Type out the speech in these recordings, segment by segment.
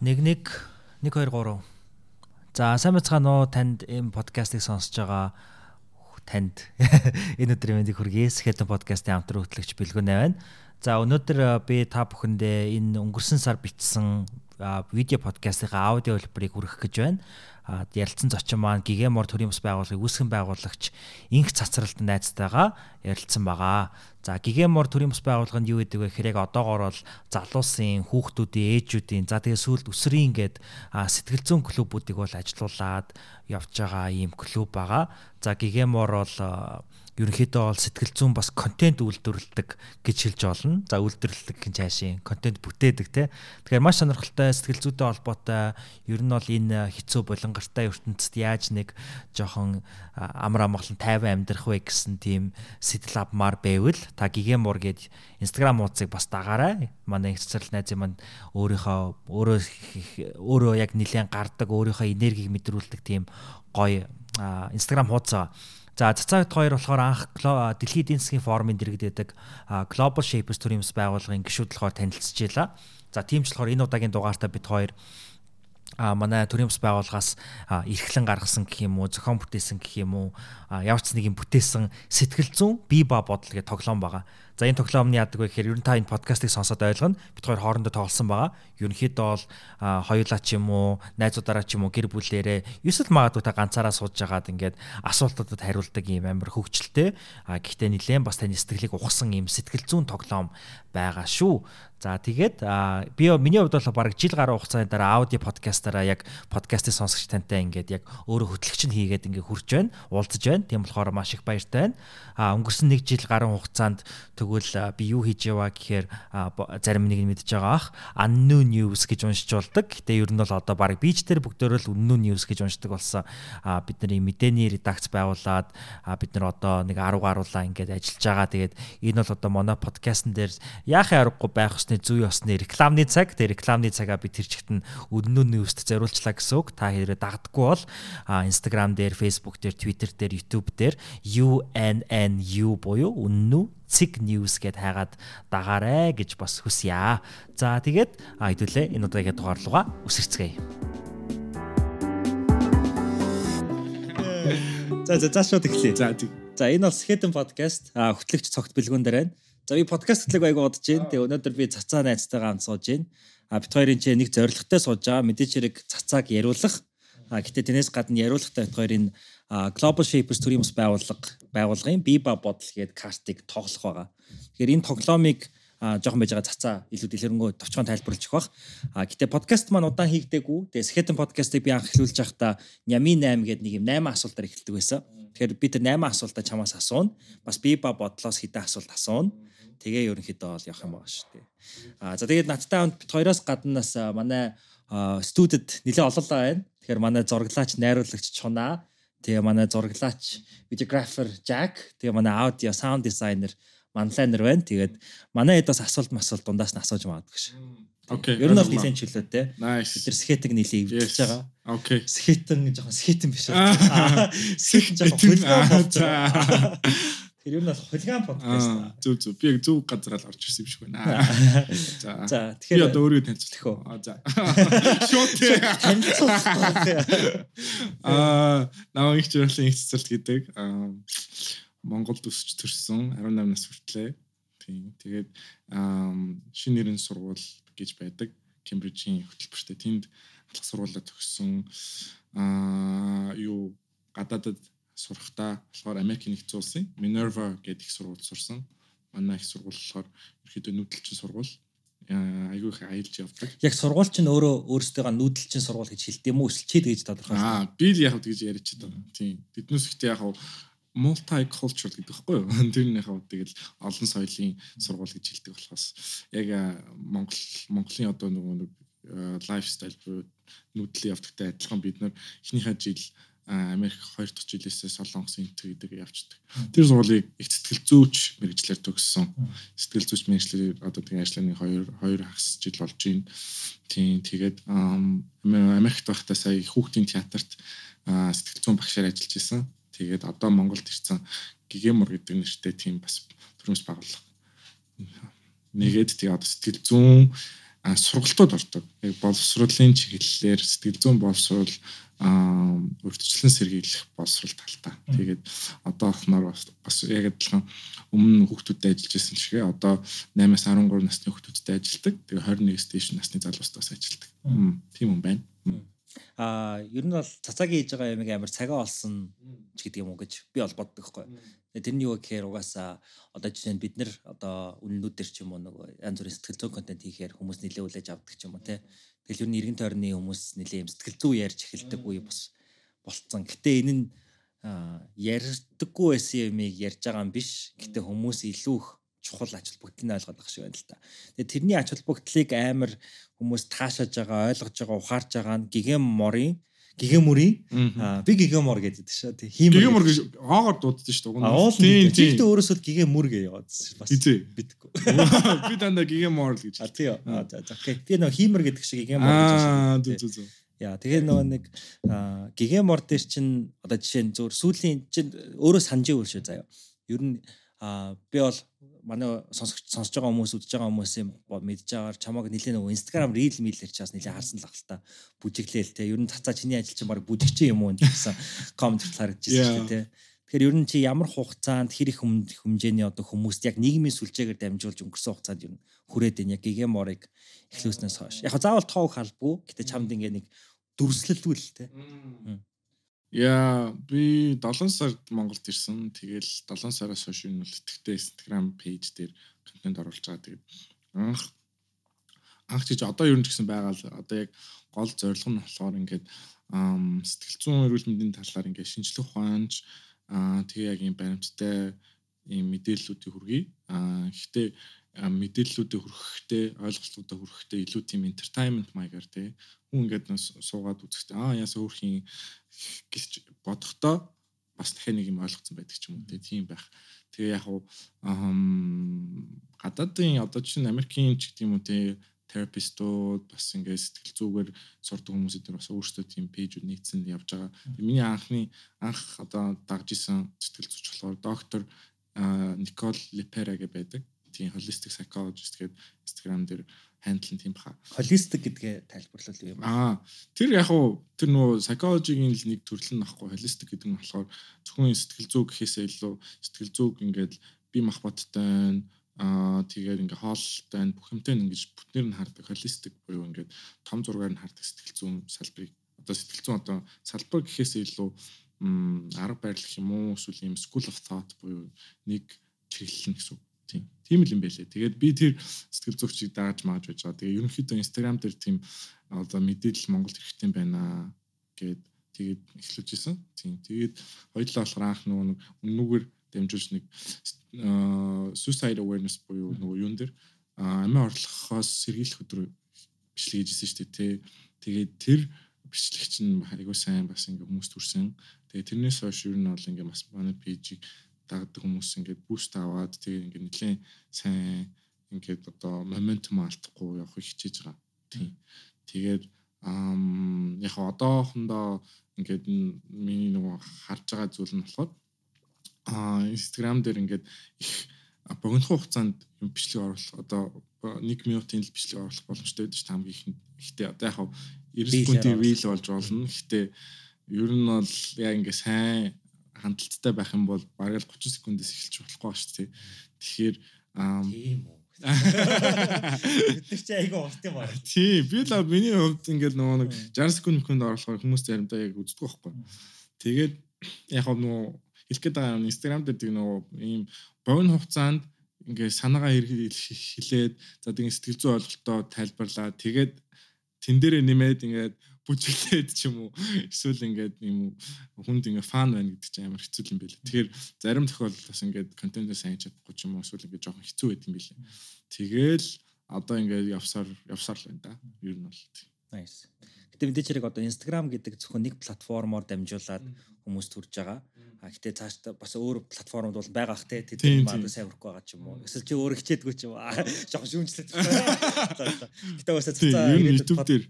1 1 1 2 3. За сайн бацгаана уу танд энэ подкастыг сонсож байгаа танд энэ өдрийн мэндийг хүргэе. Сэхэтэн подкастын хамтран хөтлөгч Бэлгүн байна. За өнөөдөр би та бүхэндээ энэ өнгөрсөн сар бичсэн видео подкастын аудио хэлбэрийг хүргэх гэж байна ярилцсан зочин маань Гигемор төрийн бас байгууллагыг үүсгэн байгуулагч инх цацралт найзтайгаа ярилцсан байгаа. За Гигемор төрийн бас байгууллага нь юу гэдэг вэ гэхээр яг одоогоор бол залуусын хүүхдүүдийн ээжүүдийн за тэгээ сүүлд өсрийн гээд сэтгэл зүйн клубүүдийг бол ажилуулад явж байгаа ийм клуб байгаа. За Гигемор бол ерөнхийдөө бол сэтгэл зүйн бас контент үйлдвэрлэдэг гэж хэлж олно. За үйлдвэрлэдэг гин цаашийн контент бүтээдэг те. Тэгэхээр маш сонирхолтой сэтгэл зүйтэй холбоотой ер нь бол энэ хэцүү болонгартай ертөнцид яаж нэг жоохон амар амгалан тайван амьдрах вэ гэсэн тийм сэтэл авмаар байвал та гигэмор гээд Instagram хуудсыг бас дагаарай. Манай их цэцэрлэг найзын манд өөрийнхөө өөрөө өөрөө яг нэлээд гардаг өөрийнхөө энергийг мэдрүүлдэг тийм гоё Instagram хуудас. За цацаагт хоёр болохоор анх дэлхийн эдийн засгийн форумын дэргэдэдэг Global Shapers төрийн бас байгууллагын гишүүд болохоор танилцж байла. За тийм ч болохоор энэ удаагийн дугаартаа бид хоёр а манай төрийн бас байгууллагаас эрхлэн гаргасан гэх юм уу зохион бүтээсэн гэх юм уу ч нэг юм бүтээсэн сэтгэл зүүн бие ба бодол гэх тоглоом байгаа. За энэ тоглоом нь яадаг вэ гэхээр ер нь та энэ подкастыг сонсоод ойлгоно. Бид хоёр хоорондоо тоглосон байгаа. Ерөнхийдөө бол хоёулаа ч юм уу, найзуудаараа ч юм уу гэр бүлээрээ эсвэл магадгүй та ганцаараа сууж байгаад ингээд асуултуудад хариулдаг юм амар хөвгчлөлтэй. А гэхдээ нэлээд бас таны сэтгэлийг ухсан юм сэтгэл зүйн тоглоом байгаа шүү. За тэгээд би миний хувьд бол бараг жил гаруй хугацааны дараа аудио подкастаараа яг подкастын сонсогч тантай ингээд яг өөрөө хөтлөгч нь хийгээд ингээд хурж байна, уулзаж байна. Тийм болохоор маш их баяртай байна. А өнгөрсөн нэг жил гаруй хугацаанд тэгвэл би юу хийж яваа гэхээр зарим нэг нь мэдж байгаа ах unknown news гэж уншиж болдог. Гэтэ ер нь бол одоо бараг бич дээр бүгдөө л unknown news гэж уншдаг болсон. Бидний мэдээний редакц байгуулад бид нар одоо нэг 10 гаруулаа ингээд ажиллаж байгаа. Тэгээд энэ бол одоо манай подкастн дээр яахын аргагүй байх ёсны зүй ёсны рекламны цаг. Тэгээд рекламны цагаа би тэр чигт нь unknown news-т зориулчлаа гэсэн үг. Та хэрэг дагдаггүй бол Instagram дээр, Facebook дээр, Twitter дээр, YouTube дээр UNNU буюу үннүү цэг news гэд хайгаад дагаарэ гэж бас хүсье. За тэгээд хэдүүлээ энэ удаагийн дугаар руугаа үсэрцгээе. За за за шууд эхлэе. За за энэ бол Skeleton podcast хөтлөгч цогт бэлгүүн дээр байна. За би подкаст хөтлөг байг бодож байна. Тэгээ өнөөдөр би цацаа найзтайгаа хамт сууж байна. А бит хоёрын чинь нэг зоригтой сууж байгаа. Мэдээч хэрэг цацааг яриулах. А гэтээ тэрнээс гадна яриулахтай бит хоёрын Global Shapers төрийн бас байгууллага байгууллагын Biba бодол гээд картыг тоглох байгаа. Тэгэхээр энэ тоглоомыг жоохон байж байгаа цацаа илүү дэлгэрэнгүй товчхон тайлбарлаж өгөх. А гэтээ подкаст маань удаан хийгдээгүй. Тэгээ Skeleton podcast-ыг би анх эхлүүлж байхдаа Нями 8 гэдэг нэг юм 8 асуултаар эхэлдэг байсан. Тэгэхээр би тэр 8 асуултаа чамаас асууна. Бас Biba бодлоос хэдэн асуулт асууна. Тэгээ ерөнхийдөө бол явах юм байгаа шүү дээ. А за тэгээд надтай хамт бит хоёроос гаднаас манай студид нэлээ олоолаа байна. Тэгэхээр манай зураглаач, найруулагч Чунаа Тэгээ манай зураглаач, видеографер Jack, тэгээ манай аудио, саунд дизайнер манлайнер байна. Тэгээд манай хэд бас асуулт масуулт дундаас нь асууж магадгүй ш. Окей. Ер нь бол нэлээд чөлөө те. Бид нар скетинг нэлээд эвдэж байгаа. Окей. Скетинг жоохон скетин биш аа. Скетин жоохон хулгай. Тэр нь бол хулгай подкаст. Зүг зүг. Би яг зүг газар л орж ирсэн юм шиг байна. За. За тэгэхээр би одоо өөрийгөө танилцуулах уу? Аа за. Шот танилцуулах. Аа, наа их зөвлөлийн их цэцэлт гэдэг. Аа Монголд өсөж төрсөн 18 нас хүртлээ. Тийм. Тэгээд шинэ нэрийн сургууль гэж байдаг. Кембрижийн хөтөлбөртэй тэнд алах сургуулаа төгссөн аа юу гадаадад сурахтаа болохоор Америк нэгдсэн улсын Minerva гэдэг их сургуульд сурсан. Манай их сургууль болохоор ерөөдөө нүүдэлчин сургууль айгүй их аялж явдаг. Яг сургууль чинь өөрөө өөрсдөө нүүдэлчин сургууль гэж хэлдэг юм уу? Эсвэл чи тэгж тодорхойлсон? Аа, би л яг тэгж яриад байгаа. Тийм. Биднээс ихтэй яг multicultural гэдэг байхгүй юу? Тэрнийхээ хувьд тэгэл олон соёлын сургууль гэж хэлдэг болохоос яг Монгол Монголын одоо нөгөө нэг лайфстайл буюу нүүдлийн явдагтай адилхан бид нар эхнийхээ жил Америк 2 дахь жилээсээ Солонгос энтер гэдэг явцдаг. Тэр сургуулийг их сэтгэл зүйч мэрэгчлэр төгссөн. Сэтгэл зүйч мэрэгчлэр одоо тэгээ ажиллааны 2 2 хагас жил болж байна. Тийм тэгээд Америкт байхдаа сая хүүхдийн театрт сэтгэл зүйн багшаар ажиллаж исэн. Тэгээд одоо Монголд ирсэн Гигемор гэдэг нэртэй тийм бас төрөмс байгууллага. Нэгээд тэгээ одоо сэтгэл зүүн сургалтууд ордог. Яг боловсруулалтын чиглэлээр сэтгэл зүйн боловсруул аа урьдчилан сэргийлэх боловсрол талтай. Тэгээд одоо охноор бас яг адилхан өмнө хүүхдүүдэд ажиллаж байсан шигээ одоо 8-аас 13 насны хүүхдүүдэд ажилдаг. Тэгээд 21-с дээш насны залуустаас ажилдаг. Тийм юм байна. Аа ер нь бол цацаагийн хийж байгаа ямиг амар цагаа олсон ч гэдэг юм уу гэж би бол боддог хгүй. Тэрний юу гэхээр угаасаа одоо жишээ нь бид нар одоо үнэнүүд төр ч юм уу нөгөө янз бүрийн сэтгэл зүйн контент хийхээр хүмүүс нэлээ үлээж авдаг ч юм уу те. Тэгэл ер нь эргэн тойрны хүмүүс нэлээ юм сэтгэл зүй ярьж эхэлдэг үе бас болцсон. Гэтэ энэ нь ярьдаггүй байсан юмыг ярьж байгаа юм биш. Гэтэ хүмүүс илүү их чухал ач холбогдлыг ойлгоод байгаа шиг байна л та. Тэгээ тэрний ач холбогдлыг амар хүмүүс таашааж байгаа, ойлгож байгаа, ухаарж байгаа нь гигэн морын гигэмүрийн би гигэмор гэдэг шүү. Тэг хиймэр. Гигэмор гэж оогоор дууддаг шүү. Тийм тийм. Тэгтээ өөрөөсөө гигэмүр гэж яваад бас бидгүй. Би дандаа гигэмор л гэж. А тийм. А за за. Би нөгөө хиймэр гэдэг шиг гигэмор гэж. Аа зү зү зү. Яа тэгээ нөгөө нэг гигэмор дээр чинь одоо жишээ нь зөв сүүлийн чинь өөрөө санджи өөр шүү заяа. Ер нь би бол манай сонсож сонсож байгаа хүмүүс үзэж байгаа хүмүүсийн мэдж байгаагаар чамааг нэлээд нөгөө Instagram reel мэлэр чаас нэлээд харсан л ахalta бүжиглээл те. Ер нь цацаа чиний ажил чинь баг бүжигч юм уу гэсэн коммент харагдчихсан шүү дээ те. Тэгэхээр ер нь чи ямар хугацаанд хэр их хэмжээний одоо хүмүүст яг нийгмийн сүлжээгээр дамжуулж өнгөрсөн хугацаанд ер нь хүрээд байна. Яг гигэморыг эхлүүлснээс хойш. Яг заавал тоог халбгүй. Гэтэ чамд ингээ нэг дүрслэлгүй л те. Яа, би 7 сард Монголд ирсэн. Тэгэл 7 сараас хойш энэ бол итгэвтэй Instagram пэйж дээр контент оруулж байгаа. Тэгээд анх анх чиж одоо ер нь ч гэсэн байгаа л одоо яг гол зорилго нь болохоор ингээд сэтгэл зүйн эрүүл мэндийн талаар ингээд шинжлэх ухаанч аа тэгээ яг юм баримттай ийм мэдээллүүдийг хүргэе. Аа гэхдээ мэдээллүүдэд хүрэхдээ ойлголтуудад хүрэхдээ илүү тийм entertainment маягаар тий хүн ингээд суугаад үзэхдээ аа яасаа өөрхийн гэж бодохдоо бас дахиад нэг юм ойлгоцсон байдаг ч юм уу тийм байх. Тэгээ яг уу гадаадын одоо чинь Америкийн ч гэдэг юм уу тий терапистууд бас ингээд сэтгэл зүгээр сурдаг хүмүүсүүд бас өөрсдөө тийм пэйжүүд нэгдсэн явж байгаа. Миний анхны анх одоо дагж исэн сэтгэл зүйч болохоор доктор Никол Лепера гэж байдаг тийм holistic psychologist гэдэг Instagram дээр хандлан тийм баха. Holistic гэдгээ тайлбарлал юм. Аа тэр яг уу тэр нөгөө psychology-гийн л нэг төрөл нь ахгүй holistic гэдэг нь болохоор зөвхөн сэтгэл зүй гэхээсээ илүү сэтгэл зүйг ингээд бие махбодтой аа тэгээд ингээ хоолтой бүх юмтай ингэж бүтнээр нь хардаг holistic буюу ингээд том зургаар нь хардаг сэтгэл зүйн салбарыг одоо сэтгэл зүйн одоо салбар гэхээсээ илүү арга барил гэх юм уу эсвэл юм school of thought буюу нэг чиглэл нь гэсэн Тийм. Тийм л юм байлээ. Тэгээд би тэр сэтгэл зүйчийг дааж мааж байж байгаа. Тэгээ ерөнхийдөө Instagram дээр тийм одоо мэдээлэл Монголд хэрэгтэй байна гэд тэгээд эхлүүлж исэн. Тийм. Тэгээд хоёулаа болохоор анх нөгөө өмнөгээр дамжуулж нэг suicide awareness буюу нөгөө юун дээр амиа орлохоос сэргийлэх өдрөө бичлэг хийжсэн шүү дээ. Тэгээд тэр бичлэг чинь айгуу сайн бас ингээ хүмүүс төрсэн. Тэгээд тэрнээс хойш ер нь бол ингээ бас манай пэйжийг дагдаг хүмүүс ингээд буст аваад тэгээ ингээд нэлээд сайн ингээд одоо моментум алдахгүй явах хичээж байгаа. Тийм. Тэгээд ам яг одоохондоо ингээд миний нөгөө харж байгаа зүйл нь болохоор а Instagram дээр ингээд их богино хугацаанд юм бичлэг оруулах одоо 1 минутын л бичлэг оруулах боломжтой байдаг шүү хамгийн ихтэй одоо яг 90 секундын рeel болж болно. Гэхдээ ер нь бол яг ингээ сайн хандлттай байх юм бол бараг л 30 секундээс эхэлж болохгүй ба шүү дээ. Тэгэхээр тийм үү. Бид нар чи айгүй урт юм байна. Тийм, би л миний хувьд ингээд нөгөө нэг 60 секунд хүнд оруулахаар хүмүүс заримдаа яг үздэг байхгүй. Тэгээд яг нөгөө хэлэх гээд байгаа Instagram дээр тийм нөгөө ийм богино хугацаанд ингээд санаагаа хэлээд за тэгээд сэтгэл зүйн ойлголтоо тайлбарлаа. Тэгээд тэн дээрээ нэмээд ингээд бүжиглээд ч юм уу эсвэл ингээд юм хүнд ингээд фан байна гэдэг чинь амар хэцүү юм билээ. Тэгэхээр зарим тохиолдолд бас ингээд контент сайн чадахгүй ч юм уу эсвэл ингээд жоохон хэцүү байт юм билээ. Тэгэл одоо ингээд явсаар явсаар л байна да. Ер нь бол. Nice. Гэтэ мэдээч хэрэг одоо Instagram гэдэг зөвхөн нэг платформоор дамжуулаад хүмүүс төрж байгаа. А гэтээ цаашдаа бас өөр платформуд бол байгаа х те тэд маань сайн хөрөх байгаа ч юм уу. Эсвэл чи өөр хичээдгүй ч юм уу. Жохо шүүмжлээд. Гэтээ уусаа цацаа YouTube дээр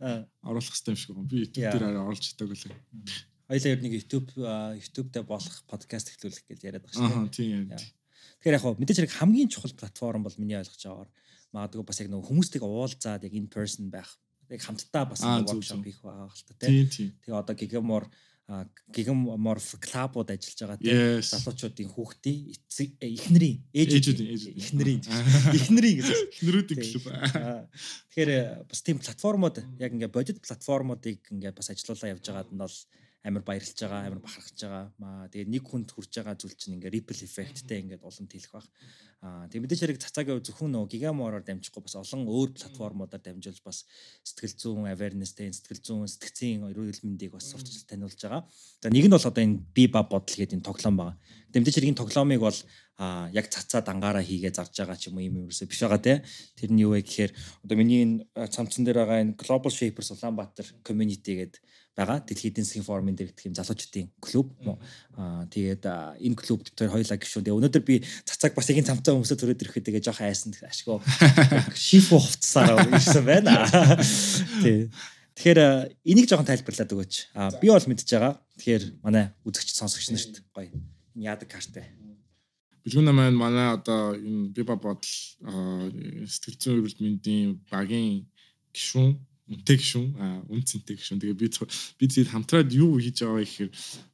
оруулах хэрэгтэй юм шиг байна. Би YouTube дээр оруулж чадаагүй л. Хоёлаа ер нь YouTube YouTube дээр болох подкаст эхлүүлэх гэж яриад байгаа шүү дээ. Аа. Тэгэхээр яг хөө мэдээж хэрэг хамгийн чухал платформ бол миний ойлгож байгаагаар магадгүй бас яг нөгөө хүмүүстэйг уулзаад яг in person байх яг хамтдаа бас workshop хийх байгаа л та тий. Тийм тийм. Тэгээ одоо гигамор гигамор клабууд ажиллаж байгаа тий. Yes. Залуучуудын хүүхдийн э, эхнэрийн Ээжүүдийн, эхнэрийн эхнэрийн гэж Эхнэрүүдийн клуб. Тэгэхээр э, бас тийм платформуд яг ингээ бодит платформуудыг ингээ бас ажилуулаа явж байгаад нь бол амар баярлж байгаа, амар бахархаж байгаа. Маа тэгээ нэг хүнд хүрж байгаа зүйл чинь ингээ ripple effectтэй ингээд улам тэлэх баг. Аа тэгээ мэдээж хэрэг цацаагийн зөвхөн нөгөө гигамороор дамжихгүй бас олон өөр платформудаар дамжуулж бас сэтгэл зүйн awareness-тэй сэтгэл зүйн сэтгцийн эрүүл мэндийг бас сурталчилж таниулж байгаа. За нэг нь бол одоо энэ би ба бодол гэдэг энэ тоглоом байгаа. Тэгээ мэдээж хэрэг энэ тоглоомыг бол аа яг цацаа дангаараа хийгээ зарж байгаа ч юм уу юм ерөөсөө биш байгаа те. Тэр нь юу вэ гэхээр одоо миний энэ а, цамцсан дээр байгаа энэ Global Shapers Улаанбаатар community гэдэг байгаа. Дэлхийн эдийн засгийн форумын дээр гэх юм залуучдын клуб. Аа тэгээд энэ клуб дээр хоёулаа гişүүн. Тэгээ өнөөдөр би цацаг бас яг энэ цамцаа хүмүүсээ төрөөд ирэхэд тэгээ жоохон айсан ашгүй шифо хувцсаар ирсэн байна. Тий. Тэгэхээр энийг жоохон тайлбарлаад өгөөч. А би бол мэдж байгаа. Тэгэхээр манай үзэгч сонсогч нарт гоё. Энэ яадаг картай. Билгүүн маань манай одоо энэ биба бодол сэтгэл зүйн эрүүл мэндийн багийн гишүүн үнтэй гишүүн аа, үн цэнтэй гишүүн. Тэгээ би цо- би зээл хамтраад юу хийж байгаа гэхээр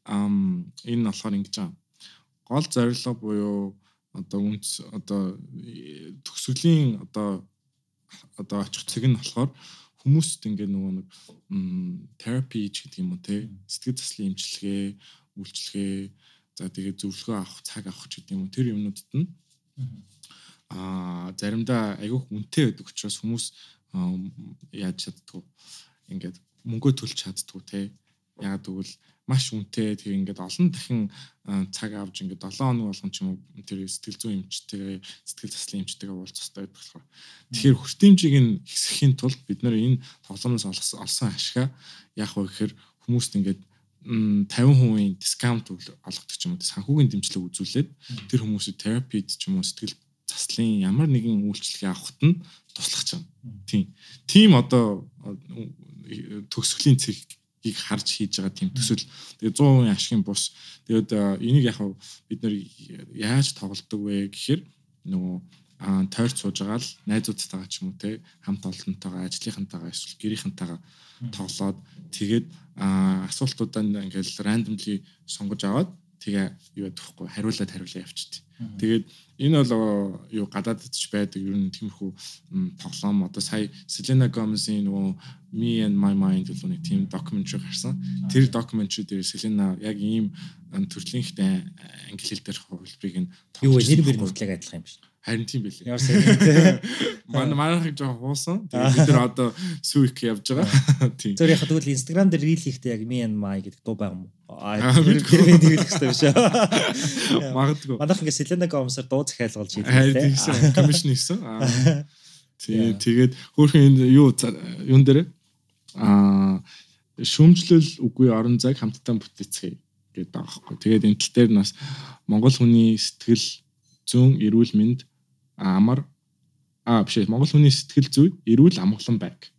ам энэ болохоор ингэж байгаа. Гол зорилго буюу одоо үнц одоо төгсгөлийн одоо одоо очих цэг нь болохоор хүмүүст ингээ нөгөө нэг терапи гэдэг юм уу те сэтгэл заслын эмчилгээ үйлчлэгээ за тэгээ зөвлөгөө авах цаг авах гэдэг юм уу тэр юмнуудад нь аа заримдаа айгүйх үнэтэй байдаг учраас хүмүүс яаж чаддгүй ингээд мөнгөө төлж чаддгүй те. Яагаад гэвэл маш үнэтэй тэг ингээд олон дахин цаг авч ингээд 7 хоног болгон ч юм уу тэр сэтгэл зүйн эмчтэйгээ сэтгэл заслын эмчтэйгээ уулзах хэрэгтэй байдаг болохоор. Тэгэхээр хүртээмжийг нь хэсгэхийн тулд бид нэр энэ тоглоомоос олсон ашгаа яах вэ гэхээр хүмүүст ингээд м, 50% дискаунт олгодог ч юм уу санхүүгийн дэмжлэг үзүүлээд тэр хүмүүсийг терапид ч юм уу сэтгэл заслын ямар нэгэн үйлчлэгээ авахт нь туслах чам. Тийм. Тийм одоо э, төгсгөлийн цэгийг харж хийж байгаа тийм төсөл. Тэгээ 100% ашигын бус. Тэгээд э, энийг яг бид нэр яаж тоглодог вэ гэхээр нөгөө аа тойрч сууж байгаа л найзуудтайгаа ч юм уу те хамт олонтойгоо ажлынхантайгаа эсвэл гэрийнхантайгаа тоглоод тэгээд аа асуултуудаа ингээл randomly сонгож аваад тэгээ юу ядах вэ хариулаад хариулаа явчихдаг. Тэгээд энэ бол юу гадаадд ч байдаг ер нь тиймэрхүү тоглоом одоо сая Selena Gomez-ийн нөгөө Me and My Mind гэдэг нэг тийм докюментари гарсан. Тэр докюментари дээр Selena яг ийм төрлийн ихтэй англи хэл дээр хувилбарыг нь Юу Нэр бэр нүтлэг адилхан юм биш. Харин тийм байлээ. Ямар сайн. Манай манайхыг жоо хуусан. Тэгээд бид нар одоо сүүх явж байгаа. Тийм. Зөв яг тэгвэл Instagram дээр reel хийхдээ яг me and my гэдэг дуу байгаа юм уу? Аа, би хэлэх хэрэгтэй биш. Магадгүй. Манайх ингээ Selena Gomez-аар дуу захиалгуулж Харин хийдэг. тийсэн комишн хийсэн. Аа. Тий, Yeah. тэгээд хөөрхөн энэ юу юун дээр аа шүмжлэл үгүй орон зайг хамтдаа бүтээцгээе гэдэг байгаа байхгүй. Тэгээд энэ тал дээр нас Монгол хүний сэтгэл зүүн эрүүл мэнд амар аа биш Монгол хүний сэтгэл зүй эрүүл амгалан байг.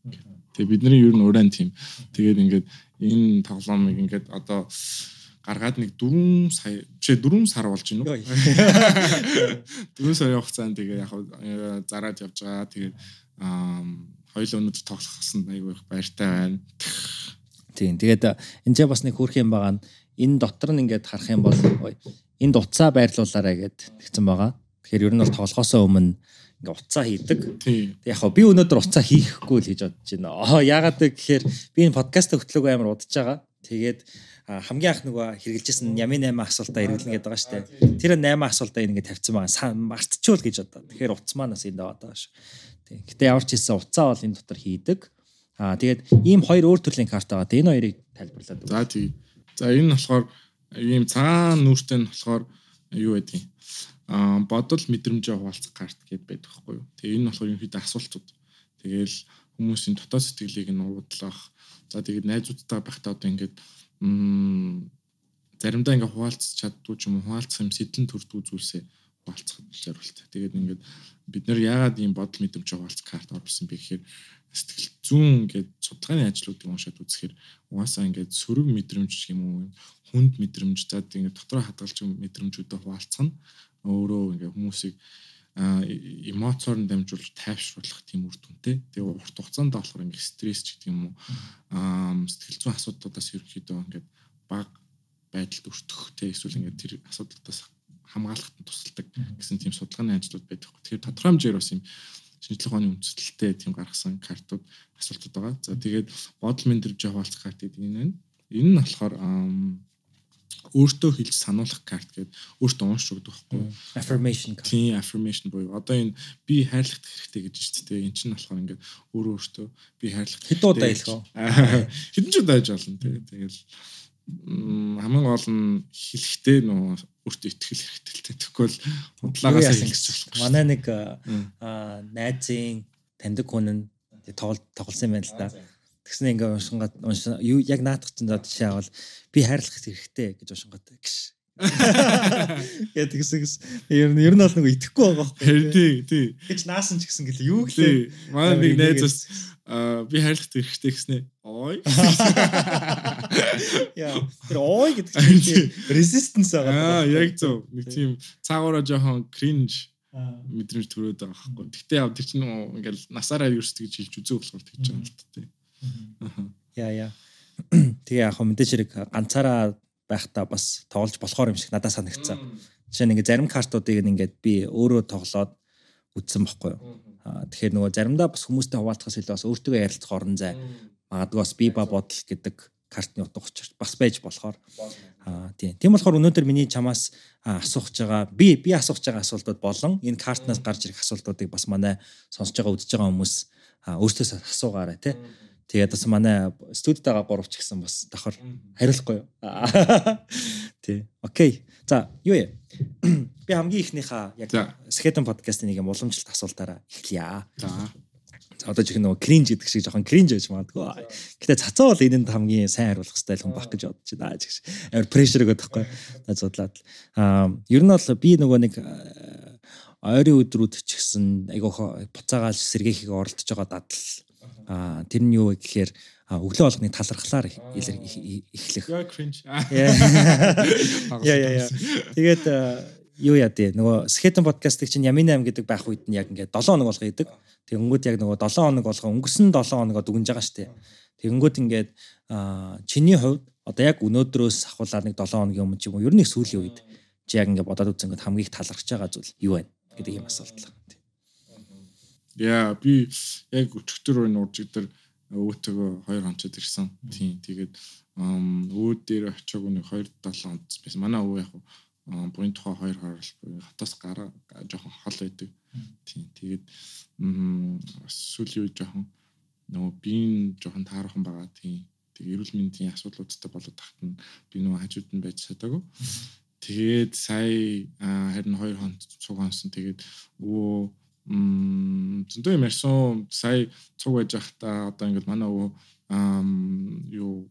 Тэгээ бидний ер нь уран тийм. Тэгээд ингээд энэ тоглоомыг ингээд одоо гаргаад нэг 4 сая биш ээ 4 сар болж байна уу? Дөрөв сарын хугацаанд тэгээ яг зараад явж байгаа. Тэгээд аа хоёул өнөдөр тоглохсон айгүй их баяртай байна. Тийм. Тэгээд энэ ч бас нэг хөөрх юм байгаа нь энэ дотор нь ингээд харах юм бол ой, энд утсаа байрлуулаарай гэд тэгсэн байгаа. Тэгэхээр ер нь бол тоглохоосоо өмнө ингээ утсаа хийдэг. Тэг яг би өнөөдөр уцаа хийхгүй л гэж бодож байна. Аа яагаад гэхээр би энэ подкаст хөтлөөг амар удаж байгаа. Тэгээд хамгийн анх нөгөө хэрэгжилжсэн ями 8 асуултаа хэрэглэн гэдэг байгаа шүү дээ. Тэр 8 асуултаа ингэ тавьсан байгаа. Мартчихвол гэж бодоо. Тэгэхээр утас манаас энд аваад байгаа шүү. Тэг. Гэтэ ямар ч хэлсэн уцаа бол энэ дотор хийдэг. Аа тэгээд ийм хоёр өөр төрлийн карт байгаа. Тэ энэ хоёрыг тайлбарлаад. За тий. За энэ нь болохоор ийм цагаан нүртэй нь болохоор юу байдгийг бодол мэдрэмжээ хуваалцах карт гэдээ байдаг байхгүй юу. Тэгээ энэ болохоор ерөнхийдөө асуултууд. Тэгээл хүмүүсийн дотоод сэтгэлийг нь уудлах. За тэгээд найзуудтай байхдаа одоо ингээд заримдаа ингээд хуваалцах чаддгүй ч юм уу хуваалцах юм сэтлэн төрдгүү зүйлсээ хуваалцахад зориултай. Тэгээд ингээд бид нэр яагаад ийм бодол мэдрэмж хуваалцах карт оруулсан бэ гэхээр сэтгэл зүүн ингээд судалгааны ажлуудыг уншаад үзэхээр угаасаа ингээд сөрөг мэдрэмж юм уу хүнд мэдрэмж за ингээд дотроо хадгалж мэдрэмжүүдэд хуваалцах нь өөрөө ингээд хүмүүсийг эмоцоор нь дамжуулж тайвшруулах тийм үр дүнтэй. Тэгээ урт хугацаанд болохоор ингээ стресс ч гэдэг юм уу сэтгэл зүйн асуудлуудаас ерөөхдөө ингээд баг байдалд өртөх те эсвэл ингээд тэр асуудлуудаас хамгаалахад тусалдаг гэсэн тийм судалгааны ажлууд байдаг. Тэгэхээр тодорхой хэмжээр бас юм шинжлэх ухааны үндэслэлтэй тийм гаргасан картууд асуултууд байгаа. За тэгээд бодол мэдрэмж хаваалцах карт гэдэг энэ байна. Энэ нь болохоор өөртөө хэлж сануулах карт гэдэг өөртөө уншиж өгдөг байхгүй. Affirmation карт. Тийм affirmation буюу одоо энэ би хайрлах хэрэгтэй гэж шүү дээ. Энд чинь болохоор ингээд өөрөө өөртөө би хайрлах хэд удаа хэлэх вэ? Хэдэн ч удаа хийж болно тийм. Тэгэл хамгийн гол нь хэлэхдээ нөө өөртөө итгэл хэрэгтэй. Тэгвэл худлагаас ингэж болох. Манай нэг найзын таньдаг хүн нь тоглол тоглосон юм байна л да. Тэгснэ ингээ уншингаад уншин яг наадах чинь за жишээ авал би хайрлах хэрэгтэй гэж уншингаад гш. Яа тэгсэн гэс ер нь ер нь бол нэг итгэхгүй байгаа байхгүй. Тий, тий. Гэж наасан ч гэсэн гэлээ юу гэлээ. Манай нэг найзаас би хайрлах хэрэгтэй гэснэ. Ой. Яа, тэр ой гэдэг чинь resistance байгаа. Аа, яг зөв. Нэг тийм цаагаараа жоохон cringe мэдрэмж төрөөд байгаа байхгүй. Гэтэ яв тэр чинь ингээл насаараа юус гэж хэлж үзээ болохоор тэгж байгаа юм л тээ. Яа яа. Тэгээ яг хөө мэдээж хэрэг ганцаараа байхдаа бас тоглож болохоор юм шиг надад санагдсан. Жишээ нь ингээ зарим картуудыг ингээд би өөрөө тоглоод үтсэн бохгүй юу. Тэгэхээр нөгөө заримдаа бас хүмүүстэй хуваалцахаас илүү бас өөртөө ярилцах орон зай. Магадгүй бас би ба бодол гэдэг картны утга учир бас байж болохоор. Аа тийм. Тийм болохоор өнөөдөр миний чамаас асуух байгаа би би асуух байгаа асуултууд болон энэ картнаас гарч ирэх асуултуудыг бас манай сонсож байгаа үдж байгаа хүмүүс өөртөөс асуугаарай тий. Тэгээд бас манай студидтайгаа гуравч гэсэн бас давхар хариулахгүй юу. Тий. Окей. За, юу яа. Би хамгийн ихнийхээ яг Skeleton podcast-ийн нэг юм уламжлалт асуултаараа эхлэе. За. За одоо чих нөгөө кринж гэдэг шиг жоохон кринж байж магадгүй. Гэтэ цацаа бол энэнд хамгийн сайн хариулах стайл хүн баг гэж бодож байна. Чих. Амар прешэр өгöd байхгүй. За зудлаад. Аа ер нь бол би нөгөө нэг ойрын өдрүүд ч гэсэн айгуу буцаагаал сэргээхийг оролдож байгаа дадал тэр нь юу вэ гэхээр өглөө болгоны талархлаар эхлэх. Яа cringe. Яа яа. Тэгээд юу яа дээ нөгөө Skeleton podcast-ыг чинь Ямин 8 гэдэг байх үед нь яг ингээд 7 хоног болго идэг. Тэгэнгүүт яг нөгөө 7 хоног болго өнгөрсөн 7 хоногоо дүгнж байгаа штэ. Тэгэнгүүт ингээд чиний хувьд одоо яг өнөөдрөөс ахуулаад нэг 7 хоногийн өмнө ч юм уу ер нь сүүлийн үед чи яг ингээд бодоод үзсэн ингээд хамгийн их талархж байгаа зүйл юу вэ гэдэг юм асуулт л. Яа би яг өчигдөр энэ уржиг дээр өвөтөгөө хоёр хонцод ирсэн. Тийм тэгээд өвөө дээр очиаг нэг 2 7 онц байсан. Манай өвөө яг бүрийн тухай хоёр хорол хатаас гараа жоохон хол байдаг. Тийм тэгээд сүүлийн үе жоохон нөгөө биеийн жоохон таархан байгаа. Тийм тэг эрүүл мэндийн асуудлуудтай болоод тахт нь би нөгөө хажууд нь байж чадаагүй. Тэгээд сая харин хоёр хонц цуг хонсон. Тэгээд өвөө зөндөө юм ярьсан сая цуг байж байхдаа одоо ингээд манай өвөө юу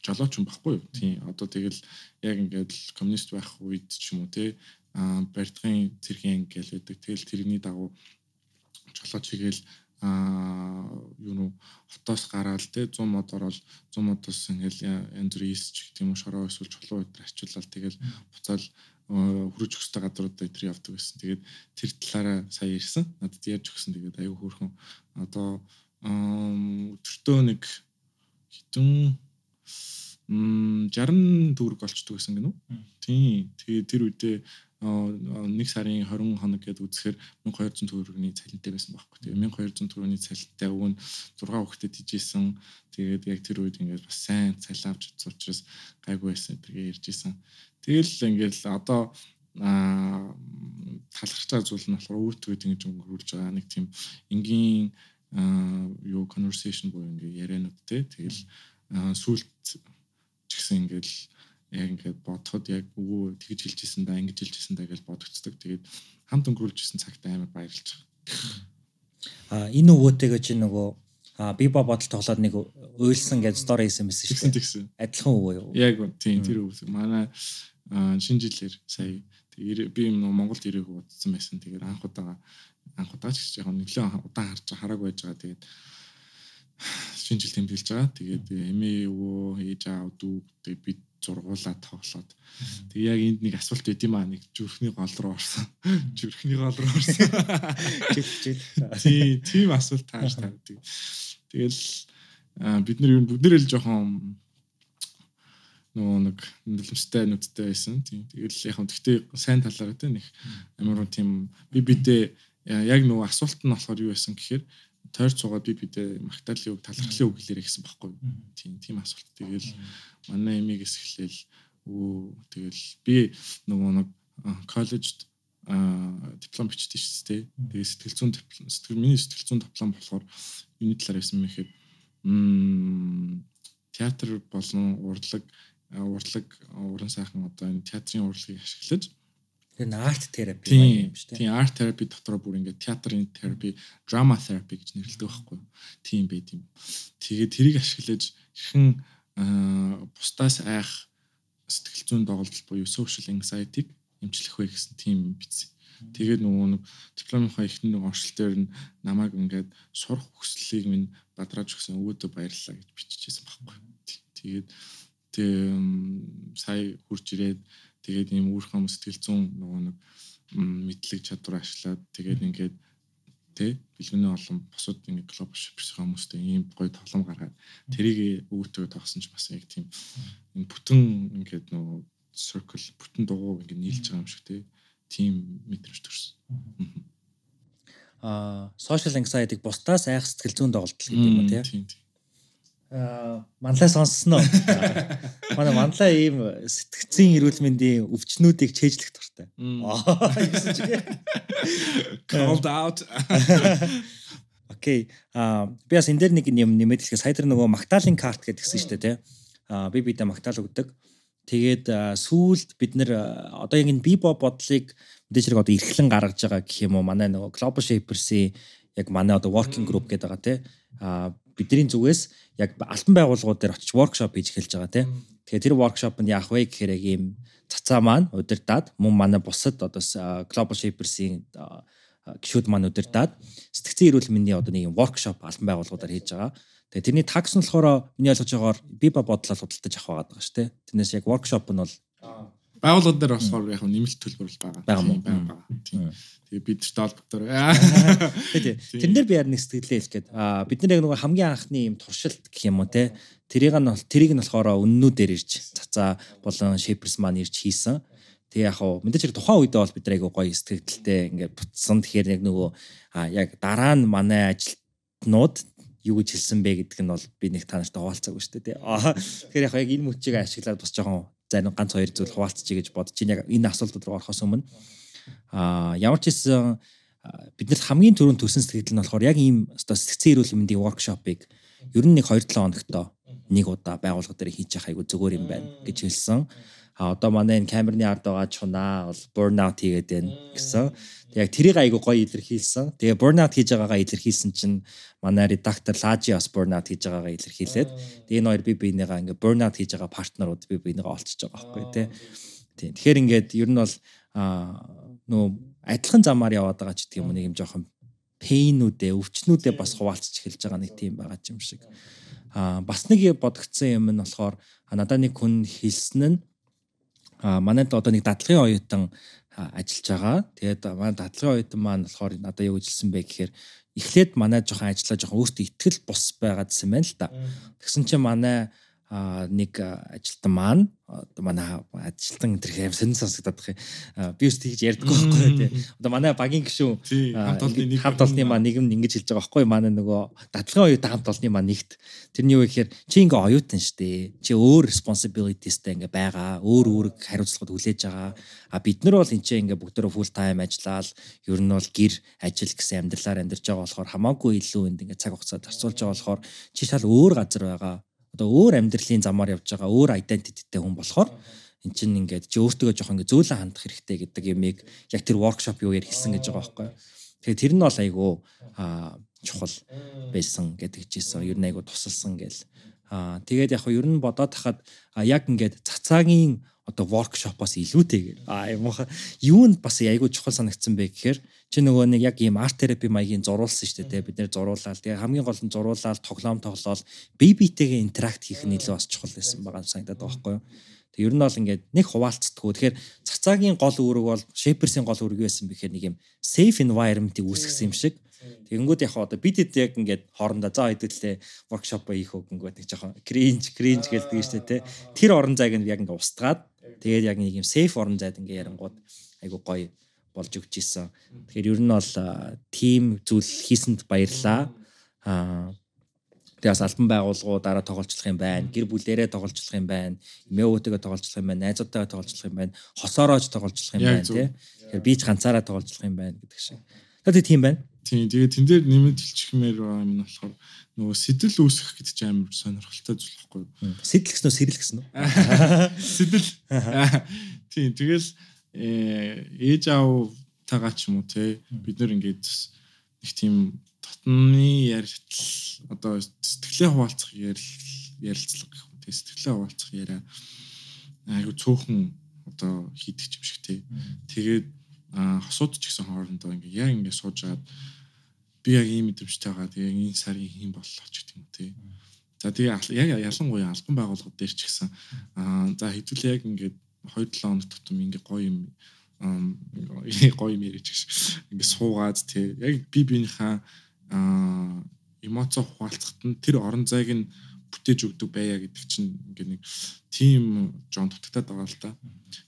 жолооч юм баггүй юу? Тийм одоо тэгэл яг ингээд коммунист байх үед ч юм уу те барьдгын цэргийн ангил байдаг. Тэгэл тэрний дагуу жолооч хийгээл а юу нөө хотоос гараал те 100 мод ороод 100 модоос ингээл янз бүр ийсч гэх юм шороо эсвэл чулуу өдр ачуулаад тэгэл буцаал хүрэж өгсөй гадруудаа тэр явдаг гэсэн. Тэгээд тэр талаараа сая ярьсан. Надад ярьж өгсөн. Тэгээд аюу хөөрхөн одоо өдөртөө нэг хитэн 60 төгрөг олчдөг гэсэн гэнэ үү? Тийм. Тэгээд тэр үедээ нэг сарын 20 хоног гээд үзэхээр 1200 төгрөгийн цалинтай байсан байхгүй. Тэгээ 1200 төгрөгийн цалинтай өвн 6 хүүхдэд ижсэн. Тэгээд яг тэр үед ингээд бас сайн цалин авч утсан учраас гайгүй байсан ярьж исэн. Тэгэл ингээд одоо аа талархаж байгаа зүйл нь болохоор өвтгöd ингэж өнгөрүүлж байгаа нэг тийм энгийн юу conversation буюу ингээ яриануд те тэгэл сүулт ч гэсэн ингээл яг ингээд бодоход яг өвөө тэгж хэлжсэн да ингэж хэлжсэн да гэж бодогцдог. Тэгээд хамт өнгөрүүлжсэн цагт амар баярлж байгаа. А энэ өвөөтэйгээ чи нөгөө а би ба бодол тоглоод нэг уйлсан гэж стори хийсэн байсан шүү дээ. Адилхан өвөө юу? Яг тийм тэр өвөө. Манай шинэ жилээр сая би юм Монголд ирээг удсан байсан. Тэгээд анх удаага анх удаа ч гэж яг нөлөө удаан харж харааг байж байгаа. Тэгээд шинэ жил тэмдэглэж байгаа. Тэгээд эмээ өвөө ээж аав дүү тэгээд би зургуулаад тоглоод. Тэг яг энд нэг асуулт байд юм аа нэг зүрхний гол руу орсон. Зүрхний гол руу орсон. жил. Тийм тийм асуулт тааш тавьдаг. Тэгэл бид нар юу бүгд нэр л жоохон нөгөө нэг нөлөмстэй нүдтэй байсан. Тийм. Тэгэл яг хөө гэхдээ сайн талаараа тэ нэг амар тийм би бидээ яг нөгөө асуулт нь болохоор юу байсан гэхээр тойр цугаад би бидээ магтаалын үг талархлын үг хэлээрэй гэсэн баггүй. Тийм тийм асуулт. Тэгэл манай эмигээс эхлээл өө тэгэл би нөгөө нэг коллежд диплом бичдэг шүү дээ. Тэгээ сэтгэл зүйн диплом сэтгэл миний сэтгэл зүйн диплом болохоор юуны талаар байсан юм гэхээр театр болон урлаг урлаг уран сайхан одоо энэ театрын урлагийг ашиглаж Тэр арт терапи юм шүү дээ. Тийм арт терапи дотор бүр ингээд театрын терапи, драма терапи гэж нэрлэдэг байхгүй юу? Тийм байт юм. Тэгээд тэрийг ашиглаж хэрхэн бусдаас айх сэтгэл зүйн доголдол буюу social anxiety-г эмчлэх вэ гэсэн тийм биз. Тэгээд нөгөө нэг дипломынхаа ихний нэг оршил дээр нь намайг ингээд сурах хүслийг минь бадрааж өгсөн өвөөдөө баярлалаа гэж биччихсэн байхгүй. Тэгээд тэг сая хурж ирээд Тэгээд ийм үүрхэн сэтгэл зүүн нөгөө нэг мэдлэг чадвар ашиглаад тэгээд ингээд тэ бэлгэний олон босод ингээд глобал шипэрсэн хүмүүстэй ийм гоё тоглоом гаргаад тэрийг өвөтөө тогсон ч бас яг тийм энэ бүтэн ингээд нөгөө circle бүтэн дугуй ингээд нийлж байгаа юм шиг тэ тийм мэдрэмж төрсөн. Аа social anxiety-г бусдаас айх сэтгэл зүйн доголдол гэдэг юм тийм манлаа сонссноо. Манай манлаа ийм сэтгцийн эрүүл мэндийн өвчнүүдийг чэйжлэх дуртай. Called out. Окей. А би бас энэ дээр нэг юм нэмээд хэлэхэд сая дээр нөгөө Магдалин карт гэдгсэн шүү дээ тий. А би бидээ Магдал өгдөг. Тэгээд сүүлд бид нэр одоо яг энэ бибо бодлыг мэдээж хэрэг одоо эрхлэн гаргаж байгаа гэх юм уу манай нөгөө Global Shapers-ийн яг манай одоо working group гэдэг байгаа тий. А бидний зүгээс яг альбан байгууллагууд дээр очиж воркшоп хийж эхэлж байгаа тийм. Тэгэхээр тэр воркшопнд яах вэ гэхээр яг ийм цацаа маань удирдаад мөн манай бусад одоо Global Shapers-ийн гişүүд маань удирдаад сэтгцэн эрүүл мэндийн одоо нэг воркшоп албан байгууллагуудаар хийж байгаа. Тэгээ тэрний такс нь болохоор миний ойлгож байгаагаар би ба бодлоо худалдаж авах байгаа шүү дээ. Тэрнээс яг воркшоп нь бол байгууллагууд дээр болохоор яг нэмэлт төлбөр байгаа. Байгаа. Тийм. Тэгээ бид ч даалбагтар. Тийм. Тэрнэр би яар нэг сэтгэлээ хэлгээд аа бид нар яг нэг хамгийн анхны юм туршилт гэх юм уу те тэрийг нь тэрийг нь болохоор үннүүдээр ирж цацаа болон шейперс маань ирж хийсэн. Тэгээ яг хуу мэдээж тухайн үедээ бол бид айгу гоё сэтгэлдэлтэй ингээд бутсан. Тэгэхээр яг нөгөө яг дараа нь манай ажилтнууд юу гэж хэлсэн бэ гэдг нь бол би нэг та нартай хуваалцаагүй шүү дээ. Тэгэхээр яг яг энэ мөчийг ашиглаад бас жоохон зарим ганц хоёр зүйл хуваалцчих гэж бодож чинь яг энэ асуултууд руу орохоос өмнө а ямар ч хэлсэн биднэрт хамгийн түрүүнд төрсэн сэтгэл нь болохоор яг ийм оо сэтгцэн эрүүл мэндийн воркшопыг ер нь нэг 2-7 хоногтой нэг удаа байгууллага дээр хийж явах айгу зүгээр юм байна гэж хэлсэн. А одоо манай энэ камерны ард байгаа чунаа бол burnout хийгээд байна гэсэн. Яг тэрийг айгу гоё илэрхийлсэн. Тэгээ burnout хийж байгаагаа илэрхийлсэн чинь манай редактор Лажи бас burnout хийж байгаагаа илэрхийлээд тэгээ энэ хоёр би биенийгаа ингээ burnout хийж байгаа партнерууд би биенийгаа олчж байгаа байхгүй тий. Тийм. Тэгэхээр ингээд ер нь бол нөө адилхан замаар яваад байгаа ч гэдэг юм нэг юм жоохон пейнүүдээ, өвчнүүдээ бас хуваалцж эхэлж байгаа нэг тийм байгаа юм шиг. Аа бас нэг бодогдсон юм нь болохоор надад нэг хүн хэлсэн нь манайд одоо нэг дадлагын оюутан ажиллаж байгаа. Тэгээд манай дадлагын оюутан маань болохоор надад юу гэжэлсэн бэ гэхээр эхлээд манай жоохон ажиллаа жоохон өөртөө ихтгэл бус байгаадсэн байна л да. Тэгсэн чинь манай нэг ажилтан маань одоо манай ажилтан энэ хэрэг сонир сонсогдоод байх юм. Би өөртөө тэгж ярьдаггүй байхгүй тий. Одоо манай багийн гишүүн хамт олонны нэг хамт олонны маань нэг юм ингэж хэлж байгаа байхгүй манай нөгөө дадлагын оюутан хамт олонны маань нэгт тэрний юу гэхээр чи ингээ оюутан штэ. Чи өөр responsibilitiesтэй ингээ байгаа. Өөр үүрэг хариуцлагад хүлээж байгаа. А бид нар бол энэ чинь ингээ бүгдөө full time ажиллаад ер нь бол гэр ажил гэсэн амьдралаар амьдарч байгаа болохоор хамаагүй илүү энд ингээ цаг хугацаа зарцуулж байгаа болохоор чи шал өөр газар байгаа одоо өөр амьдралын замаар явж байгаа өөр identityтэй хүн болохоор эн чинь ингээд чи өөртөө жоох ингээд зөөлөн хандах хэрэгтэй гэдэг юмыг яг тэр workshop юу яар хэлсэн гэж байгаа байхгүй. Тэгээ тэр нь бол айгүй аа чухал байсан гэдэг чийсэн. Ер нь айгүй тусалсан гэл. Аа тэгээд яг ер нь бодоод хахад яг ингээд цацаагийн одоо workshop-оос илүүтэйгээр аа юм уу юунд бас айгүй чухал санагдсан бэ гэхээр чи нөгөө нэг яг ийм арт терапи маягийн зуруулсан шүү дээ бид нэр зуруулаад тэгээ хамгийн гол нь зуруулаад тоглоом тоглоол бие биетэйгээ интеракт хийх нь илүү бас чухал байсан байгаа санагдаад байгаа байхгүй юу Тэг ер нь бол ингээд нэг хуваалцдаггүй. Тэгэхээр цацаагийн гол үүрэг бол Shapers-ийн гол үүрэг байсан бэхээр нэг юм safe environment-ийг үүсгэсэн юм шиг. Тэгэнгүүт яг одоо бид хэд яг ингээд хоорондоо заа хэдүүлээ workshop хийх үг ингээд нэг жоохон cringe cringe гэлдэг шүү дээ тий. Тэр орон зайг нь яг ингээд устгаад тэгээд яг нэг юм safe орон зайд ингээд ярангууд айгу гоё болж өгч исэн. Тэгэхээр ер нь бол тим зүйл хийсэнд баярлаа. Аа Тэгээ бас альбан байгууллагуудаараа тоглолцох юм байна. Гэр бүлээрээ тоглолцох юм байна. Эмээвтэйгээ тоглолцох юм байна. Найзуудтайгаа тоглолцох юм байна. Хосоороож тоглолцох юм байна тий. Тэгэхээр би ч ганцаараа тоглолцох юм байна гэдэг шиг. Тэгээд тийм байна. Тийм. Тэгээ тэн дээр нэмэт хэлчихмээр байгаа юм нь болохоор нөгөө сэтэл үүсгэх гэдэг чинь амар сонирхолтой зүйл байхгүй юу? Сэтэл гэсэн үү, сэрэл гэсэн үү? Сэтэл. Тийм. Тэгэл ээж аав тагаа ч юм уу те бид нэр ингээд нэг тийм дотны ярилцл одоо сэтгэлээ хуваалцах ярилцлага гэх юм те сэтгэлээ хуваалцах яриа айгу цөөхөн одоо хийдэг юм шиг те тэгээд хосууд ч гэсэн хоорондоо ингээ яг ингээ сууж агаад би яг ийм мэдрэмжтэй байгаа. Тэгээ энэ сарын хийм боллоо ч гэдэг юм тий. За тэгээ яг ялангуяа албан байгууллага дээр ч гэсэн аа за хэдүүлээ яг ингээд 2-7 хоног тутам ингээ гоё юм гоё юм ярьж гэх ингээ суугаад тий яг би биенийхээ аа эмоцо хуваалцахад нь тэр орон зайг нь бүтээж өгдөг байя гэдэг чинь ингээ нэг тим жон дутагдаад байгаа л да.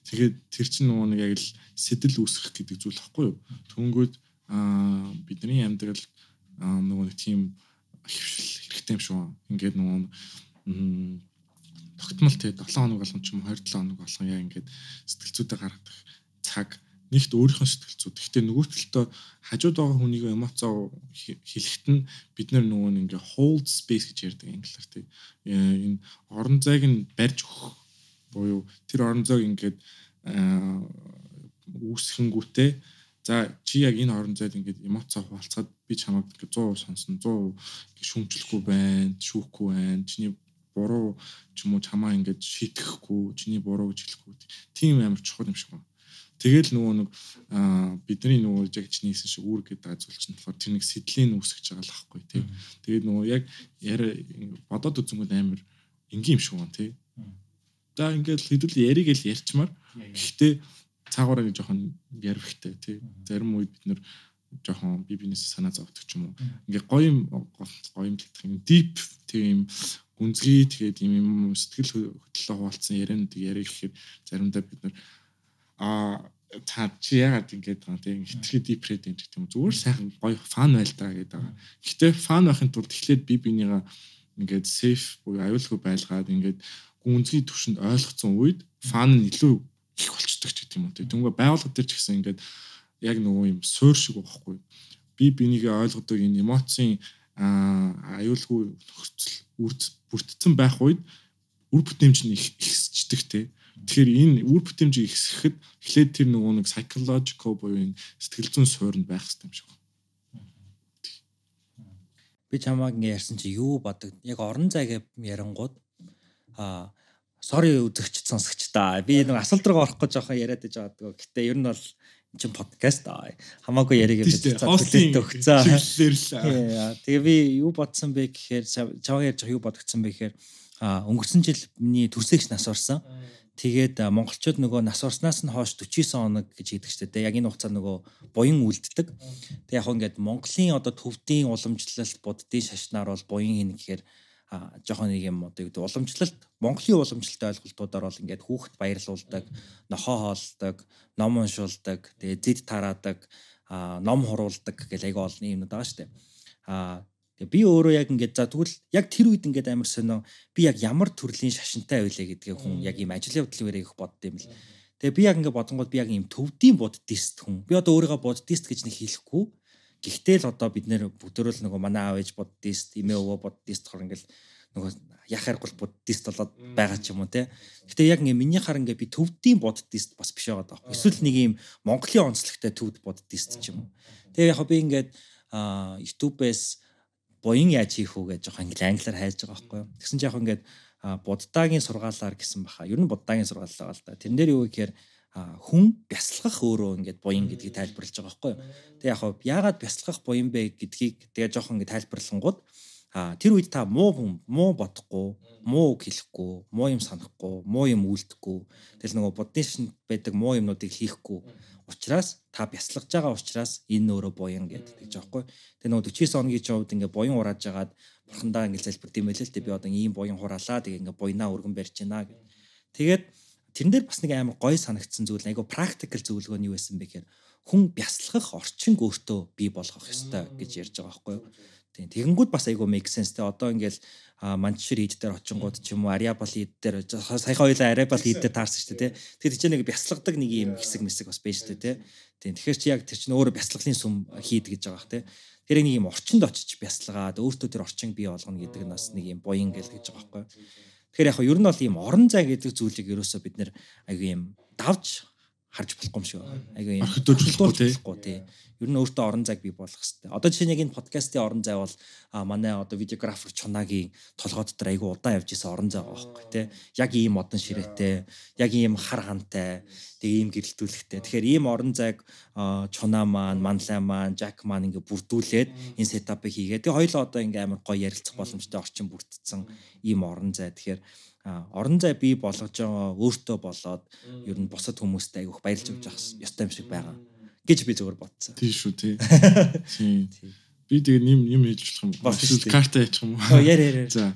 Тэгээд тэр чинь нөгөө нэг яг л сэтэл үүсгэх гэдэг зүйл байхгүй юу? Төнгөд аа бидний амьдрал нөгөө нэг тийм хөвшил хэрэгтэй юм шүү. Ингээд нөгөө тогтмол тий 7 хоног болгон ч юм 27 хоног болгон яа ингээд сэтгэлзүүдээ гаргадаг цаг нэгт өөрийнхөө сэтгэлзүүд. Гэхдээ нөгөө талдаа хажууд байгаа хүнийг эмоцоо хэлэхэд нь бид нар нөгөө нэг ингээ hold space гэж ярьдаг англиар тий. Энэ орон зайг нь барьж өгөх буюу тэр орон зайг ингээд үүсгэнгүүтээ За чи яг энэ орон зайд ингээд эмоцоо хуваалцаад би чамайг ингээд 100% сонсно 100% ингээд шүүмжлэхгүй байна, шүүхгүй байна. Чиний буруу ч юм уу чамаа ингээд шийтгэхгүй, чиний буруу гэж хэлэхгүй. Тийм амар чухал юм шиг байна. Тэгэл нөгөө нэг бидний нөгөө яг чиний хийсэн шиг үүрэг гэдэг зүйл чинь болохоор тэр нэг сэдлийн үүсгэж байгаа л ахгүй тий. Тэгээд нөгөө яг яриа бодоод үзэнгүүт амар энгийн юм шиг байна тий. За ингээд хэдүүл яриг л ярьчмаар. Гэхдээ цаагаараа нэг жоохон ярвхтэй тий. Зарим үед бид нэр жоохон би бинээс санаа зовдөг ч юм уу. Ингээ гоё юм гоё юм гэх юм deep тийм гүнзгий тэгээд юм сэтгэл хөдлөлөө хуваалцсан ярианууд яриа гэхээр заримдаа бид нар а та чи яагаад ингэж байгаа тийм хитрхи дипред юм гэх юм зүгээр сайхан гоё фан байл та гэдэг байгаа. Гэтэ фан байхын тулд эхлээд би бинийгаа ингээд сейф буюу аюулгүй байлгаад ингээд гүнзгий төвшөнд ойлгоцсон үед фан нь илүү их болчдөг ч гэдэг юм уу. Тэнгүү байгууллага дээр ч гэсэн ингээд яг нөгөө юм суур шиг байхгүй. Би бинийгээ ойлгодог энэ эмоцийн аюулгүй нөхцөл бүрдсэн байх үед үр бүтээмж нь их ихсчдэг те. Тэгэхээр энэ үр бүтээмжийг ихсэхэд эхлээд тэр нөгөө нэг psychological буюу сэтгэл зүйн суурьнд байх хэрэгтэй юм шиг байна. Би чамааг ингэ ярьсан чи юу бодог? Яг орон зайг ярангууд а sorry үзэгч сонсогч та. Би нэг асуулт руу орох гэж жоохон яриад байж байгаа. Гэтэ ер нь бол энэ чинь подкаст аа. Хамаагүй яриг юм бид хостинг өгцөө. Тэгээ би юу бодсон бэ гэхээр чаваа ярьж юу бодогдсон бэ гэхээр өнгөрсөн жил миний төрсөгч нас орсон. Тэгээд монголчууд нөгөө нас орсноос нь хойш 49 хоног гэж хийдэг шүү дээ. Яг энэ хугацаа нөгөө буян үлддэг. Тэг яг ингээд Монголын одоо төвдийн уламжлалт буддийн шашнаар бол буян хийнэ гэхээр жоохон нэг юм одоо юу гэдэг уламжлалт Монголын уламжлалт ойлголтуудаар бол ингээд хүүхэд баярлуулдаг, нохоо хоолдог, ном уншуулдаг, тэгээ зэд тараадаг, ном хуруулдаг гэл аяга олон юмнууд байгаа штэ. А тэгээ би өөрөө яг ингээд за тэгвэл яг тэр үед ингээд амар сонио би яг ямар төрлийн шашинтай байлаа гэдгээ хүн яг ийм ажил явдлын үеэр их бодд юм л. Тэгээ би яг ингээд бодонгууд би яг ийм төвдийн буддист хүн. Би одоо өөрийгөө буддист гэж нэг хэлэхгүй Гэхдээ л одоо бид нэр бүгдөө л нөгөө манай аав ээж буддист, эмээ өвөө буддист хор ингээл нөгөө яхааргүй буддист болоод байгаа ч юм уу те. Гэтэ яг ингээ миний хар ингээ би төвдийн буддист бас биш байгаа даа. Эсвэл нэг юм Монголын онцлогтой төвд буддист ч юм уу. Тэгээ яг би ингээд YouTube-ээс буян яаж хийх үү гэж жоохон англи англиар хайж байгаа байхгүй юу. Тэгсэн чинь яг ингээд буддагийн сургаалаар гэсэн баха. Ер нь буддагийн сургаал байгаа л да. Тэрэн дээр юу гэхээр хүн бясалгах өөрөө ингээд буян гэдгийг тайлбарлаж байгаа байхгүй юу. Тэгээ яг яагаад бясалгах буян бэ гэдгийг тэгээ жоохон ингээд тайлбарлангууд А тэр үед та муу хүн, муу бодохгүй, муу үг хэлэхгүй, муу юм санахгүй, муу юм үйлдэхгүй. Тэгэл нөгөө буддын шинд байдаг муу юмнуудыг хийхгүй. Учираас та бясалгаж байгаа учраас энэ өөрөө буян гэдэг гэж аахгүй. Тэгээ нөгөө 49 хоногийн човд ингээ буян урааж агаад бурхандаа ингээ залбирд юм байл л тэ би одоо ийм буян хураалаа тэгээ ингээ буйнаа өргөн барьж байна гэд. Тэгээд тэрэн дээр бас нэг амар гоё санагдсан зүйл айгу практикал зөвлөгөө нь юу байсан бэ гэхээр хүн бясалгах орчинг өөртөө бий болгох ёстой гэж ярьж байгаа байхгүй юу. Тийм. Тэгэнгүүт бас айгүй make sense те. Одоо ингээл манчшир хийд дээр очингууд ч юм уу ариабал хийд дээр саяхан хоёлаа ариабал хийд дээр таарсан шүү дээ те. Тэгэхээр тийч нэг бясалгадаг нэг юм хэсэг мэсэг бас байж шүү дээ те. Тийм. Тэгэхээр чи яг тэр чинь өөрөө бясалгалын сүм хийд гэж байгаа бах те. Тэр нэг юм орчинд очиж бясалгаад өөртөө тэр орчин бий болгоно гэдэг нь бас нэг юм буян гэл гэж байгаа байхгүй. Тэгэхээр яг ер нь бол ийм орон зай гэдэг зүйлийг ерөөсөө бид нэр айгүй юм давж харж болохгүй юм шиг байна. Айгүй юм орхидуулж тий. Ер нь өөртөө орон зайг бий болгох хэрэгтэй. Одоо жишээ нь яг энэ подкастын орон зай бол манай одоо видеографер Чунагийн толгой дотор айгүй удаан явж исэн орон зай байгаа байхгүй тий. Яг ийм модон ширээтэй, яг ийм хар хантай, тэгээ ийм гэрэлтүүлэхтэй. Тэгэхээр ийм орон зайг Чуна маань, Манлай маань, Жак маань ингээ бүрдүүлээд энэ сетапыг хийгээд тэгээ хоёлоо одоо ингээ амар гоё ярилцах боломжтой орчин бүрдсэн ийм орон зай. Тэгэхээр орон зай бий болгож байгаа өөртөө болоод ер нь бусад хүмүүстэй айгүйх баярлж өгч явах ёстой юм шиг байгаа гэж би зөвөр бодсон. Тийм шүү тий. Би тэгээ нэм юм хийж болох юм. Карта яачих юм уу? Яа яа. За.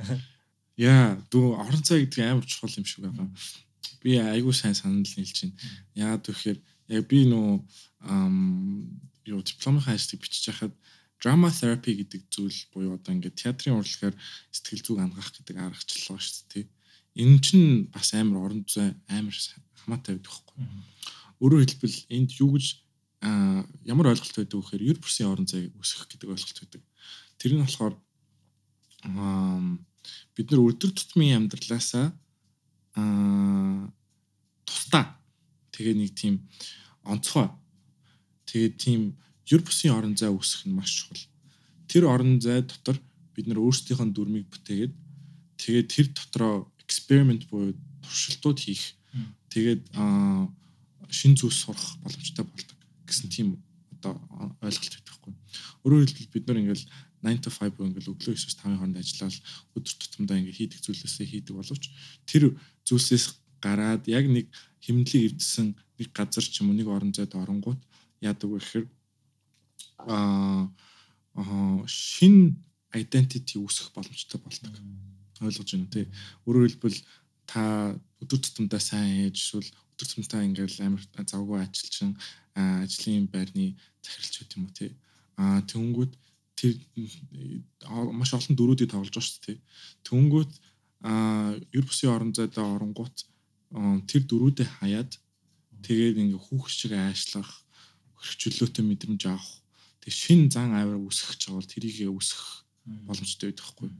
Яа, дүү орон зай гэдэг амар чухал юм шиг байгаа. Би айгүй сайн санал нийлж байна. Яагаад гэвэл яг би нөө ам юу дипломын ажлыг бичиж байхад drama therapy гэдэг зүйл буюу одоо ингээд театрын урлагаар сэтгэл зүг хангах гэдэг аргачлал байгаа шүү дээ энэ чинь бас амар орон зай амар хамаатай байдаг байхгүй. Өөрөөр хэлбэл энд юу гэж ямар ойлголт байдаг вэ гэхээр 90% орон зай үүсгэх гэдэг ойлголт байдаг. Тэр нь болохоор бид нар өдөр тутмын амьдралаасаа тусдаа тэгээ нэг тийм онцгой тэгээ тийм 90% орон зай үүсгэх нь маш чухал. Тэр орон зай дотор бид нар өөрсдийнхөө дүрмийг бүтээгээд тэгээд тэр дотроо experiment буюу туршилтууд хийх. Тэгээд шин зүйл сурах боломжтой болдог гэсэн тийм одоо ойлголт байдаг хгүй. Өөрөөр хэлбэл бид нар ингээл 9 to 5 буюу ингээл өглөө 9-с 5-ын хооронд ажиллаад өдөр тутамдаа ингээ хийдэг зүйлээсээ хийдэг боловч тэр зүйлсээс гараад яг нэг хэмнэлийг эвдсэн нэг газар ч юм уу нэг орон зайд оронгууд яадаг вэ гэхээр аа шин identity үүсгэх боломжтой болдог ойлгож байна тий. Өөрөөр хэлбэл та өдөр тутамдаа сайн ээж эсвэл өдөр тутамдаа ингээл амар завгүй ажилчин ажлын байрны захиралч юм уу тий. Аа тэнгүүд тэр маш олон дөрүүдийг тоглож байгаа шүү дээ. Тэнгүүд аа ер бусын орон зайдаа оронгууд тэр дөрүүдээ хаяад тэгээд ингээ хүүхч шиг айшлах хөрчлөөтэй мэдрэмж авах тэг шин зан авир үсгэх чаавал тэрийг үсгэх боломжтой байдаг хгүй.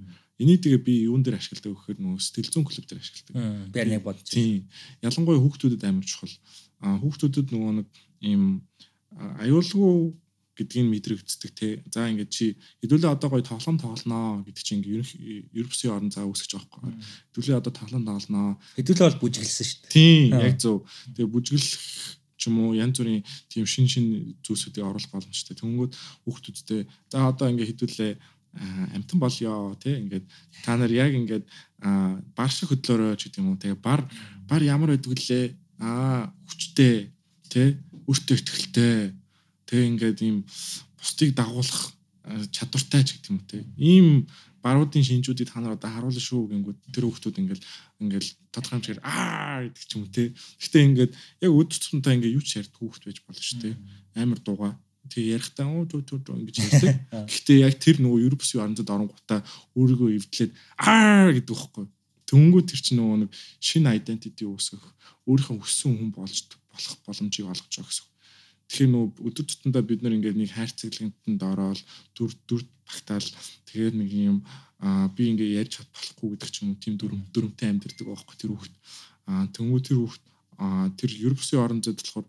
Энийг тэгээ би юун дээр ашигладаг гэхээр нөгөө сэтгэл зүйн клуб дээр ашигладаг. Би яг бодож. Тийм. Ялангуяа хүүхдүүдэд амар чухал. Аа хүүхдүүдэд нөгөө нэг ийм аюулгүй гэдгийг мэдрэгддэг те. За ингээд чи хэдүүлээ одоо гоё тоглоом тоглоноо гэдэг чинь ингээд ерөөсөө орон зай үүсгэж байгаа байхгүй. Хэдүүлээ одоо тоглоом тоглоноо. Хэдүүлээ бол бүжиглсэн шүү дээ. Тийм, яг зөв. Тэгээ бүжиглэх ч юм уу янз бүрийн тийм шин шин зүйлсүүдийг оруулах боломжтой. Тэнгүүд хүүхдүүдтэй за одоо ингээд хэдүүлээ амтан болёо тий ингээд та нар яг ингээд бар шиг хөдлөөрөө ч гэдэг юм уу тэгээ бар бар ямар байдаг лээ. Аа хүчтэй тий өөртөө ихтэй тэгээ ингээд ийм бусдыг дагуулах чадвартай ч гэдэг юм тий ийм баруудын шинжүүдийг та нар одоо харуулна шүү гингүүд тэр хүмүүс ингээл ингээл тодорхой хэмжээгээр аа гэдэг ч юм уу тий гэхдээ ингээд яг өдөр тутмын ингээд юу ч ярьдаг хүүхд байж болно шүү тий амар дуугаа тэг ярихтаа оо түү түү ингэж ярьдаг. Гэхдээ яг тэр нөгөө Европс юу аранзад оронгуудаа өөрийгөө эвдлээд аа гэдэг байхгүй. Төнгөө тэр чинь нөгөө нэг шинэ identity үүсгэх, өөрийнхөө хүссэн хүн болж болох боломжийг олгож байгаа гэсэн. Тэгэхээр нөгөө өдөр тутамдаа бид нар ингээд нэг хайрцаглалтанд ороод дүр дүр багтаал тэгээд нэг юм аа би ингээд ярьж чад болохгүй гэдэг ч юм уу тийм дүрм дүрмтэй амьдэрдэг байхгүй тэр хүүхд. Аа төнгөө тэр хүүхд аа тэр Европсын орон зайд болохоор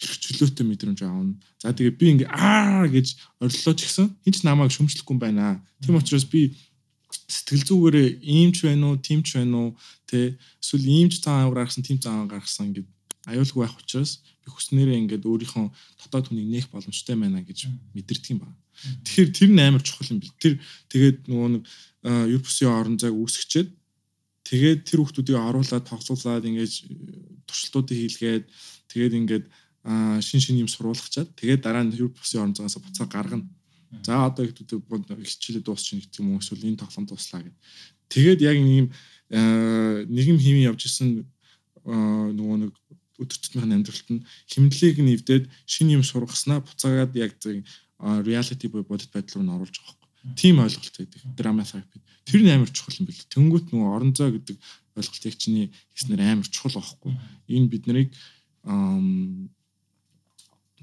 чөлөөтэй мэдрэмж аавна. За тэгээ би ингээ аа гэж ориллоо ч гэсэн хинч намайг шөмжлөхгүй юм байна. Тийм учраас би сэтгэл зүгээрээ иймч байна уу, тиймч байна уу, тэ эсвэл иймч цаан гаргасан, тийм цаан гаргасан ингээд аюулгүй байх учраас би хүснээрээ ингээд өөрийнхөө дотоод хүнийг нээх боломжтой байна гэж мэдэрдэг юм байна. Тэгэхээр тэр нь амар чухал юм бил. Тэр тэгээд нөгөө нэг Европсын орон зайг үүсгэчээд тэгээд тэр хүмүүсийг оруулаад тоглуулад ингээд туршилтуудыг хийлгээд тэгээд ингээд шин шин юм сурвалгачаад тэгээд дараа нь Европсын орон зайгаас буцаа гаргана. За одоо их хичээлээ дуусчих гэх юм уу эсвэл энэ тоглоом дуслаа гэд. Тэгээд яг юм нийгэм химийн явж исэн нөгөө нэг өдөр тутмын амьдралт нь химнэлийг нэвдээд шинэ юм сургаснаа буцаагаад яг зөв reality буй бодит байдал руу н оруулж байгаа байхгүй. Тим ойлголт байдаг. Драма therapy. Тэр нь амар чухал юм бэл. Тэнгүүт нөгөө орон зай гэдэг ойлголтыг чиний хийснээр амар чухал байхгүй. Энэ бид нарыг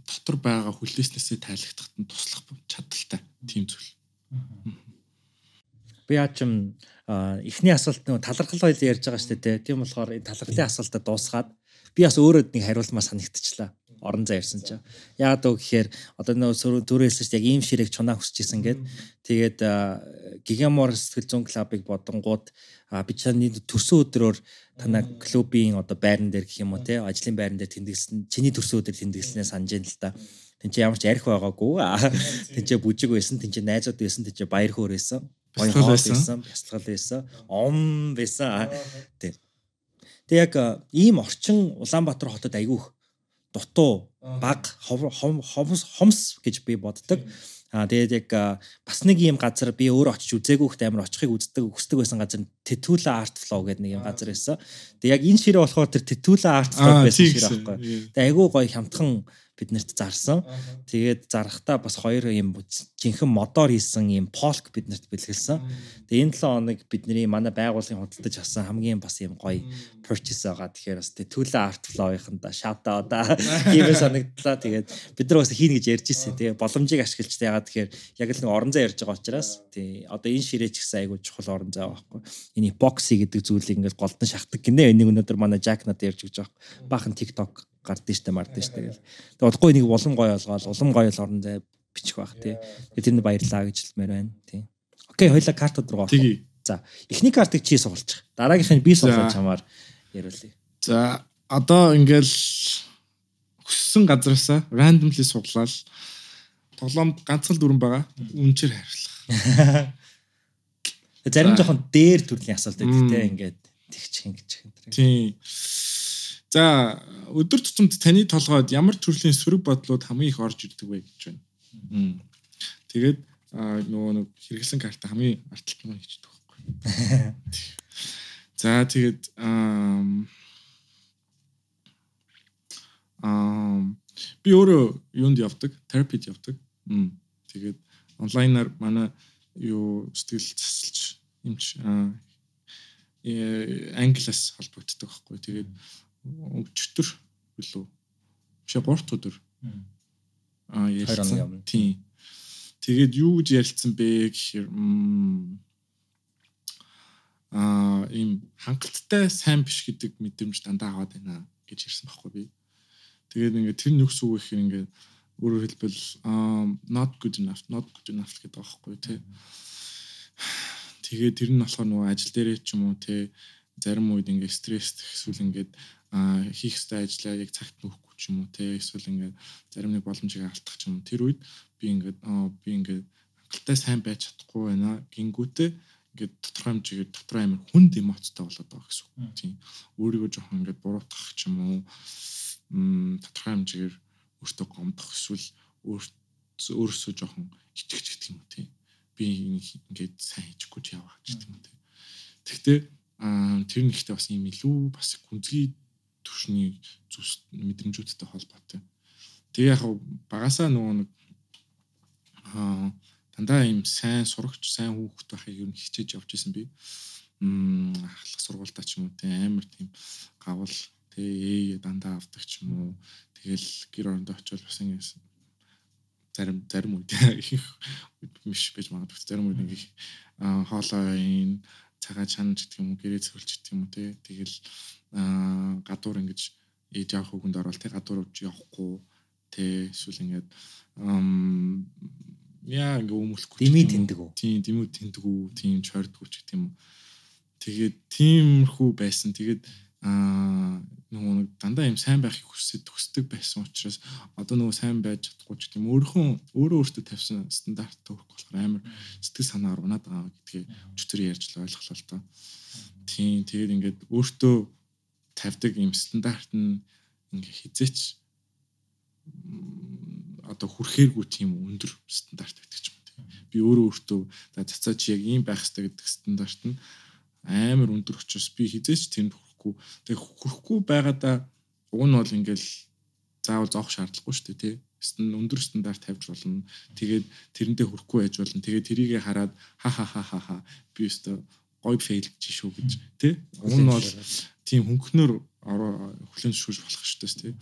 дотор байгаа хүлээснээсээ тайлагдахад нь туслах чадaltaй тийм зүйл. Би яачим эхний асуулт нөгөө талархал хоёул ярьж байгаа шүү дээ. Тийм болохоор энэ талархлын асуултаа дуусгаад би бас өөрөө нэг хариулмаа санагдчихлаа. Орон зай ярьсан чинь. Яагаад вэ гэхээр одоо нөө түрээсэж яг ийм ширээг чунаа хүсчихсэн гээд тэгээд Гигамор сэтгэл зүйн клубыг бодонгууд би чаны төрсөн өдрөөр танаа клубын одоо байран дээр гэх юм уу те ажлын байран дээр тэмдэглэсэн чиний төрсөн өдөр тэмдэглэснээ санаж байна л да. Тинчээ ямар ч арх байгаагүй. Тинчээ бүжиг байсан, тинчээ найзууд байсан, тинчээ баяр хөөр байсан. Хоол байсан, бясалгал байсан, ом байсан. Тэг. Тэг яг ийм орчин Улаанбаатар хотод айгүйх дутуу баг хомс хомс гэж би боддог. Аа тэгээд яг бас нэг юм газар би өөрөө очиж үзээгүй хт амар очихыг үздэг хүсдэг байсан газар Tetula Art Flow гэдэг нэг юм газар байсан. Тэгээд яг энэ ширээ болохоор тэр Tetula Art Flow байсан ширээ байхгүй. Тэгээд айгүй гоё хямдхан бид нарт зарсан. Тэгээд зарахтаа бас хоёр юм жинхэнэ модоор хийсэн юм полк бид нарт бэлгэлсэн. Тэгээд энэ 7 хоног бидний манай байгууллагын худалдаж авсан хамгийн бас юм гоё purchase байгаа. Тэгэхээр бас тэгээд Түлэ Art Flow-ийнда shout out аа. Ийм санагдлаа. Тэгээд бид нар бас хийнэ гэж ярьж ирсэн. Тэгээд боломжийг ашиглаж яагаад тэгэхээр яг л нэг орон зай ярьж байгаа учраас тий одоо энэ ширээ ч гэсэн айгүй чухал орон зай байхгүй. Энэ epoxy гэдэг зүйлийг ингээд голдон шахдаг гинэ. Энийг өнөөдөр манай Jack надад ярьж өгч байгаа. Баахан TikTok гардыг штэ мардыг штэ гэл. Тэгээ удахгүй нэг улам гоё олгоол улам гоё л орон зай бичих байх тий. Тэгээ тэрнд баярлаа гэж хэлмээр байна тий. Окей, хоёлаа картууд руу орох. За, эхний картыг чи суулчих. Дараагийнх нь би суулгаж чамаар яриулъя. За, одоо ингээл хүссэн газараасаа randomly суглаад тоглоомд ганцхан дүрэн байгаа. Үнчээр хариулах. Зарим жоохон дээр төрлийн асуулт байдаг те ингээд тэгчих юм гэж юм. Тийм. За өдөр тутамд таны толгойд ямар төрлийн сөрөг бодлууд хамгийн их орж ирдэг вэ гэж байна. Тэгээд нөгөө нэг хэрэглэн карта хамгийн арталтан хийдэг байхгүй. За тэгээд аа би өөрөө юунд явдаг? Терапид явдаг. Тэгээд онлайнаар манай юу сэтгэл засалж юмч э англиас холбогддог байхгүй. Тэгээд өчтөр билүү. Бишээ 3 өдөр. Аа ярьсан. Тийм. Тэгээд юу гэж ярилцсан бэ гэхээр аа ийм хангалттай сайн биш гэдэг мэдрэмж дандаа аваад байна гэж ярьсан байхгүй би. Тэгээд ингээд тэр нүгс үг гэхээр ингээд өөрөөр хэлбэл not good enough, not good enough гэдэг байхгүй тий. Тэгээд тэр нь болохоор нөгөө ажил дээрээ ч юм уу тий зарим үед ингээд стресс эсвэл ингээд хийх ёстой ажлаа яг цагт нөөхгүй ч юм уу те эсвэл ингээд зарим нэг боломжийг алдах ч юм уу. Тэр үед би ингээд би ингээд хангалттай сайн байж чадахгүй байна. Гингүүтээ ингээд тодорхой хэмжээгээр дотроо амир хүнд эмоцтой болоод байгаа гэсэн үг. Тийм өөрийгөө жоохон ингээд буруутгах ч юм уу. Тодорхой хэмжээгээр өөртөө гомдох эсвэл өөрөөсөө жоохон итгэж гэх юм тийм би ингээд сайн хийчихгүй ч яваа гэж тийм үү тэгтээ тэр нэгтээ бас юм илүү бас гүнзгий төвшний зүс мэдрэмжүүдтэй холбоотой. Тэгээ яг багасаа нөгөө нэг аа дандаа ийм сайн сурагч, сайн хүүхэд байхыг юу хичээж явж исэн би. Мм ахлах сургуультай ч юм уу те амар тийм гавал те ээ дандаа авдаг ч юм уу. Тэгэл гэр орондоо очиод бас ингэсэн зарим зарим үед биш байж магадгүй зарим үед нэг хоолой ин цагаа чанаж гэдэг юм уу гэрээ цэвэрлж гэдэг юм уу те тэгэл гадуур ингэж ээж авах хүнд орол те гадуур уж явахгүй. Те эсвэл ингээд яа ингээ өмөлөхгүй дими тэндэг үү тийм дими тэндэг үү тийм чойрдгүй ч юм уу тэгээд тиймэрхүү байсан. Тэгээд аа нөгөө нэг дандаа юм сайн байхыг хүсэж төсдөг байсан учраас одоо нөгөө сайн байж чадахгүй ч гэдэм. Өөрийнхөө өөрөө өөртөө тавьсан стандарт төрөх болохоор амар сэтгэл санаагаар унаад байгаа гэдгийг өчтөр ярьж л ойлголоо л тоо. Тийм тэгээд ингээд өөртөө тавьдаг юм стандарт нь ингээ хизээч одоо хүрхээргүй тийм өндөр стандарт байдаг ч юм уу. Би өөрөө өөртөө за цацаа чи яг ийм байх хэрэгтэй гэдэг стандарт нь амар өндөр учраас би хизээч тэнд хүрэхгүй. Тэгээ хүрэхгүй байгаадаа уг нь бол ингээл заавал зоох шаардлагагүй шүү дээ тий. Стэн өндөр стандарт тавьж болно. Тэгээд тэрэндээ хүрэхгүй байж болно. Тэгээд тэрийгэ хараад ха ха ха ха ха би өстө гой фейл гэж шүү гэж тий. Уг нь бол тийм хөнгөнөр хүлэн зөвшөөрж болох дээ тий.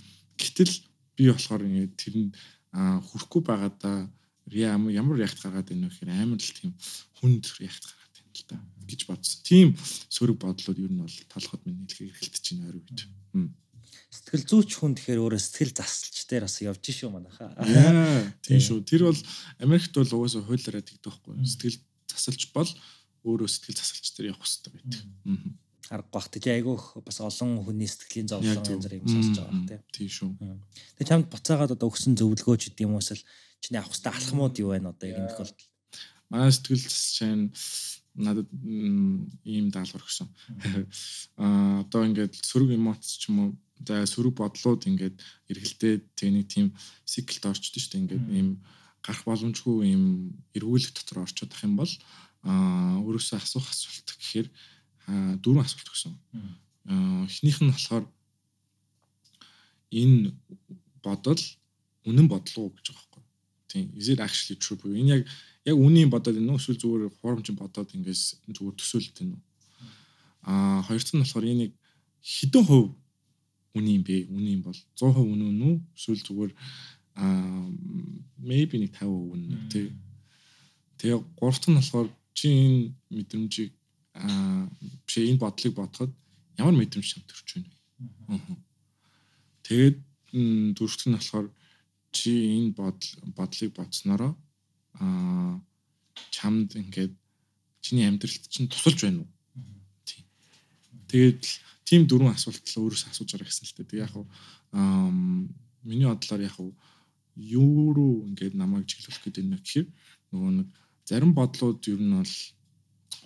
Гэтэл би болохоор ингээд тэр нь хүрэхгүй байгаадаа ямар ягт гаргаад байна вэ гэхээр амар л тийм хүнд ягт гаргаад байна л да гэж бодсон. Тийм сөрөг бодлууд ер нь бол толгойд минь хэлхийг эргэлдэж байна ойр үед. Сэтгэл зүйч хүн тэгэхээр өөрөө сэтгэл засалч дээр бас явж шүү манайхаа. Тийм шүү. Тэр бол Америкт бол угаасаа хуулиараа тэгдэг байхгүй. Сэтгэл засалч бол өөрөө сэтгэл засалч дээр явах хэрэгтэй байдаг. Аа арга бах тий айгүйх бас олон хүний сэтгэлийн зовлон янз бүрийн юм сонсож байгаа тий. Тийм шүү. Тэгээ чамд буцаагаад одоо өгсөн зөвлөгөөч гэдэг юм уус л чиний авах хэвээр алхмууд юу байна одоо энэ тохиолдолд? Манай сэтгэл засчийн надад ийм даалгавар өгсөн. Аа одоо ингээд сөрөг эмоц ч юм уу за сөрөг бодлууд ингээд эргэлдээд тэг нэг тийм циклд орчдөг шүү дээ ингээд ийм гарах боломжгүй ийм эргүүлэх дотор орчод ах юм бол аа өөрөөсөө асуух асуулт гэхээр дөрвөн асуулт өгсөн. Эхнийх нь болохоор энэ бодол үнэн бодлоо гэж байгаа байхгүй. Тийм. Is it actually true буюу энэ яг яг үнийн бодоод энэ эсвэл зүгээр хуурамчин бодоод ингээс зүгээр төсөөлөлт энэ. Аа хоёр дахь нь болохоор энийг хэдэн хувь үнийн бэ? Үнийн бол 100% үнэн үү? Эсвэл зүгээр аа maybe нэг 50% үнэн тий. Тэгээ гурав дахь нь болохоор чи энэ мэдрэмжийг аа биш энэ бодлыг бодоход ямар мэдрэмж чамд төрж байна вэ? Тэгээд дөрөвт нь болохоор чи энэ бодол бодлыг бодсноороо аа чамд ингээд чиний амьдралд чинь тусалж байна уу? Тийм. Тэгээд тийм дөрвөн асуулт л өөрөөсөө асууж байгаа гэсэн л дээ. Тэг яг аа миний бодлоор яг юу руу ингээд намайг чиглүүлэх гэдэг нь гэхээр нөгөө нэг зарим бодлууд ер нь бол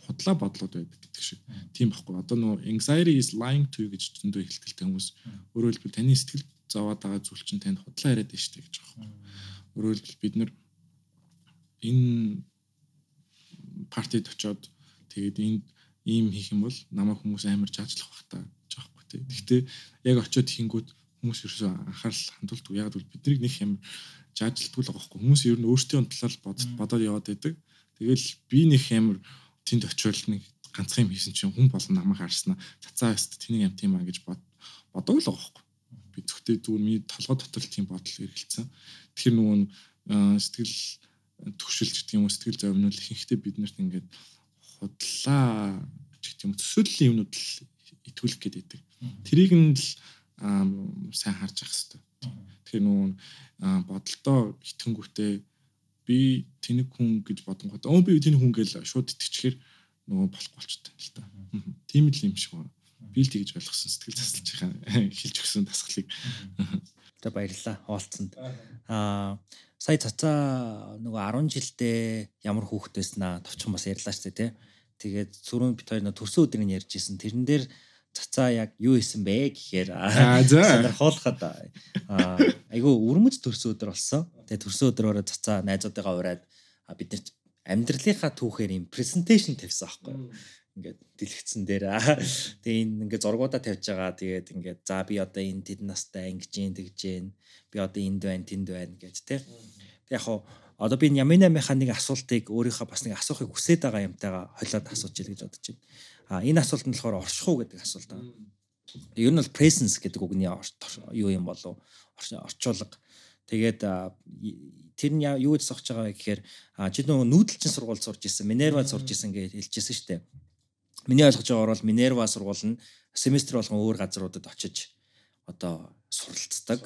худлаа бодлууд байдаг гэдэг шиг. Тийм байхгүй. Одоо нөгөө anxiety is lying to you гэж зөндөө ихэлтэлтэй хүмүүс. Өөрөөр хэлбэл таны сэтгэл зовоод байгаа зүйл чинь танд худлаа яриад байна шүү дээ гэж байгаа байхгүй. Өөрөөр хэлбэл бид нэр энэ партид очоод тэгээд энд ийм хийх юм бол намайг хүмүүс амар жаачлах бах та гэж байгаа байхгүй. Гэхдээ яг очоод хийнгүүт хүмүүс ерөөсөө анхаарал хандуулдаг. Яг бол биднийг нэг юм жаажилтгүй л байгаа байхгүй. Хүмүүс ер нь өөрсдийн талаар бодоод яваад байдаг. Тэгэл би нэг амар тэнд очивол нэг ганцхан юм хийсэн чинь хүн болон намайг харснаа цацаа яст тэнийг юм тийм аа гэж бод бодог л байгаа. Би зөвхөн зүгээр миний толгой дотор л тийм бодол эргэлцсэн. Тэгэхээр нөгөө сэтгэл төвшөлж гэдэг юм уу сэтгэл зовнол ихэнхдээ биднэрт ингээд худлаа гэх юм төсөөллийн юмнууд л итгүүлэх гээд байдаг. Тэрийг нь л сайн харж ах хэрэгтэй. Тэгэхээр нөгөө бодолдоо итгэнгүүтээ би тэнэг хүн гэж бодонгот өө би тэнэг хүн гэж шууд итгэчихээр нөгөө болохгүй болчтой л та. Тийм л юм шиг байна. Би л тэгж ойлгосон сэтгэл засалж байгаа хэлж өгсөн дасгалыг. За баярлалаа хаалцсанд. Аа сая цацаа нөгөө 10 жилдээ ямар хүүхэд байснаа товчхон бас ярьлаа шүү дээ тий. Тэгээд сөрөнд бит хоёр төрсөн өдрийг ярьж исэн. Тэрэн дээр цацаа яг юу исэн бэ гэхээр сонирхолоход айгүй өрмөц төрсөн өдөр болсон. Тэгээ төрсөн өдрөөрөө цацаа найзуудыгаа ураад биднэрт амьдралынхаа түүхээр юм презентацийн тавьсан аахгүй ингээд дэлгэцэн дээр тэгээ энэ ингээд зургуудаа тавьж байгаа. Тэгээд ингээд за би одоо энэ тэд настай ингэж юм тэгж जैन би одоо энд байна тэнд байна гэж тэ. Тэг яг хоо одоо би ямын амийнхаа нэг асуултыг өөрийнхөө бас нэг асуухыг хүсээд байгаа юмтайгаа холиод асууж ил гэж бодож байна А энэ асуулт нь болохоор орших уу гэдэг асуулт аа. Ер нь бол presence гэдэг үгний юу юм болов орчуулга. Тэгээд тэр нь юу гэж сохож байгаа вэ гэхээр чи нөгөө нүүдэлчин сургууль сурж исэн, Minerva сурж исэн гэж хэлчихсэн шүү дээ. Миний ойлгож байгаагаар бол Minerva сургууль нь семестр болгон өөр газруудад очиж одоо суралцдаг.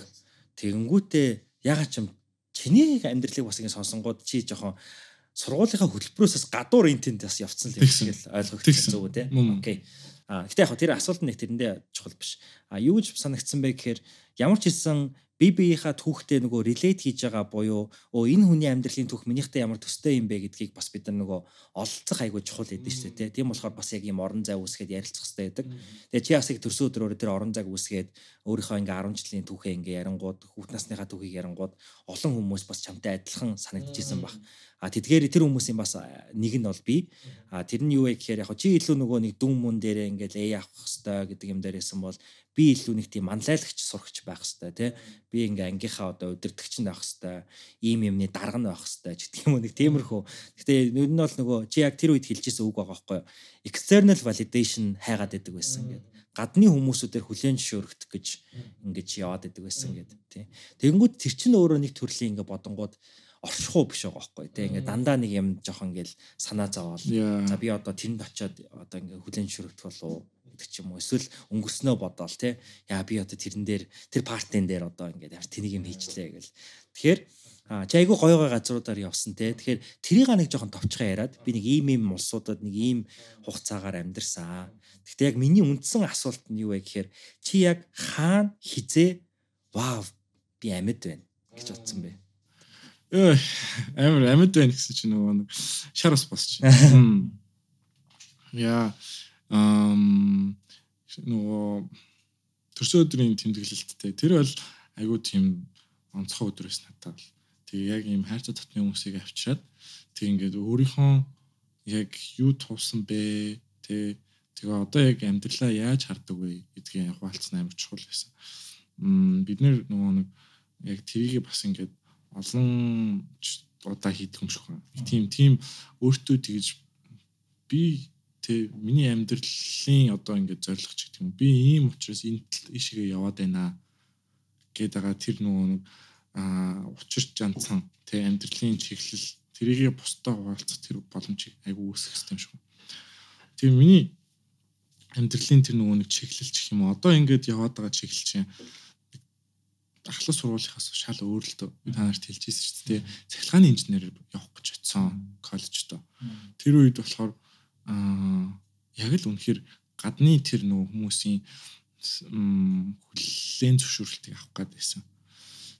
Тэгэнгүүтээ ягаад ч юм чиний амьдралыг бас ингэ сонсонгууд чи жоохон сургуулийнхаа хөтөлбөрөөс гадуур энэ тэнд бас явцсан л юм шиг л ойлгогдсон зүг үү те. Окей. А гэтээ яг хөө тэр асуулт нэг тэрэндээ чухал биш. А юу гэж санагдсан бэ гэхээр ямар ч хэлсэн би биеийнхаа түүхтэй нөгөө relate хийж байгаа буюу өө энэ хүний амьдралын түүх минийхтэй ямар төстэй юм бэ гэдгийг бас бид нар нөгөө ололцох айгүй чухал гэдэг шүү дээ тийм болохоор бас яг ийм орон зай үүсгээд ярилцах хэрэгтэй байдаг. Тэгээ чи бас яг төрсөн өдрөөр тэр орон зайг үүсгээд өөрийнхөө ингээ 10 жилийн түүхээ ингээ ярангууд хүүхд насныхаа түүхийг ярангууд олон хүмүүс бас чамтай адилхан санагдчихсэн баг. А тэдгээр тэр хүмүүсийн бас нэг нь бол би. А тэр нь юу вэ гэхээр яг чи илүү нөгөө нэг дүн мөн дээрээ ингээл ээ авах хэвээр гэдэг юм дээрээсэн бол би илүү нэг тийм манлайлагч сурагч байх хэвээр тий. Би ингээ ангийнхаа одоо удирдахч нь байх хэвээр ийм юмны дарга нь байх хэвээр ч гэдэг юм уу нэг тиймэрхүү. Гэтэ ер нь бол нөгөө чи яг тэр үед хэлжсэн үг байгаа байхгүй юу? External validation хайгаад байдаг байсан гэдэг гадны хүмүүсүүдээр хүлэн зөвшөөрөгдөх гэж ингэж яваад байдаг байсан гэдэг тий. Тэгэнгүүт тэр чинь өөрөө нэг төрлийн ингээ бодонгууд оршихуу биш байгаа байхгүй. Тий ингээ дандаа нэг юм жоохон ингээл санаа зовоол. За би одоо тэнд очиод одоо ингээ хүлэн зөвшөөрөгдөх болов гэдэг ч юм уу. Эсвэл өнгөрснөө бодоол тий яа би одоо тэрэн дээр тэр партийн дээр одоо ингээ ямар тэнийг юм хийчлээ гэл. Тэгэхээр А чи айгүй гоё гоё газруудаар явсан те. Тэгэхээр тэрийг нэг жоохон товчхон яриад би нэг ийм ийм улсуудад нэг ийм хугацаагаар амьдэрсэн. Гэхдээ яг миний үндсэн асуулт нь юу вэ гэхээр чи яг хаана хизээ вау би амьд байна гэж бодсон бэ? Амар амьд байна гэсэн чинь нөгөө нэг шар ус босч. Яа ам нөгөө төрсөн өдрийн тэмдэглэлттэй тэр бол айгүй тийм онцгой өдөр байсан надад. Тэгээ яг ийм хайрцаг татны хүмүүсийг авчираад тэг ингээд өөрийнхөө яг юу туусан бэ тэ тэгээ одоо яг амьдралаа яаж хардаг вэ гэдгийг хуваалцсан амар чухал байсан. Мм бид нар нөгөө нэг яг тэрийг бас ингээд олон удаа хийдэг юм шиг байна. Тийм тийм өөртөө тэгж би тэ миний амьдралын одоо ингээд зорилго ч гэдэг юм. Би ийм учраас энэ ишигээ яваад байна гэдэг байгаа тэр нөгөө нэг аа учир жанцсан тэ амьдралын чиглэл тэрийг бусдаа хуваалцах тэр боломжийг айгүй хэрэгтэй юм шиг. Тийм миний амьдралын тэр нөгөө нэг чиглэлч гэх юм. Одоо ингээд яваад байгаа чиглэл чинь ахлах сургуулийнхаас шал өөр л дөө та нарт хэлжсэн шүү дээ. Цахилгааны инженер явах гэж очисон коллежд. Тэр үед болохоор аа яг л үнэхээр гадны тэр нөгөө хүмүүсийн хүлээн зөвшөөрлтийг авах гээд байсан.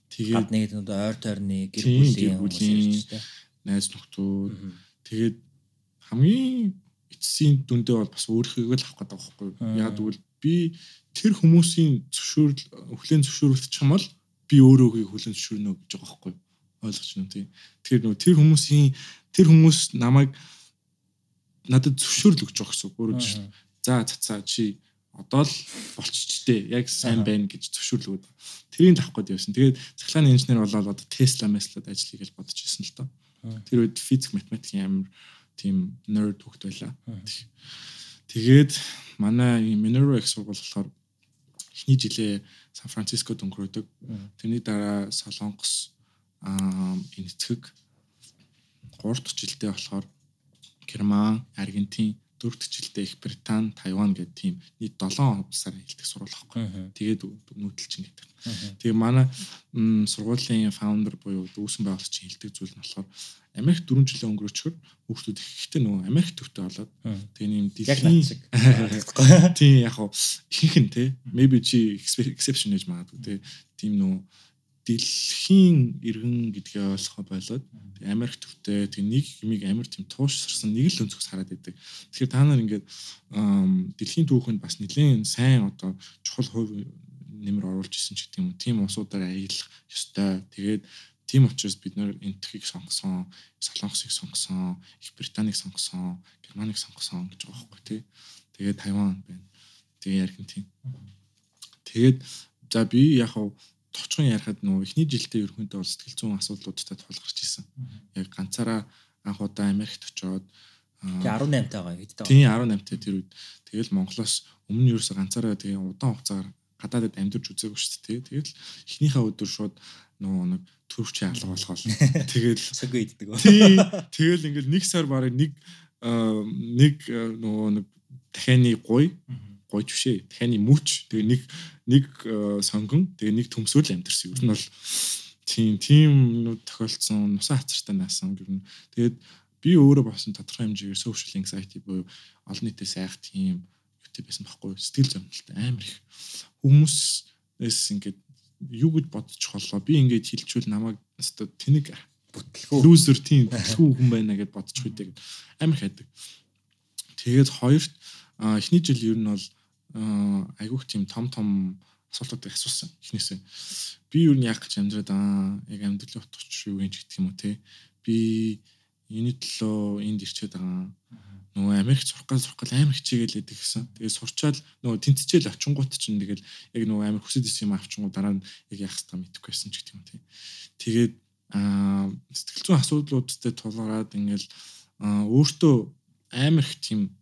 Тэгээд гадны одоо ойр тойрны гэр бүлийн хүмүүс найз нөхдүүд тэгээд хамгийн эцсийн дүндээ бол бас өөрийнхөө л авах гэдэг байхгүй. Яг тэгвэл би тэр хүмүүсийн зөвшөөрөл хүлэн зөвшөөрөлтч юм бол би өөрөөгийг хүлэн зөвшөөрнө гэж байгаа байхгүй ойлгож байна тийм. Тэгэхээр нөгөө тэр хүмүүсийн тэр хүмүүс намайг надад зөвшөөрөл өгч байгаа гэсэн үг өөрөө шүү. За цацаа чи одоо л болчихжээ. Яг сайн байна гэж зөвшөөрөл өгöd. Тэрийг авах гээд явсан. Тэгээд цахилгааны инженер болоод одоо Tesla Tesla-д ажиллая гэж бодож ирсэн л доо. Тэр үед физик математикийн амар тийм nerd хөхт байлаа. Тэгээд манай Minerva X сургууль болохоор эхний жилээ Сан Францискод өнгөрөөдөг. Тэрний дараа Солонгос энэцэг 3 дахь жилдээ болохоор Герман, Аргентин, 4 дахь жилдээ Их Британи, Тайван гэдэг тийм нийт 7 улсаар хэлдэг сургууль байхгүй. Тэгээд нүүдэлчин гэдэг. Тэгээ манай сургуулийн фаундер буюу үүсгэн байгуулагч хэлдэг зүйл нь болохоор Америк 4 жилийн өнгөрөөчгөр хүүхдүүд ихтэй нөгөө Америк төвтэй болоод тэгээ нэм дэлхийн тийм яг хуу ихэнх нь те maybe чи exception гэж магадгүй те. Тийм нөгөө дэлхийн иргэн гэдгээ ойлгохоо болоод Америк төвтэй тэг нэг юмыг амар тийм туушсарсан нэг л өнцгөөс хараад байдаг. Тэгэхээр та нар ингээд дэлхийн түүхэнд бас нэлээд сайн одоо чухал хувь нэмэр оруулж исэн ч гэдэг юм. Тийм усуудаар аялах ёстой. Тэгээд Тийм учраас бид нэр энтхийг сонгосон, Солонгосыг сонгосон, Их Британиг сонгосон, Германыг сонгосон гэж байгаа байхгүй тий. Тэгээд Тайван байна. Тэгээ Аргентин. Тэгээд за би яг хав товчхон ярихад нөгөө эхний жилдээ ерөнхийдөө бол сэтгэл зүйн асуудлуудтай тулгарч ирсэн. Яг ганцаараа анх удаа Америкт очоод Тэгээ 18 таагаа хэд таа. Тийм 18 таа тэр үед. Тэгэл Монголоос өмнө нь ерөөсө ганцаараа тэгээ удаан хугацаагаар гадаадд амьдарч үзээгүй шүү дээ. Тэгэл эхнийхээ өдөр шууд нөгөө нэг төрөвчийн алга болгоол. Тэгэл сагөө иддэг. Тий. Тэгэл ингээл нэг сар барыг нэг нэг нөгөө нэг дахианы гуй гойч бишээ. Дахианы мүч тэгээ нэг нэг сонгон тэгээ нэг төмсөөл амьдэрсэн. Ер нь бол тийм тийм тохиолдсон нусаа хацартай наасан гэр нь. Тэгээд би өөрөө болсон тодорхой хэмжээгээр social anxiety буюу олон нийтээс айх тийм sensitivity байсан байхгүй? Сэтгэл зовнилтой амар их. Хүмүүсээс ингээд юу гэж бодож холлоо. Би ингээд хилчүүл намайг өстө тэнэг бүтлгүү лүүзер тийм бүтлгүү хүн байна гэж бодож хуйдаг. Амар хайдаг. Тэгээд хоёрт эхний жил ер нь бол айгүйх тийм том том асуултууд асуусан эхнээсээ. Би юу нэг гэж амьдраад аа яг амьдралын утгач юу гэж гэх юм уу те. Би энэ төлөө энд ирчээд байгаа. Нөгөө Америкт сурах гал сурах гал амар хичээгээл байдаг гэсэн. Тэгээд сурчаал нөгөө тэнцчээл очингууд чинь тэгэл яг нөгөө амар хүсэж исэн юм авчингууд дараа нь яг яах хэрэгтэй мэдэхгүй байсан ч гэх юм те. Тэгээд аа сэтгэл зүйн асуудлуудтай тулгараад ингээл өөртөө амар их тийм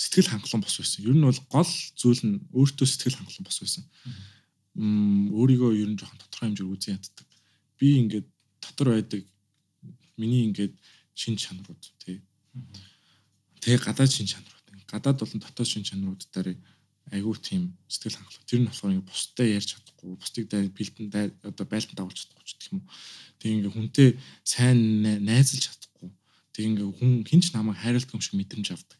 сэтгэл хангалуун бос байсан. Ер нь бол гол зүйл нь өөртөө сэтгэл хангалуун бос байсан. Өөрийгөө ер нь жоохон тодорхой хэмжээр үзэн яддаг. Би ингээд дотор байдаг миний ингээд шин чанарууд тий. Тэгээ гадаад шин чанарууд. Гадаад болон дотоод шин чанарууд дээр айгүй тийм сэтгэл хангалуун. Тэр нь болохоор бусдад ярьж чадахгүй, бусдыг бэлдэн одоо байлдан дагуулж чадахгүй ч гэх юм уу. Тэгээ ингээд хүнтэй сайн найзалж чадахгүй. Тэгээ ингээд хүн хинч намайг хайрладаг юм шиг мэдрэмж авдаг.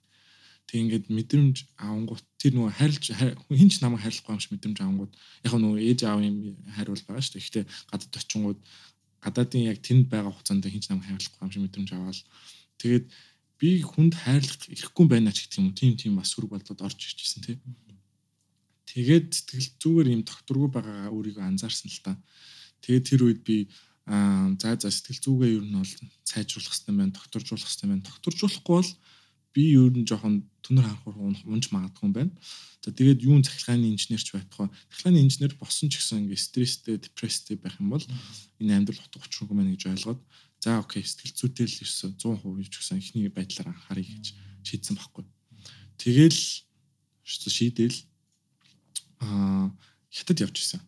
Тэг ингээд мэдрэмж авангууд тэр нөгөө хайрлж хинч намайг хайрлахгүй юм шиг мэдрэмж авангууд яг нөгөө ээж аав юм хайрвал байгаа шүү дээ. Гэхдээ гадаад очингууд гадаадын яг тэнд байгаа хугацаанд хинч намайг хайрлахгүй юм шиг мэдрэмж аваад тэгээд би хүнд хайрлах ирэхгүй байна ч гэх юм. Тийм тийм бас сүрэг бодлоод орж ирчихсэн тий. Тэгээд сэтгэл зүгээр юм докторгүй байгаагаа өөрийгөө анзаарсан л та. Тэгээд тэр үед би аа за за сэтгэл зүгээ ер нь бол сайжруулах хэрэгтэй байна, докторжуулах хэрэгтэй байна. Докторжуулахгүй бол би ер нь жоохон түнэр харахаар унж магадгүй юм байна. За тэгээд юун цахилгааны инженерч байтугай. Цахилгааны инженер босон ч гэсэн ингээ стресстэй, депресстэй байх юм бол энэ амьдрал утга учиргүй мэн гэж ойлгоод за окей сэтгэл зүйтэй л ерөөсө 100% ч гэсэн ихний байдлаар анхаарыг гэж шийдсэн байхгүй. Тэгэл шийдэл аа хятад явж исэн.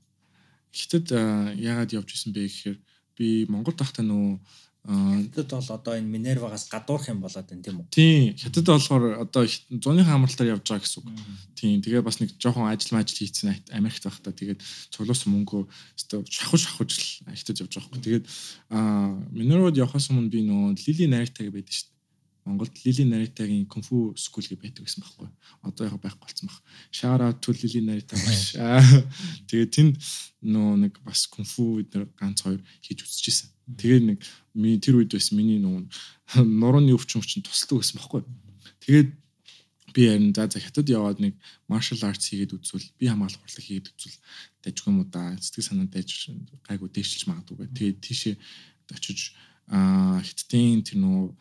Хятад яагаад явж исэн бэ гэхээр би Монгол тахта нөө Хятад бол одоо энэ Минервагаас гадуурх юм болоод байна тийм үү? Тийм. Хятад болохоор одоо зуны хамралтаар явж байгаа гэсэн үг. Тийм. Тэгээ бас нэг жоохон ажил мажил хийцэн Америкт байхдаа тэгээд цуглуулсан мөнгөө өстө шахаж шахаж л хятад явж байгаа хгүй. Тэгээд аа Минервад явахаас өмнө би нөгөө Лили Наритаг байдаг шүү дээ. Монголд Лили Наритагийн кунфу скул гэ байдаг гэсэн байхгүй. Одоо яг байхгүй болсон баг. Shout out to Lili Narita маш. Тэгээд тэнд нөө нэг бас кунфу бид нар ганц хоёр хийж үзчихсэн. Тэгээд нэг тэр үед байсан миний нөө нурууны өвчин өвчин тусалдаг гэсэн байхгүй. Тэгээд би харин за за хятад яваад нэг martial arts хийгээд үзвэл би хамгаалах хурлаг хийгээд үзвэл дайжгүй юм уу да сэтгэл санаа дайж гайгүй дээшилж магадгүй. Тэгээд тийшээ очиж аа хятадын тэр нөө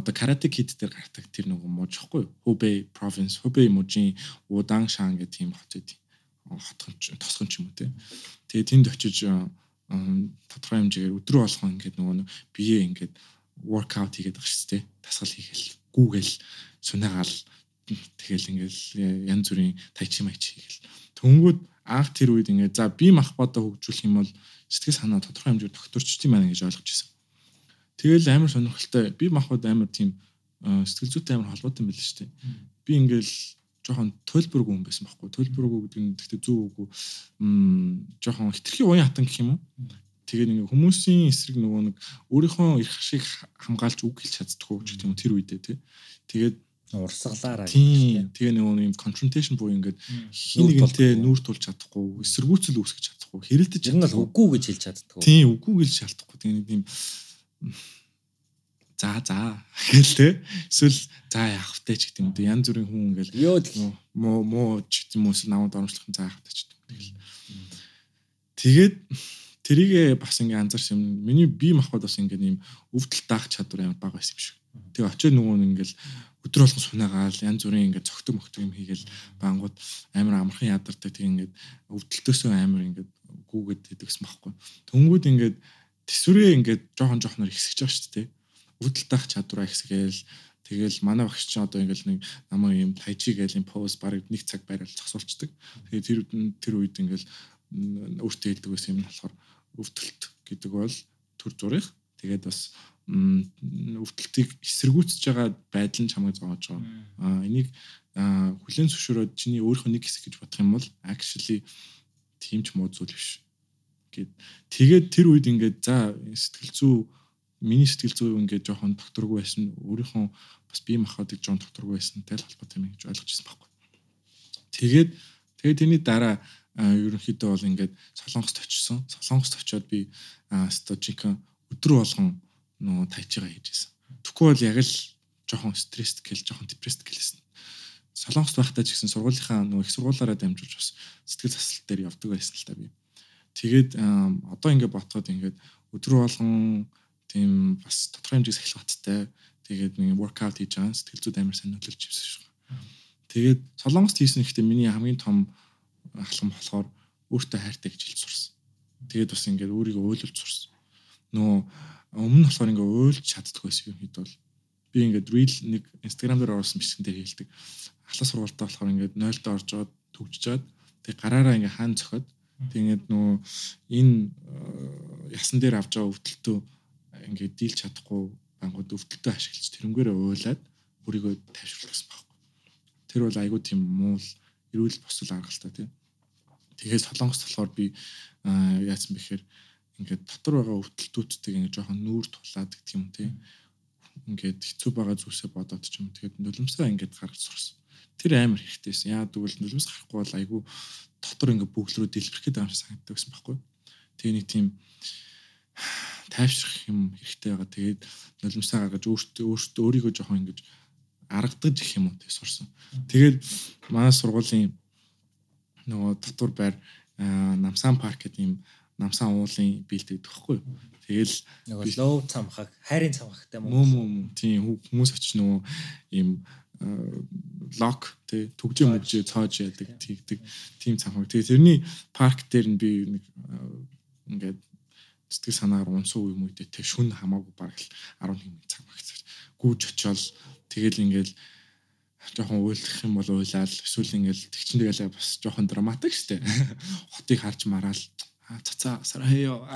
одоо карате кид дээр гардаг тэр нөгөө мууж ихгүй Hubei province Hubei мужийн Удаngshan гэх тийм хот үгүй хотхон тосхон ч юм уу те. Тэгээ тэнд очиж тодорхой хэмжээгээр өдрөө болгон ингээд нөгөө бие ингээд workout хийгээд байгаа шүү дээ. Тасгал хийгээл гүүгээл сунаагаал тэгэл ингээл янз бүрийн тайчи майчи хийгээл. Төнгүүд анх тэр үед ингээд за би мах бодоо хөгжүүлэх юм бол сэтгэл санаа тодорхой хэмжээгээр докторчт юм байна гэж ойлгож ирсэн. Тэгэл амар сонирхолтой. Би махбод амар тийм сэтгэл зүйтэй амар холбоотой юм байл шүү дээ. Би ингээл жоохон төлбөргүй юм байсан байхгүй. Төлбөргүй гэдэг нь гэхдээ зөв үгүй. Жоохон хитрхи уян хатан гэх юм уу? Тэгээд ингээ хүмүүсийн эсрэг нөгөө нэг өөрийнхөө эрх шиг хамгаалж үг хэлж чаддгүй ч гэх юм тэр үедээ тий. Тэгээд урсгалаараа тийм тэгээ нөгөө юм confrontation буюу ингээд хин нэгнтэй нүүр тулж чадахгүй эсэргүүцэл үүсгэж чадахгүй хэрэлдэж чадахгүй үгүй гэж хэлж чаддгүй тийм үгүй гэж шалтахгүй тэгээ нэг юм за за. Гэл те эсвэл за яах вэ ч гэдэг юм дэ. Янз бүрийн хүн ингээл ёо муу муу ч гэдэг юм уу? Намайг оромжлох за яах вэ ч гэдэг тэгэл тэгээд тэрийг бас ингээ анзаарсан юм. Миний бие махбод бас ингээ ийм өвдөл даах чадвар амар бага байсан юм шиг. Тэгээ очиж нөгөө ингээл өдөр болгон сунаагаал янз бүрийн ингээ цогтөг мөхтөг юм хийгээл бангууд амар амархан ядардаг. Тэг ингээд өвдөлтөөсөө амар ингээд гүүгээд идэгсэн байхгүй төнгүүд ингээд тэсвэрээ ингээд жоохон жоохноор ихсэж байгаа шүү дээ. Өвдөлтөх чадвараа ихсгээл Тэгэл манай багш чинь одоо ингээл нэг намайг юм тайжи гээл юм поз баг нэг цаг байрал зогсоолчдаг. Тэгээ тэр тэр үед ингээл өөртөө хэлдэг байсан юм болохоор өвдөлт гэдэг бол төр зурих. Тэгээд бас өвдөлтийг эсэргүүцэж байгаа байдал нь чамайг зоож байгаа. Аа энийг хүлэн зөвшөөрөөд чиний өөрийнхөө нэг хэсэг гэж бодох юм бол actually тийм ч муу зүйл биш гэд тэгээд тэр үед ингээд за сэтгэл зүй миний сэтгэл зүй ингээд жоохон докторгүй байсан өөрийнхөө бас бие махбодыг жоон тодорхой байсан тэл холбоотой юм гэж ойлгож ирсэн байхгүй. Тэгээд тэгээд тэрний дараа ерөнхийдөө бол ингээд солонгост очсон. Солонгост очиод би стожикэн өдөр болгон нөө тайчгаа хийжсэн. Тэгэхгүй бол яг л жоохон стресст гэл жоохон депресст гэлсэн. Солонгост байхдаа ч гэсэн сургуулийнхаа нөгөө их сургуулаараа дамжуулж бас сэтгэл засал дээр явдаг байсан л та би. Тэгээд одоо ингээд ботход ингээд өдөр болгон тийм бас тодорхой хэмжээс эхлэх баттай тэгээд нэг воркаут хийж байгаа сэтгэл зүйд амар сайн нөлөөлж ирсэн шүү. Тэгээд солонгост хийсэн ихтэй миний хамгийн том халам болохоор өөртөө хайртай гэж хэлж сурсан. Тэгээд бас ингээд өөрийгөө ойлуулж сурсан. Нөө өмнө болохоор ингээд ойлж чаддаг байсан юм хэд бол би ингээд reel нэг Instagram дээр оруулсан бичсэнтэй хэлдэг. Ахлах сургалтаа болохоор ингээд 0-д орж аваад төгжж аваад тэг гараараа ингээд хаан цохоод тэгээд нөө энэ э, ясан дээр авч байгаа өвдөлтөө ингээд дийлж чадахгүй бангууд өвдөлтөө ашиглаж тэрнгээрээ уйлаад өөрийгөө тайвшруулах гэсэн байхгүй. Тэр бол айгүй тийм муул эрүүл босол арга л та тийм. Тэгээд солонгост болохоор би яатсан бэхээр ингээд дотор байгаа өвдөлтүүдтэй ингээд жоохон нүүр тулаад гэх юм тийм ингээд хэцүү байгаа зүйлсээ бодоод ч юм тэгээд нулимсаа ингээд гаргаж сурсан. Тэр амар хэрэгтэйсэн. Яа тэгвэл нулимс гарахгүй бол айгүй дотор ингээд бүглэрүү дэлбэрэх гэдэг юм шиг санагддаг байсан байхгүй. Тэгээ нэг тийм тайвшрах юм хэрэгтэй байгаа. Тэгээд нулимсаа гаргаж өөртөө өөртөө өөрийгөө жоохон ингээд аргадаж их юм уу тэг сурсан. Тэгээд манай сургуулийн нөгөө дотор байр намсан парк гэдэг юм намсан уулын биэлдэг гэхгүй. Тэгэл нөгөө лоу цамхаг, хайрын цамхагтай мөн мөн тийм хүмүүс очиж нөгөө ийм лок тий түгжээ мөгжөө цоож яадаг тийгдэг тийм цамхаг. Тэгээ тэрний парк дээр нь би нэг ингээд сэтгэл санаагаар унсуу юм үедээ тэг шүн хамаагүй баг л 11 минут цаг багцаар. Гүүж очиол тэгэл ингээл жоохон уйлах юм бол уйлал эсвэл ингээл тэгчин тэгэлээ бас жоохон драматик штэ. Хотыг харж мараал цацаа сараяо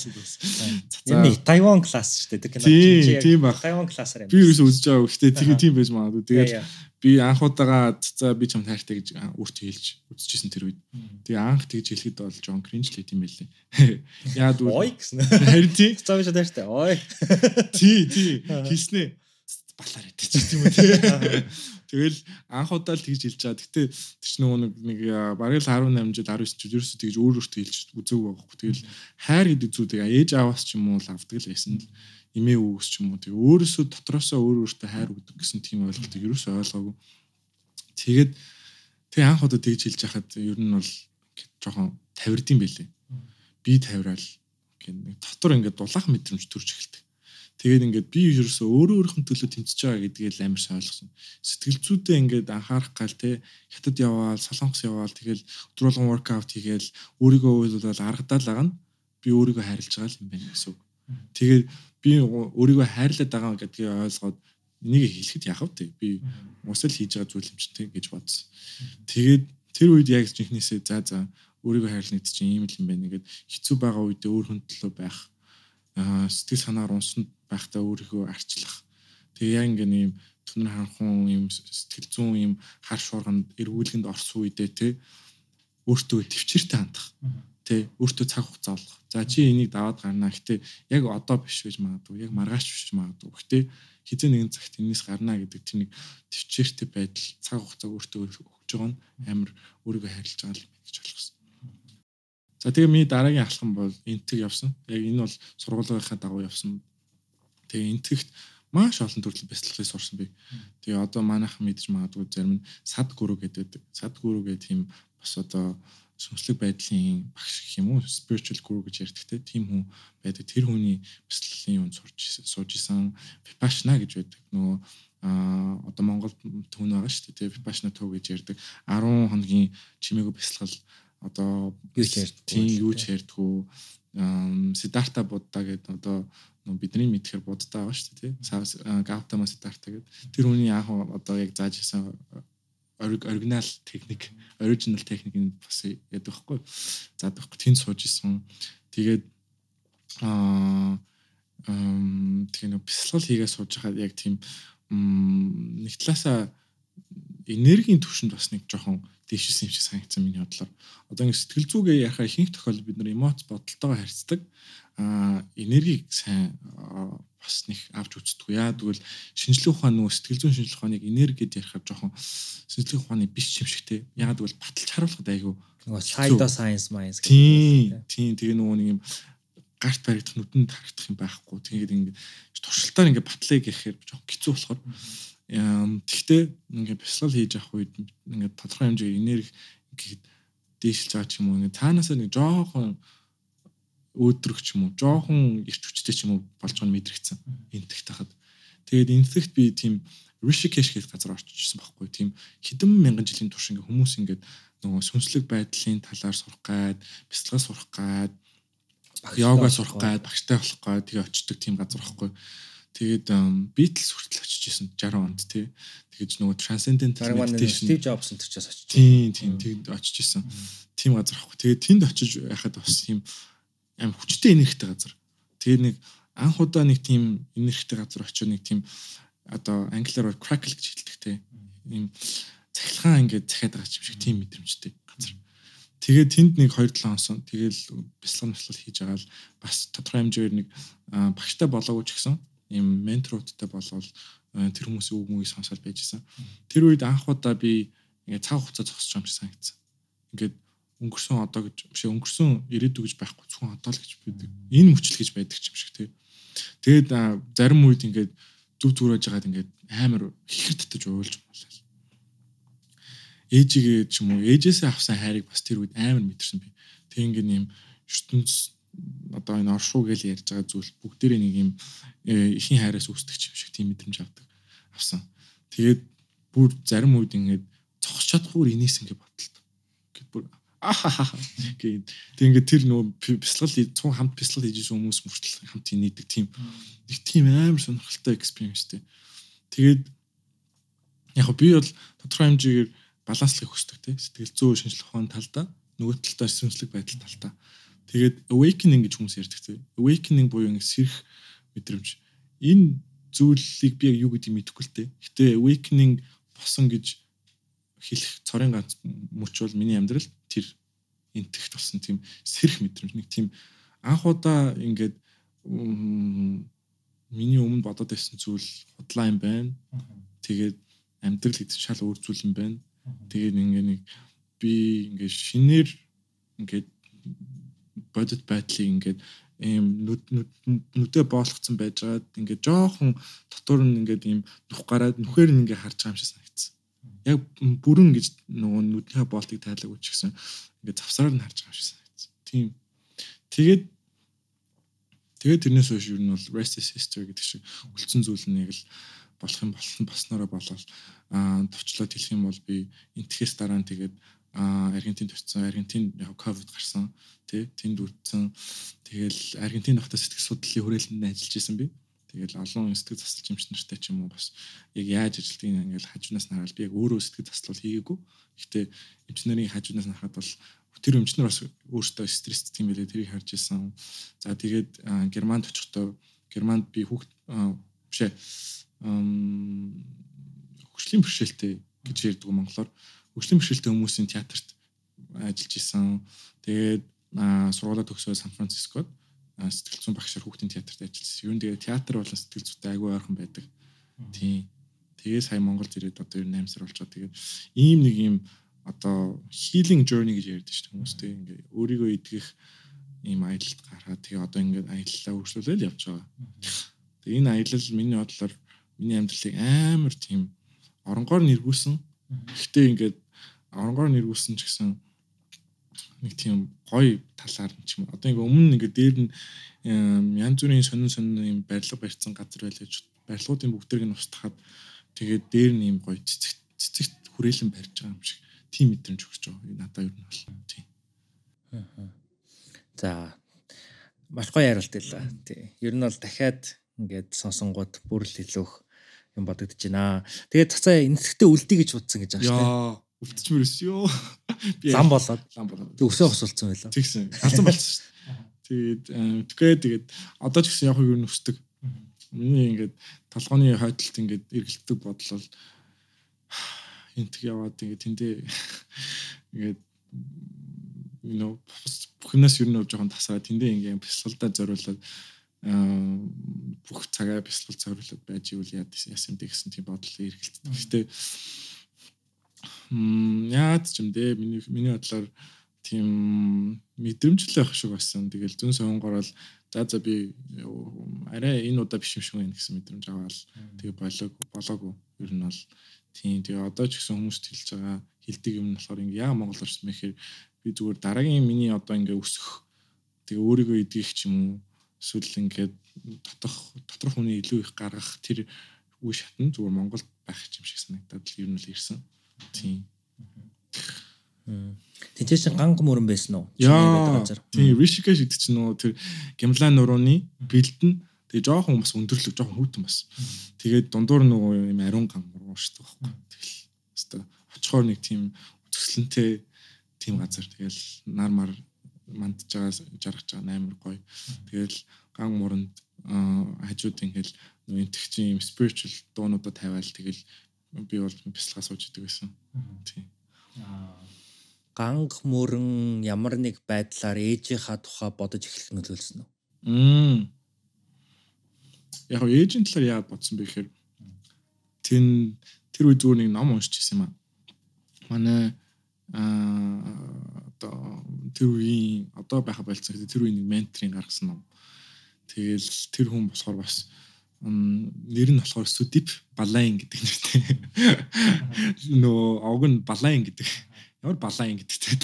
цацаа. Энэ Тайван класс шүү дээ кино. Тийм баг Тайван классаар юм би юус үзэж байгаа гэхдээ тийм тийм байж магадгүй. Тэгээд би анх удаага цацаа би ч юм таартай гэж өөртөө хэлж үзчихсэн тэр үед. Тэгээ анх тэгж хэлэхэд бол Джон Кринч л тийм байлээ. Яа дүү ой гэсэн. Харин тий. Цацаа биш таартай ой. Тий тий. Хийснэ балаар идэж тийм үү тий Тэгэл анх удаа л тэгж хэлж байгаа. Гэтэ тэр чинь нөгөө нэг бараг л 18 жил 19 жил ерөөсөө тэгж өөр өөртөө хэлж үзээгүй байхгүй. Тэгэл хайр гэдэг зүйлийг ээж аваас ч юм уу л авдаг л байсан л эмээ үгс ч юм уу. Тэг өөрөөсөө дотроосоо өөр өөртөө хайр өгдөг гэсэн тийм ойлголтыг ерөөсөө ойлгоогүй. Тэгээд тэг анх удаа тэгж хэлж яхад ер нь бол жоохон тавирдсан байлээ. Би тавираал гэх нэг дотор ингээд дулаах мэдрэмж төрж эхэлдэг. Тэгээд ингээд би ерөөсөө өөрөө өөрийнхөө төлөө тэмцэж байгаа гэдгийг л амар ойлгосон. Сэтгэл зүйдээ ингээд анхаарах гал те хятад яваал, солонгос яваал тэгэл өдрөлгөн воркаут хийгээл өөрийгөө уйлуулаад аргадаа л байгаа нь би өөрийгөө хайрлаж байгаа юм байна гэсэн үг. Тэгээд би өөрийгөө хайрлаад байгаа гэдгийг ойлгоод энийг хэлэхэд яах вэ? Би усал хийж байгаа зүйл юм чинь те гэж бодсон. Тэгээд тэр үед яг жинхнээсээ за за өөрийгөө хайрлах гэдэг чинь ийм л юм байна гэдэг хэцүү байгаа үедээ өөр хүн төлөө байх сэтгэл санаар унсанд байхдаа өөрийгөө арчлах. Тэгээ яг ингэ нэм түнэр ханхан юм сэтгэл зүүн юм хар шуурганд эргүүлгэнд орсон үедээ те өөртөө төвчээртэй хандах. Тэ өөртөө цаг хугацаа олох. За чи энийг даваад гарнаа. Гэтэ яг одоо биш байж магадгүй. Яг маргааш биш магадгүй. Гэтэ хизээ нэгэн цагт энэс гарнаа гэдэг тэр нэг төвчээртэй байдал цаг хугацаа өөртөө өгч байгаа нь амар өөрийгөө хайрлаж байгаа юм гэж ойлгосон. За тэгээ миний дараагийн алхам бол энтэг явсан. Яг энэ бол сургуулийнхаа дагуу явсан. Тэгээ энтэгт маш олон төрлийн бяцлагыг сурсан би. Тэгээ одоо манайхан мэдж магадгүй зарим нь сад гүрүү гэдэг. Сад гүрүү гэдэг тийм бас одоо сүнслэг байдлын багш гэх юм уу spiritual guru гэж ярьдаг те тийм хүн байдаг тэр хүний бяцлагын юм сурч сууж исэн vipassana гэж байдаг нөгөө а одоо Монгол түн байгаа шүү дээ vipassana төв гэж ярьдаг 10 хоногийн чимээгүй бяцлал одоо юу ч ярьдгүй. Тийм юу ч ярьдгүй. Сидарта будда гэдэг одоо бидний мэдхээр будда байгаа шүү дээ тий. Гаутама Сидарта гэдэг. Тэр хүний анх одоо яг зааж ирсэн оригинал техник, original техникийг бас яадаг байхгүй. Заадаг байхгүй. Тэнд сууж исэн. Тэгээд аа тэгээ нэг бясалгал хийгээ сууж байхад яг тийм нэг талаасаа энергийн төвшөнд бас нэг жоохон дээшсэн юм шиг санагдсан миний бодлоор. Одоо ингэ сэтгэл зүгээ яхаа ихэнх тохиолдолд бид нар эмоц бодолтойгоо харьцдаг. аа энергийг сайн бас нэг авч үздэг. Яа тэгвэл шинжлэх ухаан нөгөө сэтгэл зүйн шинжлэх ухааныг энерги гэдээ ярихаар жоохон шинжлэх ухааны биш юм шиг те. Яа тэгвэл баталж харуулхад айгүй нөгөө side science minds Тийм. Тийм. Тэгээ нөгөө нэг юм гарт баригдах нүдэнд харагдах юм байхгүй. Тэгээд ингээд туршилтаар ингээд батлыг гэхээр жоохон хэцүү болохоор тэгтээ ингээд бясалгал хийж авах үед ингээд тодорхой хэмжээгээр энерги ингээд дээшилж байгаа ч юм уу ингээд цаанаасаа нэг жоохон өөдрөх ч юм уу жоохон ирч хүчтэй ч юм уу болж байгааг мэдрэгцэн энтэх тахад тэгээд энтэхт би тийм Rishikesh гэх газар очижсэн байхгүй тийм хэдэн мянган жилийн турш ингээ хүмүүс ингээд нөгөө сүнслэг байдлын талаар сурах гад бяцлага сурах гад йога сурах гад багштай болох гад тэгээ очдөг тийм газар байхгүй тэгээд Beatles хүртэл очиж исэн 60 онд тий тэгэж нөгөө transcendental meditation Steve Jobs энэ төрчөөс очиж тийм тийм тэгэд очиж исэн тийм газар байхгүй тэгээд тэнд очиж яхад бас тийм аим хүчтэй энергитэй газар. Тэгээд нэг анх удаа нэг тийм энергитэй газар очиод нэг тийм одоо англиар crackle гэж хэлдэг те. Ийм цахилгаан ингээд захиад байгаа юм шиг тийм мэдрэмжтэй газар. Тэгээд тэнд нэг 2-7 онсон. Тэгээл бяцлал мэтлэл хийж байгаа л бас тодорхой хэмжээгээр нэг багштай болоогүй ч гэсэн ийм менторуудтай болвол тэр хүмүүсийн үг мөгийг сонсоод байжсэн. Тэр үед анх удаа би ингээд цаг хугацаа зогсож байгаа юм шиг санагдсан. Ингээд өнгөрсөн одоо гэж биш өнгөрсөн ирээдүй гэж байхгүй зөвхөн одоо л гэж байдаг. Энэ мөчл гэж байдаг юм шиг тий. Тэгээд зарим үед ингээд зүв зүрэж байгаад ингээд амар хихэр татаж уйлж болоо. Ээжигээ ч юм уу ээжээсээ авсан хайрыг бас тэр үед амар мэдэрсэн би. Тэг ингээд юм ертөнц одоо энэ оршуу гэж ярьж байгаа зүйл бүгдээрээ нэг юм э, ихийн хайраас үүсдэг юм шиг тийм мэдрэмж авдаг авсан. Тэгээд бүр зарим үед ингээд зогсож чадахгүй инээс ингээд бодлоо. Гэт бүр гээд тэг ингээд тэр нөө бясалгал цун хамт бясалгал хийж исэн хүмүүс мөртөл хамт нийдэг тийм нэг тийм амар сонирхолтой экспириенстэй. Тэгээд яг би бол тодорхой хэмжээгээр баланслахыг хүсдэг тий сэтгэл зүй шинжлэх ухааны талдаа нөгөө талдаа сүнслэг байдал талдаа. Тэгээд awakening гэж хүмүүс ярьдаг тий. Awakening буюу ингэ сэрх мэдрэмж. Энэ зүйлийг би яг юу гэдгийг мэдэхгүй л дээ. Гэтэ awakening босон гэж хэлэх цорын ганц мөч бол миний амьдрал тэр энтэгт болсон тийм сэрх мэдрэмж нэг тийм анх удаа ингээд миний өмнө бодоод байсан зүйл худлаа юм байна. Тэгээд амьдрал гэдэг шал өөр зүйл юм байна. Тэгээд ингээ нэг би ингээ шинээр ингээд бодит байдлыг ингээд ийм нүдэ боолгцсон байжгаад ингээд жоохон дотор нь ингээд ийм нүх гараад нүхээр нь ингээд харж байгаа юм шиг санагдсан яг бүрэн гэж нөгөө нүднийхээ болтыг тайлаагүй ч гэсэн ингээд завсраар нь харж байгаа шиг санагдсан. Тийм. Тэгээд тэгээд тэрнээс хойш юу нь бол rest is history гэдэг шиг үлдсэн зүйл нь яг л болох юм болсон баснараа болол аа товчлоод хэлэх юм бол би энтгэхээс дараа нь тэгээд Аргентинд очсон. Аргентин яг ковид гарсан. Тэ тэнд үтсэн. Тэгэл Аргентин хотод сэтгэл судлалын хүрээлэнд ажиллаж исэн би. Тэгэл олон сэтгэл засалч юмч нартай ч юм уу бас яг яаж ажилтгийг ингээл хажуунаас хараад би яг өөрөө сэтгэл заслал хийгээгүй. Гэхдээ эмчнэрийн хажуунаас харахад бол тэр эмчнэр бас өөртөө стресстэй юм билээ тэрийг харж исэн. За тэгээд Германд очихдоо Германд би хүүхд бишээ хөгжлийн бэрхшээлтэй гэж ярьдаг монголоор хөгжлийн бэрхшээлтэй хүмүүсийн театрт ажиллаж исэн. Тэгээд сургуулаа төгсөө Сан Францискод сэтгэл зүйн багшаар хүүхдийн театрт ажилласан. Юу нэ театр болон сэтгэл зүйтэй айгүй ойрхон байдаг. Тийм. Тэгээ сая Монголд ирээд одоо 8 сар байгаа. Тэгээд ийм нэг ийм одоо healing journey гэж ярьдаг шүү дээ хүмүүс тийм ингээ өөрийгөө идгэх ийм аялалд гараад тэгээ одоо ингээд аяллаа үргэлжлүүлэл явж байгаа. Тэгээ энэ аялал миний бодлоор миний амьдралыг амар тийм оронгоор нэргүүлсэн. Гэхдээ ингээд оронгоор нэргүүлсэн ч гэсэн нэг тийм гоё талаар нь ч юм. Одоо ингээ өмнө ингээ дээр нь янз бүрийн сонин сонин юм барилга барьсан газар байлаа гэж барилгуудын бүгдэрийг нь устгахад тэгээд дээр нь юм гоё цэцэгт цэцэгт хүрээлэн барьж байгаа юм шиг тийм мэдрэмж өгч байгаа. Надаа юу нь бол тийм. За маш гоё ярилт байлаа. Тий. Ер нь бол дахиад ингээд сонсонгууд бүр л илүүх юм бодогдож байна. Тэгээд цацаа энэсгтээ үлдээ гэж бодсон гэж байгаа шүү дээ үлдчихмэр өс ёо. Лам болоод. Лам болоод. Тэг өсөө хосолцсон байлаа. Тэгсэн. Галзан болсон шүү. Тэгээд тэгээ тэгээд одоо ч гэсэн яг юу нүсдэг. Миний ингээд толгойн хойдолт ингээд эргэлддэг бодлол энтг яваад ингээд тэндээ ингээд you know бүх юмнаас ер нь жоохон тасраад тэндээ ингээм бясалгалдаа зориулаад бүх цагаа бясалгал зориулаад байж ивэл яа яасан бэ гэсэн тийм бодол эргэлддэг. М яад ч юм дээ миний миний бодлоор тийм мэдрэмжлээ ах шиг байсан. Тэгэл зүн сонгорол за за би арай энэ удаа биш юм шиг байна гэсэн мэдрэмж аваад тэгээ болоог болоогүй ер нь бол тийм тэгээ одоо ч гэсэн хүмүүст хэлж байгаа хилдэг юм нь болохоор ингээ яа Монгол орч мэхээр би зүгээр дараагийн миний одоо ингээ өсөх тэгээ өөрийгөө идэх ч юм уу эсвэл ингээд дотох доторх хүний илүү их гаргах тэр үе шатн зүгээр Монголд байх юм шиг санагдаад л ер нь л ирсэн. Тийм. Тэнцээ чин ганг мөрөн байсан уу? Яа. Тийм, Rishikesh гэдэг чинь нөө тэр Гимлан нурууны бэлдэн тэгээ жоохон бас өндөрлөг жоохон хүүтэн бас. Тэгээд дундуур нөгөө юм ариун ган муруу шүү дээ. Тэгэл өстой очихоор нэг тийм үзэсгэлэнтэй тийм газар тэгэл нар мар мандж байгаа жаргаж байгаа амар гоё. Тэгэл ган муранд хажууд ингээл энтгчийн юм spiritual дуунуудаа тавиал тэгэл би бол бяцлага сууж идэг байсан. Тийм. Ганг мөрөн ямар нэг байдлаар ээжийнхаа тухай бодож эхлэх нөлөөлсөн үү? Мм. Яг ээжийн талаар яагаад бодсон бэ гэхээр тэн тэр үе зүгээр нэг ном уншиж ирсэн юм аа. Манай аа одоо тэр үеийн одоо байха болцсон гэдэг тэр үеийн менторын гаргасан ном. Тэгэл тэр хүн болохоор бас нэр нь болохоор Сүдип Балайн гэдэг нэртэй. Нөө овг нь Балайн гэдэг. Ямар Балайн гэдэгтэй.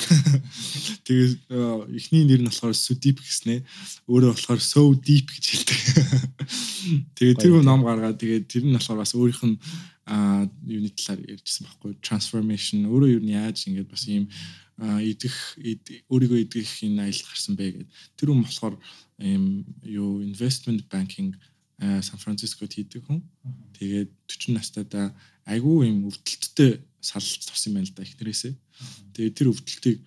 Тэгээ эхний нэр нь болохоор Сүдип гэснэ. Өөрөө болохоор So Deep гэж хэлдэг. Тэгээ тэр хүн ном гаргаад тэгээ тэр нь болохоор бас өөрийнх нь а юуны талаар ярьжсэн байхгүй transformation өөрөө юу нь яаж ингэж бас ийм идэх өөрийгөө идэх энэ аялал гарсан бэ гэдэг. Тэр хүн болохоор ийм юу investment banking Сан Францискод хийдэг хүн. Тэгээд 40 настайдаа айгүй юм өвдөлттэй салж юм байна л да ихнэрээсээ. Тэгээд тэр өвдөлтийг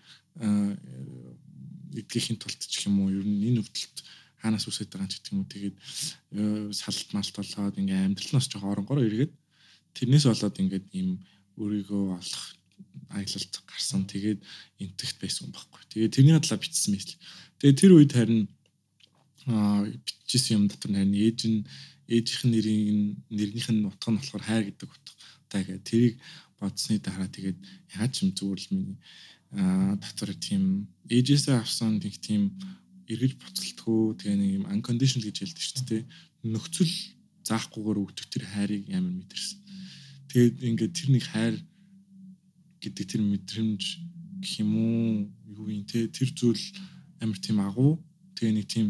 эдгэхийн тулд ч юм уу ер нь энэ өвдөлт хаанаас үсэж байгаа ч гэх юм уу тэгээд салт малт болоод ингээм амьдрал нь бас жоохон оронгороо эргээд тэрнээс болоод ингээд ийм өөрийгөө олох аялалд гарсан. Тэгээд энтэгт байсан юм баггүй. Тэгээд тэрний хадлаа бичсэн мэт л. Тэгээд тэр үед харин бичсэн юм дотор харин ээж нь ээжийнх нь нэрийн нэрнийх нь утга нь болохоор хайр гэдэг утга. Тэгээд тэрийг бодсны дараа тэгээд яаж юм зүгээр л миний дотор тийм ээжээсээ авсан нэг тийм эргэж буцалтгүй тэгээ нэг юм unconditional гэж хэлдэг шүү дээ. Нөхцөл заахгүйгээр өгдөг тэр хайрыг ямар мэдэрсэн. Тэгээд ингээд тэр нэг хайр гэдэг тэр мэдрэмж гэх юм уу юу юм те тэр зүйл амар тийм агуу тэгээ нэг тийм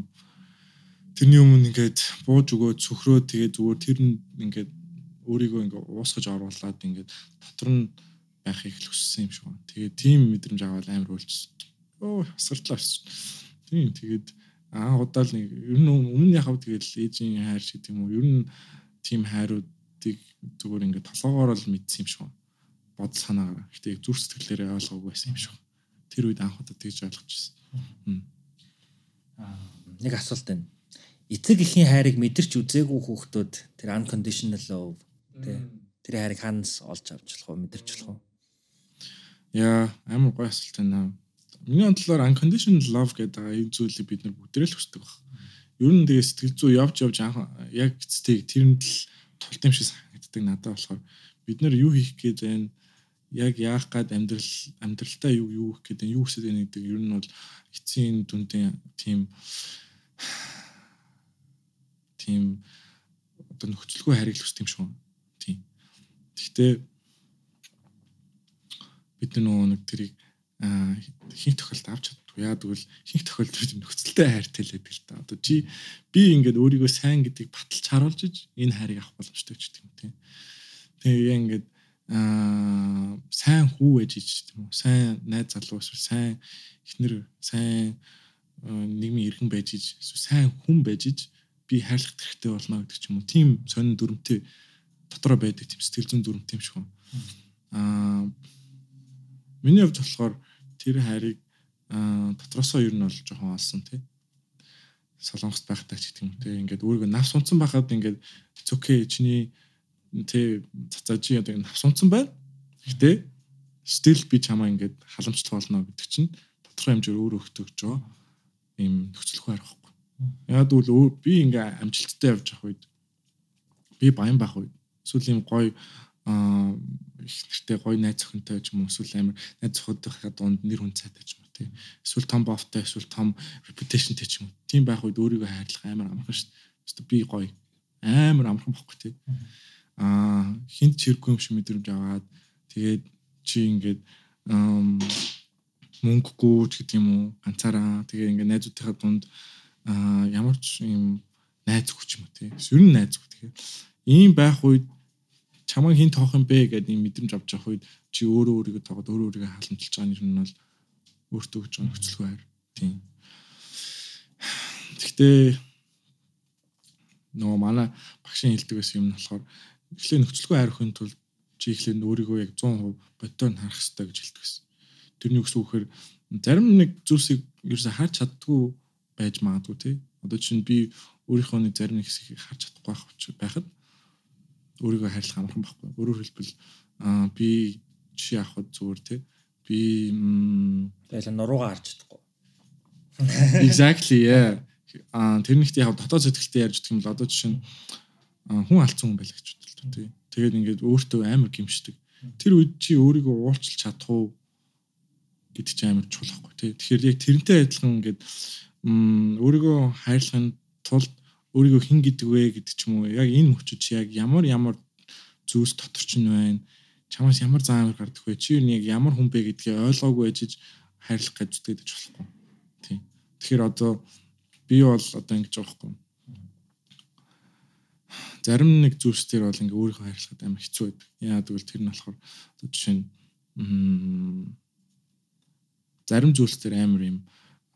тэрний өмнө ингээд бууж өгөө цөхрөө тэгээ зүгээр тэр нь ингээд өөрийгөө ингээд уусгаж оруулаад ингээд дотор нь байхыг л хүссэн юм шиг байна. Тэгээ тийм мэдрэмж аваад амар үйлчсэн. Оо асартлаа шүү. Тийм тэгээд аа удаал нэг ер нь өмнө яхав тэгэл ээжийн хайр шиг тийм үү ер нь тийм хайруудыг зүгээр ингээд толгоогоор л мэдсэн юм шиг байна бодол санаагаар. Гэтэ яг зүрх сэтгэлээрээ ойлгоогүй байсан юм шиг. Тэр үед анх удаа тэгж ойлгож ирсэн. Аа нэг асуулт байна. Эцэг эхийн хайрыг мэдэрч үзээгүй хүүхдүүд тэр unconditional love тий тэр хайрыг ханаас олж авч болох уу мэдэрч болох уу? Яа амар гоё асуулт байна. Миний бодлоор unconditional love гэдэг энэ зүйлийг бид нар бүгдээрээ л хүсдэг баг. Ер нь тэгээ сэтгэл зүй явж явж анх яг эцтэйг тэрэнд л тулт юм шиг санагддаг надад болохоор бид нар юу хийх гээд байна яг яах гад амьдрал амьдралтаа юу юу гэх гэдэг юу хүсэж байна гэдэг ер нь бол эцсийн дүндээ тийм тийм одоо нөхцөлгүй харийг л хүсдэг юм шиг. Тийм. Гэхдээ бид нөгөө нэг тэрийг хин тохиолд авч чаддгүй. Яа тэгвэл хин тохиолдолд нөхцөлтэй хайртай л байдаг л та. Одоо чи би ингээд өөрийгөө сайн гэдгийг баталж харуулж энэ хайрыг авах боломжтой ч гэдэг юм тийм. Тэгээ ингээд аа сайн хүү ээж гэж тийм үү сайн найз залуу эсвэл сайн эхнэр сайн нийгмийн иргэн байж иж сайн хүн байж иж би хайрлах хэрэгтэй болно гэдэг ч юм уу. Тийм сонин дүрмтэй дотроо байдаг тийм сэтгэл зүйн дүрмтэй юм шиг байна аа миний хувьд болохоор тэр хайрыг дотроосоо ер нь бол жоохон олсон тий. Солонгост байхдаа ч гэдэг юм тий. Ингээд өөрийгөө навс унтсан байхад ингээд цөкэй чиний тэ цацаажи одоо навс унтсан байна. Гэтэ стил би чамаа ингээд халамжлах болно гэдэг чинь тодорхой хэмжээр өөрөө өгтөгж байгаа ийм нөхцөлгүй арга байхгүй. Яг бол би ингээ амжилттай явж явах үед би баян байх үед эсвэл ийм гоё их нэртэй гоё найз охинтой ч юм уу эсвэл амар найз зохиодынхаа дунд нэр хүн цайтай ч юм уу тий. Эсвэл том бовтой эсвэл том reputation-тэй ч юм уу. Тийм байх үед өөрийгөө хайрлах амар амархан шүү дээ. Би гоё амар амархан бохгүй тий. Аа хинт чиргүй юм шиг мэдрэмж аваад тэгээд чи ингээд мөнгөгүй ч гэдэг юм уу ганцаараа тэгээ ингээд найзуудынхаа дунд аа ямар ч юм найз хүч юм тий. Ер нь найз хүч тэгээ. Ийм байх үед чамайг хин тоох юм бэ гэдэг юм мэдрэмж авч явах үед чи өөрөө өөрийгөө тоогод өөрөө өөрийгөө халамжилж байгаа нэр нь бол өөртөө гэж байгаа нөхцөлгүй хайр. Тийм. Гэхдээ нөгөө манай багшийн хэлдэг байсан юм нь болохоор эхлээ нөхцөлгүй хайр өхөн тул чи эхлээ өөрийгөө яг 100% бодтоор нь харах хэрэгтэй гэж хэлдэг байсан. Тэрний үгс үгээр зарим нэг зүйлсийг ерөөсө харж чаддгүй байж магадгүй тий. Одоо чинь би өөрийнхөө нэг зарим нэг хэсгийг харж чадахгүй байх байхад өөрийгөө хайрлах амархан байхгүй. Өөрөөр хэлбэл аа би жишээ авахд зүгээр тий. Би тэгэл нуруугаа харж чадахгүй. Exactly yeah. Аа тэр нэгт яг дотоод сэтгэлтэй ярьж гэх юм бол одоо жишээ нь хүн алдсан хүн байлаа гэж бодлоо тий. Тэгээд ингээд өөртөө амар гимшдэг. Тэр үед чи өөрийгөө уулчилж чадах уу гэдэг чинь амар чухал байхгүй тий. Тэгэхээр яг тэрнтэй адилхан ингээд өөрийгөө хайрлахын тулд өөрийгөө хэн гэдэг вэ гэдэг ч юм уу. Яг энэ мөчөд чи яг ямар ямар зүйлс дотор ч нь байна? Чамаас ямар зам амар гардаг вэ? Чи юу нэг ямар хүн бэ гэдгээ ойлгоогүй ажиж хайрлах гэж үздэг гэж болохгүй. Тийм тэгэхээр одоо би бол одоо ингэж байгаа хгүй зарим нэг зүйлс төр бол ингээ өөрийнхөө хайрлахад амар хэцүү байдаг. Яа тэгвэл тэр нь болохоор одоо жишээ нь зарим зүйлс төр амар юм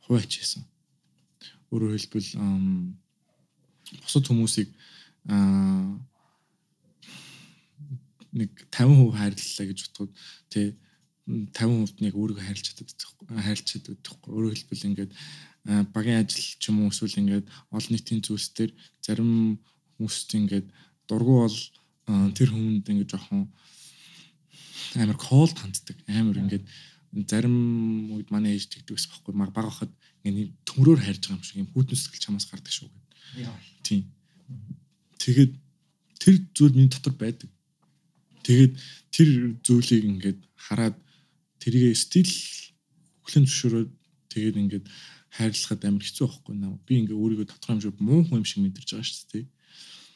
хуваач хийсэн өөрөөр хэлбэл бусад хүмүүсийг нэг 50% хайрлалаа гэж бодоход тий 50% нь яг өөрийгөө хайрлж чаддаг хайрлж чаддаг гэхгүй өөрөөр хэлбэл ингээд багийн ажил ч юм уу эсвэл ингээд олон нийтийн зүйлс төр зарим хүмүүст ингээд дургу бол тэр хүмүүнд ингээд жоохон амар колд ханддаг. Амар ингээд зарим үед манай ээж тэгдэг ус баггүй баг хахад ингээд төмрөөр хайрж байгаа юм шиг юм хүүтэн сэтгэл чамаас гардаг шүү Тийм. Тэгээд тэр зүйл миний дотор байдаг. Тэгээд тэр зүйлийг ингээд хараад тэрийг стил хүлэн зөвшөөрөөд тэгээд ингээд хайрлахад амар хэцүү байхгүй наа. Би ингээ өөрийгөө тодорхой хэмжээнд муу хүн юм шиг мэдэрч байгаа шүү дээ.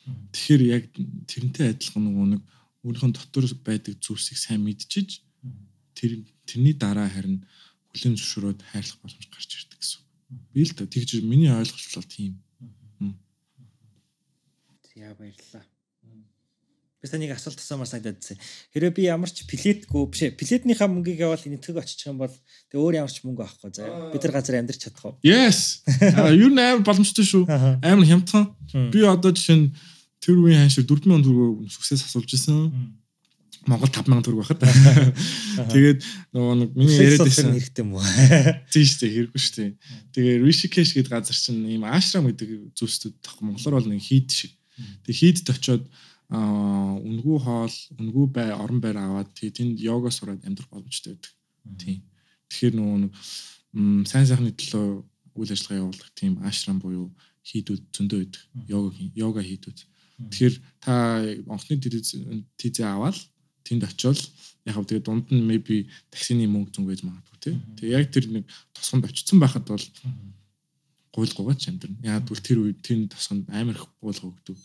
Тэгэхээр яг тэрнтэй адилхан нөгөө нэг өөрийнхөө дотор байдаг зүйлсийг сайн мэдчихэж тэр тэрний дараа харин хүлэн зөвшөөрөөд хайрлах боломж гарч ирдэг гэсэн. Би л тэгж миний ойлголт бол тийм. Яа баярлалаа. Би санийг асуулт асуумаар санагдаад байна. Хэрэв би ямар ч плетгүй биш ээ. Плетнийхаа мөнгийг явал энэ төг очих юм бол тэг өөр ямар ч мөнгө авахгүй заа. Бид нар газар амьдрч чадах уу? Yes. Юу нээр боломжтой шүү. Амар хямдхан. Би одоо жишээ нь тэр үеийн ханшир 4000 төгрөгөөр сүксээс асуулж исэн. Монгол 5000 төгрөг байхад. Тэгээд нөгөө нэг миний яриад байсан хэрэгтэй юм уу? Тийм шүү дээ, хэрэггүй шүү дээ. Тэгээ Rishikesh гэдэг газар чинь ийм ашрам гэдэг зүйлсүүд тах монголоор бол нэг хийд шиг. Тэг хийдэд очиод үнгүү хоол, үнгүү бай, орон байр аваад тэнд йога сураад амьдрах боломжтой байдаг. Тийм. Тэгэхээр нөгөө нэг сайн сайхны төлөө үйл ажиллагаа явуулах тийм ашрам буюу хийдүүд зөндөө байдаг. Йога йога хийдүүд. Тэгэхээр та онхны тийзээ аваад тэнд очивол яг хав тэгээ дунд нь maybe таксины мөнгө зүнг байж магадгүй тий. Тэгээ яг тэр нэг тосгонд очсон байхад бол гуйлгуугаа ч амьдрна. Яг бол тэр үед тэр тосгонд амар их гуйлгаа өгдөг.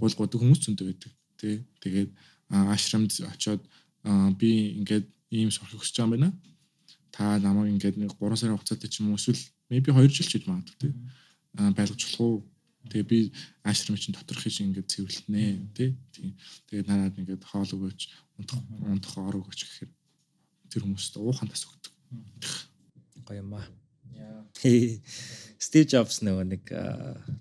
Гуйлгуудаг хүмүүс зөндөө байдаг. Тэ. Тэгээд ашрамд очиод би ингээд ийм сурах хүсэж байгаа юм байна. Та намайг ингээд нэг 3 сарын хугацаатай ч юм уу эсвэл maybe 2 жил ч гэж магадгүй тий. Байлгаж болох уу? Тэгээ би ашрам чинь доторх шиг ингээд цэвэрлэнэ тий. Тэгээд надад ингээд хоол өгөөч, унтах унтах ор өгөөч гэхээр тэр хүмүүст уухан тас өгдөг. Гоё юм аа. Стив Джобс нөгөө нэг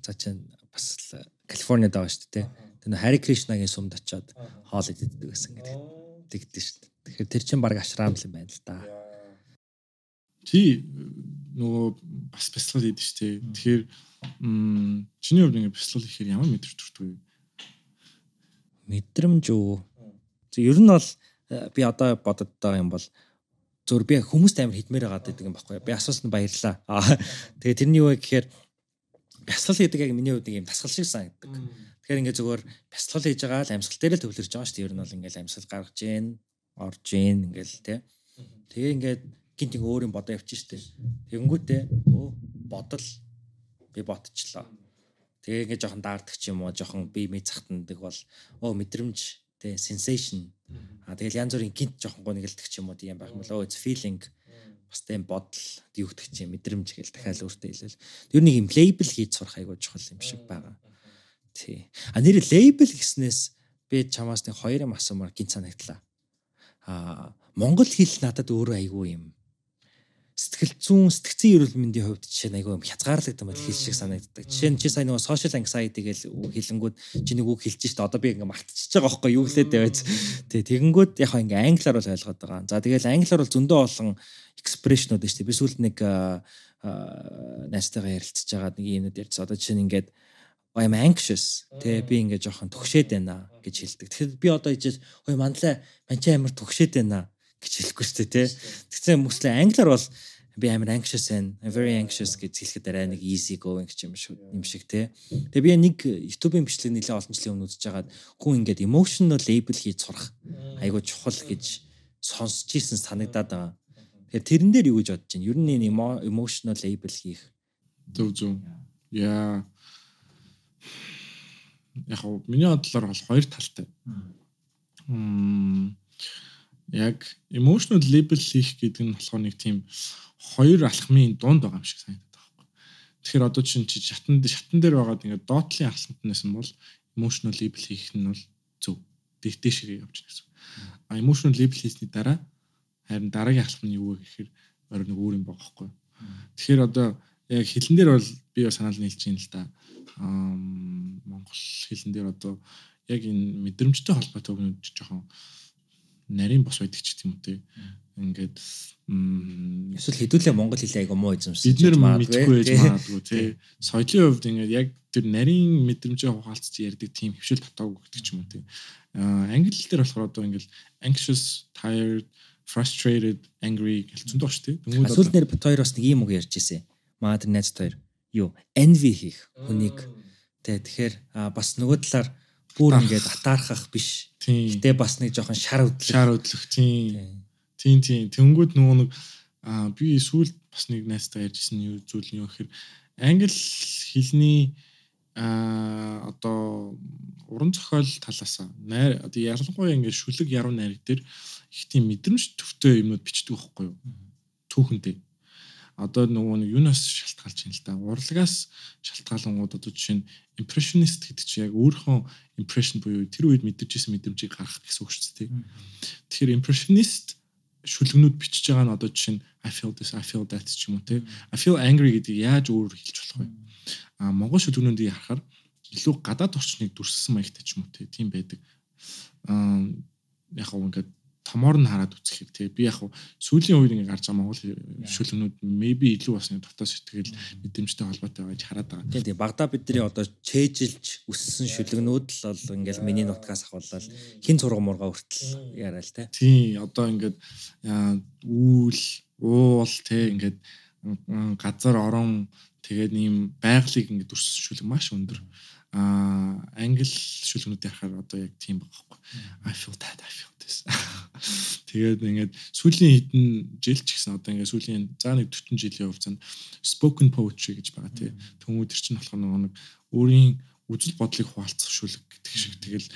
цаа чинь бас Калифорнид байгаа шүү дээ. Тэр Хари Кришнагийн сумд очиод хоол иддэг гэсэн гэдэг. Тэгдэж шүү дээ. Тэгэхээр тэр чинь баг ашрам л юм байна л да. Чи нөгөө бас бяцлал идэж шүү дээ. Тэгэхээр чиний хувьд ингэ бяцлал ихээр ямар мэдрэмж төрдөг вэ? Мэдрэмж үү? Ер нь бол би одоо бодод байгаа юм бол зөөр би хүмүүст амар хідмээр байгаа гэдэг юм баггүй. Би асуусан баярлаа. Аа тэгээ тэрний юу вэ гэхээр бясалгал гэдэг яг миний хувьд нэг юм тасгал шиг санагддаг. Тэгэхээр ингээд зүгээр бясалгал хийж байгаа л амьсгал дээр л төвлөрж байгаа шүү дээ. Ер нь бол ингээд амьсгал гаргаж гин, орж гин ингээл те. Тэгээ ингээд гинт ингээ өөр юм бодоо явчих штэ. Тэгэнгүүтээ өө бодол би ботчлоо. Тэгээ ингээ жоохон даардаг ч юм уу, жоохон би ми цагтандаг бол өө мэдрэмж те sensation. А тэгэл янз бүрийн гинт жоохон гонэгэлдэг ч юм уу тийм байх юм болоо. It's feeling бас тийм бодол гэдэг чинь мэдрэмж гэл дахиад өөртөө хэлэл. Тэр нэг юм лейбл хийж сурах айгуу чухал юм шиг байгаа. Тий. А нэр лейбл гэснээс би чамаас нэг хоёр юм асуумаар гин санагдлаа. А монгол хэл надад өөрөө айгүй юм сэтгэл зүүн сэтгцэн эрүүл мэндийн хувьд жишээ нь айгүй хязгаарлагдсан байл хэл шиг санагддаг. Жишээ нь чи сайн нөгөө social anxiety гэж хэлэнгүүд чи нэг үг хэлж шít одоо би ингээ мартчихж байгаа байхгүй юу гэлээд байваз. Тэ тэгэнгүүт яг ингээ англиар бол ойлгоод байгаа. За тэгэл англиар бол зөндөө олон шүү дээ. Би сүүлд нэг найстайгаа ярилцж байгаа нэг юмуд ярьсан. Одоо жишээ нь ингээд I'm anxious тэ би ингээ жоохон түгшээд байна гэж хэлдэг. Тэгэхээр би одоо ижээс ой манлаа манчи амар түгшээд байна гэж хэлэхгүй шүү дээ тий. Тэгсэн мөслөө англиар бол би амар anxious and very anxious гэж хэлэхэд арай нэг easy going гэж юм шүү юм шиг тий. Тэгээ би нэг YouTube-ийн бичлэг нэлээ олон жилийн өмнө үзэж байгаад хүн ингээд emotional label хийж сурах айгуу чухал гэж сонсч ийсэн санагдаад байгаа. Тэгэхээр тэрэн дээр юу гэж бодож байна? Ер нь emotional label хийх. Зөв зөв. Яа яг миний бодлоор бол хоёр талтай. Мм яг emotional label хийх гэдэг нь болохоор нэг тийм хоёр алхмын дунд байгаа юм шиг санагдаад байгаа байхгүй. Тэгэхээр одоо чинь чи шатан шатан дээр байгаад ингээд доотлын алхамтнаас нь бол emotional label хийх нь бол зөв. Дэх дэшгээ явж байгаа гэсэн. А emotional label хийсний дараа харин дараагийн алхам нь юу вэ гэхээр өөр нэг өөр юм байгаа байхгүй. Тэгэхээр одоо яг хэлэн дээр бол би санаал нийлж байна л да монгол хэлэн дээр одоо яг энэ мэдрэмжтэй холбоотой өгнөд жоохон нарийн бос байдаг ч гэх юм те. Ингээд эсвэл хэдүүлээ монгол хэлээ айгу муу эзэмсэн. Бид нэр мэдгүй байж магадгүй тий. Соёлын хувьд ингээд яг тэр нарийн мэдрэмжээ хуваалцж ярьдаг тийм хөвшил татаагүй гэдэг ч юм уу тий. Аа англи хэл дээр болохоор одоо ингээд anxious, tired, frustrated, angry гэж зөндөө ш тий. Сүүл нэр бит хоёр бас нэг юм үг ярьж ирсэн. Маа тэр найз хоёр юу envy хийх хүнийг тий тэгэхээр бас нөгөө талаар бүр ингээд атаархах биш. Гэтэ бас нэг жоохон шар өдлөх. Шар өдлөх тийм. Тийм тийм. Тэнгүүд нөгөө нэг аа би сүүл бас нэг найзтай ярьжсэн юу зүйл нь юу гэхээр англи хэлний а одоо уран зохиол талаасаа найр одоо ялангуяа ингээд шүлэг яруу найраг дээр их тийм мэдрэмж төвтэй юмнууд бичдэг байхгүй юу түүхэндээ одоо нөгөө нэг юунаас шалтгаалж юм л да. Урлагаас шалтгаалангууд одоо жишээ нь impressionist гэдэг чинь яг өөрийнхөө impression буюу тэр үед мэдэрчсэн мэдрэмжийг гаргах гэсэн үг шүү дээ. Тэгэхээр impressionist шүлгнүүд бичиж байгаа нь одоо жишээ нь I feel this I feel that ч юм уу те. I feel angry гэдгийг яаж өөр хэлж болох вэ? А монгол шүлгнүүдийг харахаар илүү гадаад орчныг дүрссэн маягтай ч юм уу те. Тийм байдаг. Аа яг хөө ингээд томоор нь хараад үзэхээр тий би яг сүүлийн үед ингээ гарч байгаа Монгол шүлгнүүд maybe илүү бас нэг дотоод сэтгэл мэдрэмжтэй холбоотой байж хараад байгаа. Тий тий багада бидний одоо чэйжилж өссөн шүлгнүүд л бол ингээл миний нутгаас ахвалал хин зураг мурга хүртэл яриа л тий. Тий одоо ингээд үүл уул тий ингээд газар орон тэгээд ийм байгалыг ингээд өссөн шүлэг маш өндөр. Аа англи шүлгнүүд ярахаар одоо яг тийм байгаа байхгүй. I feel that I feel this. Тэгээд ингээд сүүлийн хэдэн жил ч гэсэн одоо ингээд сүүлийн заа нэг 40 жилийн хугацаанд spoken poetry гэж байгаа тий. Тэмүүд чинь болохоор нэг өөрийн үзэл бодлыг хуваалцах шүлэг гэдэг шиг тэгэл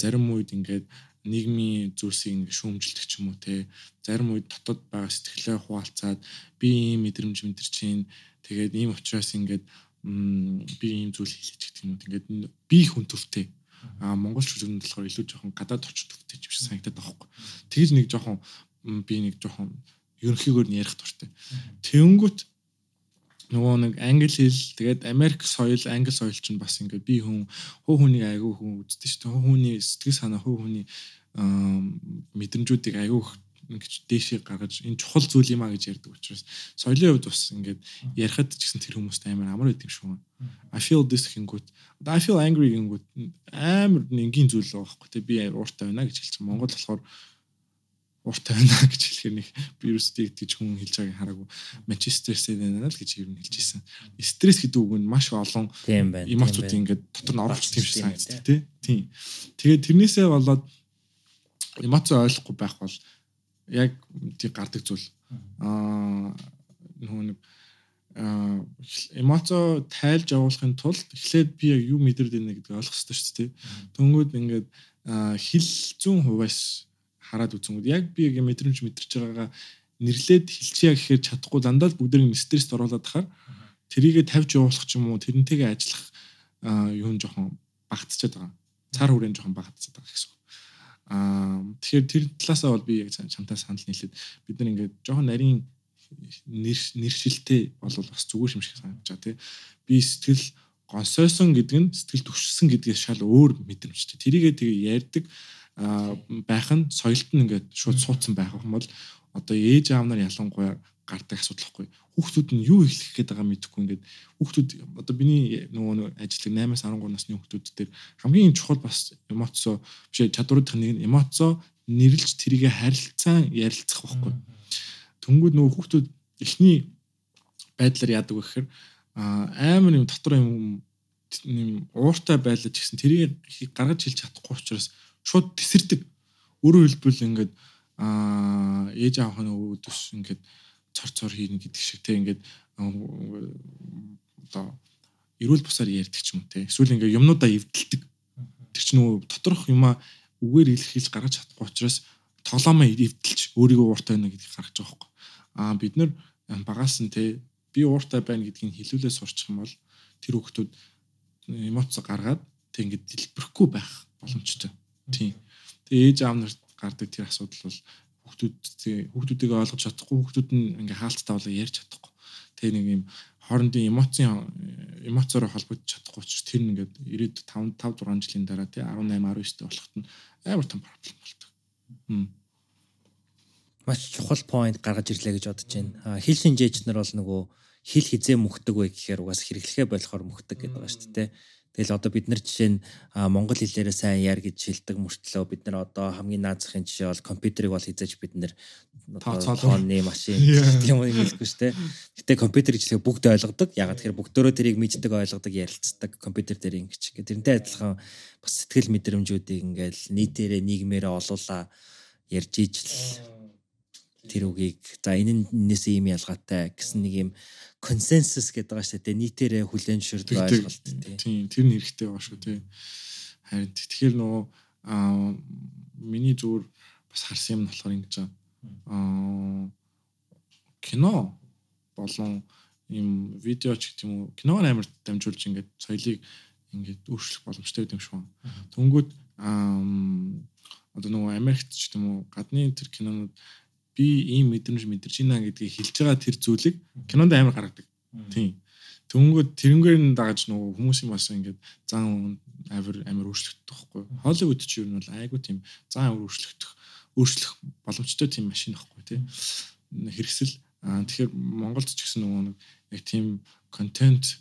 зарим үед ингээд нийгмийн зүйлсийг ингээд шүүмжилдэг ч юм уу те зарим үед дотоод байгаа сэтгэлээ хуваалцаад би ийм мэдрэмж мэдэрч чинь тэгээд ийм учраас ингээд би ийм зүйл хийлэж гэх юм уу ингээд би хүн төртэй А Монгол шүлгэн болохоор илүү жоохон гадаад орчид төвтэй юм шиг санагдаад байгаа хгүй. Тэгж нэг жоохон би нэг жоохон ерөнхийгөр нь ярих дуртай. Тэнгүүт нөгөө нэг англи хэл тэгээд Америк соёл англи соёл чинь бас ингээд би хүн хуу хүнийг айгүй хүн үздэг шүү дээ. Хуу хүний сэтгэл санаа хуу хүний мэдрэмжүүдийг айгүй ингэж дээшээ гаргаж энэ чухал зүйл юм а гэж ярьдаг учраас соёлын хувьд бас ингээд ярихад ч гэсэн тэр хүмүүст амар амар байд юм шүү. I feel this гингүүт I feel angry гингүүт амар энгийн зүйл байгаа байхгүй тий би ууртай байна гэж хэлчих. Монгол болохоор ууртай байна гэж хэлэхээр нэг вирустэй гэж хүн хэлж байгааг хараагүй. Манчестер Сити байна л гэж нь хэлж ирсэн. Стресс гэдэг үг нь маш олон байна. ингээд дотор нь орж тийм шиг Тийм санагддаг тий. Тийм. Тэгээд тэрнээсээ болоод эмоц ойлгохгүй байх бол яг тий гардаг зүйл. Аа нөгөө нэг аа эмоцо тайлж явуулахын тулд эхлээд би яг юу мэдэрд байна гэдгийг ойлгох хэрэгтэй шүү дээ. Төнгүүд ингээд хил зүүн хуваас хараад үзэнгүүд яг би яг мэдрэмж мэдэрч байгаагаа нэрлээд хэлчихье гэхээр чадахгүй дандаа л бүгд нэг стресст оруулаад тахаар тэрийгэ тавьж явуулах ч юм уу тэрнтэйгээ ажиллах юу нь жоохон багтчихад байгаа. Цар хүрээнд жоохон багтчихад байгаа гэсэн үг. Аа тэгэхээр тэр талаасаа бол би яг чамтай санал нийлээд бид нар ингээд жоохон нарийн нэршилтэй бол бас зүгээр юм шиг санагдаж байгаа тий. Би сэтгэл гонсойсон гэдэг нь сэтгэл төвшсөн гэдгээс шал өөр мэдрэмжтэй. Тэрийгээ тэгээ ярьдаг байх нь соёлт нь ингээд шууд суудсан байх юм бол одоо ээж аав нар ялангуяа гардаг асуудал хгүй хүүхдүүд нь юу эхлэх гээд байгаа мэдэхгүй ингээд хүүхдүүд одоо миний нөгөө нэг ажиллаг 8-аас 13 насны хүүхдүүд төр хамгийн чухал бас эмоцо биш чадваруудын нэг нь эмоцо нэрлж тэрийг харилцаан ярилцах байхгүй. Төнгүүд нөгөө хүүхдүүд эхний байдлаар яадаг вэ гэхээр амар юм дотор юм юм ууртай байлаа ч гэсэн тэрийг гаргаж хэлж чадахгүй учраас шууд тесэрдэг. Өөрөөр хэлбэл ингээд аа ээж аавхны өвдөс ингээд цор цор хийнэ гэдэг шиг те ингээд одоо эрүүл бусаар ярьдаг ч юм те. Эсвэл ингээд юмнуудаа эвдэлдэг. Тэр чинь нөгөө доторх юмаа үгээр илэрхийлж гаргаж чадахгүй учраас тоглоомоо эвдэлж өөрийгөө ууртай байна гэдгийг гаргаж байгаа байхгүй. Аа бид нар багаас нь те би ууртай байна гэдгийг хэлүүлээ сурчих юм бол тэр хүүхдүүд эмоц гаргаад тэг ингээд дэлбэрэхгүй байх боломжтой. Тийм. Тэгээ ээж аав нарт гардаг тэр асуудал бол хүүхдүүд хүүхдүүдийг ойлгож чадахгүй хүүхдүүд нь ингээ хаалттай болоо ярьж чадахгүй. Тэгээ нэг юм хоорондын эмоцийн эмоцоор холбогдож чадахгүй учраас тэр ингээд 95 5 6 жилийн дараа тий 18 19 дэх болоход нь амар том проблем болдог. Маш чухал point гаргаж ирлээ гэж бодож байна. Хил шинжээч нар бол нөгөө хил хизээ мөхдөг вэ гэхээр угаас хэрэглэхээ болохоор мөхдөг гэдэг байгаа шүү дээ. Тэгэл одоо бид нар жишээ нь монгол хэлээрээ сайн яар гэж шилдэг мөртлөө бид нар одоо хамгийн наазахын жишээ бол компьютерийг бол хизээж бид нар Тооцоолоо. тооны машин гэх юм уу хэлэхгүй шүү дээ. Гэтэ компьютер гэж бүгд ойлгодог. Ягаад тэгэхээр бүгдөө тэрийг мэддэг ойлгодог ярилцдаг компьютер дээр ингэж. Тэрнтэй адилхан бас сэтгэл мэдрэмжүүдийг ингээл нийтээрээ нийгмээрээ олуулаа ярьж ижил тэр үгийг за энэ нь энэсээ ийм ялгаатай гэсэн нэг юм консенсус гэдэг байгаа шүү дээ нийтээрээ хүлэн зөвшөөрдөг ойлголт тий. Тийм тэр нь хэрэгтэй байгаа шүү тий. Харин тэгэхээр нөгөө аа миний зүгээр бас харсан юм нь болохоор ингэж. Аа кино болон юм видео ч гэдэг юм уу киног амар дамжуулж ингээд соёлыг ингээд өөрчлөх боломжтой гэдэг юм шиг байна. Тэнгүүд аа одоо нөгөө Америкт ч гэдэг юм уу гадны тэр кинонууд би ийм мэдрэмж мэдэрч байна гэдгийг хэлж байгаа тэр зүйлийг кинонд амар гаргадаг. Тийм. Тэнгүүд тэрнгээр нь дагаж нөгөө хүмүүсийн бас ингээд зан авир амир өөрчлөгдөх байхгүй. Холливуд ч юу нь бол айгу тийм зан авир өөрчлөгдөх өөрчлөх боломжтой тийм машин байхгүй тий. Хэрэгсэл аа тэгэхээр Монголд ч гэсэн нөгөө нэг яг тийм контент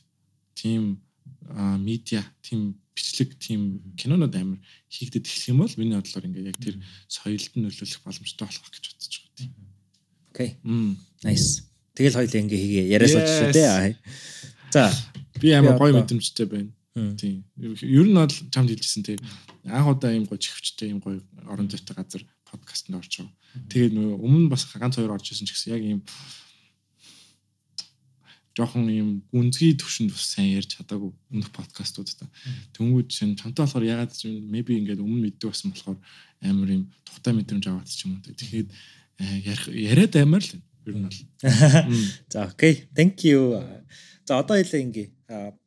тийм медиа тийм бичлэг тийм кинонод амир хийгдэд эхлэх юм бол миний бодлоор ингээд яг тэр соёлд нь нөлөөлөх боломжтой болох гэж бодож байгаа тийм. Окей. Мм. Nice. Тэгэл хоёул ингээ хийгээ яриасаа Yes. шүү дээ. За. Би амар гоё мэдрэмжтэй байна. Тийм. Ер нь бол чамд хэлжсэн тийм. Анх удаа ийм гоё чихвчтэй ийм гоё орон зайтай газар подкастт орж байгаа. Тэгээд нөгөө өмнө бас ганц хоёр орж исэн ч гэсэн яг ийм жоохон ийм гүнзгий төвшөнд бас сайн ярьж чадаагүй өмнөх подкастууд та. Тэнгүүд чинь чамтай болохоор ягаад ч юм maybe ингээд өмнө мэддэг байсан болохоор амар ийм тухтай мэдрэмж аваад ч юм уу. Тэгэхэд э, яриад амар л. Ер нь бол. За окей. Thank you. За одоо хэлээ ингээ.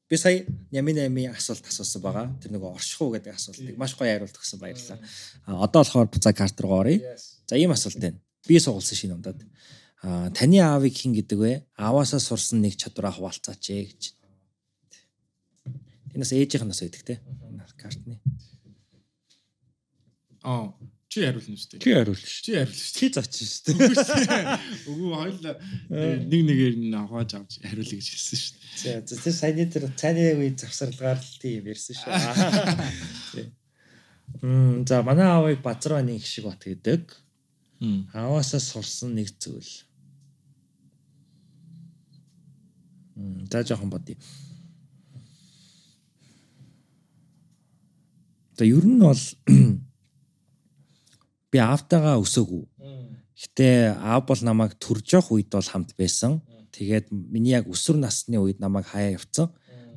Би сая Нямин 8-ийн асуулт асуусан байгаа. Тэр нөгөө орших уу гэдэг асуултыг маш гоё хариулт өгсөн баярлалаа. Аа, Одоо болохоор буцаа карт руу оръё. За ийм асуулт байна. Би суулсан шинэ ундад. Таны аавыг хэн гэдэг вэ? Ааваасаа сурсан нэг чадвараа хуваалцаач ээ гэж. Энэс ээжийнх нь байдаг те. Картны. Аа чи хариулна шүү дээ. Чи хариулж ш. Чи хариулна шүү. Чи зочин ш. дээ. Үгүй хоёул нэг нэгээр нь хувааж авч хариулъя гэж хэлсэн шүү дээ. За за тэр саяны тэр цааны үе завсарлагаар л тийм ярьсан шүү. Мм за манай аавыг Базрваны их шиг бат гэдэг. Ааваасаа сурсан нэг зүйл. За жоохон бодъё. За ер нь бол би аавтайгаа өсөөгүй. Гэтэ аав бол намайг төрж явах үед бол хамт байсан. Тэгээд миний яг өсвөр насны үед намайг хаяа явцсан.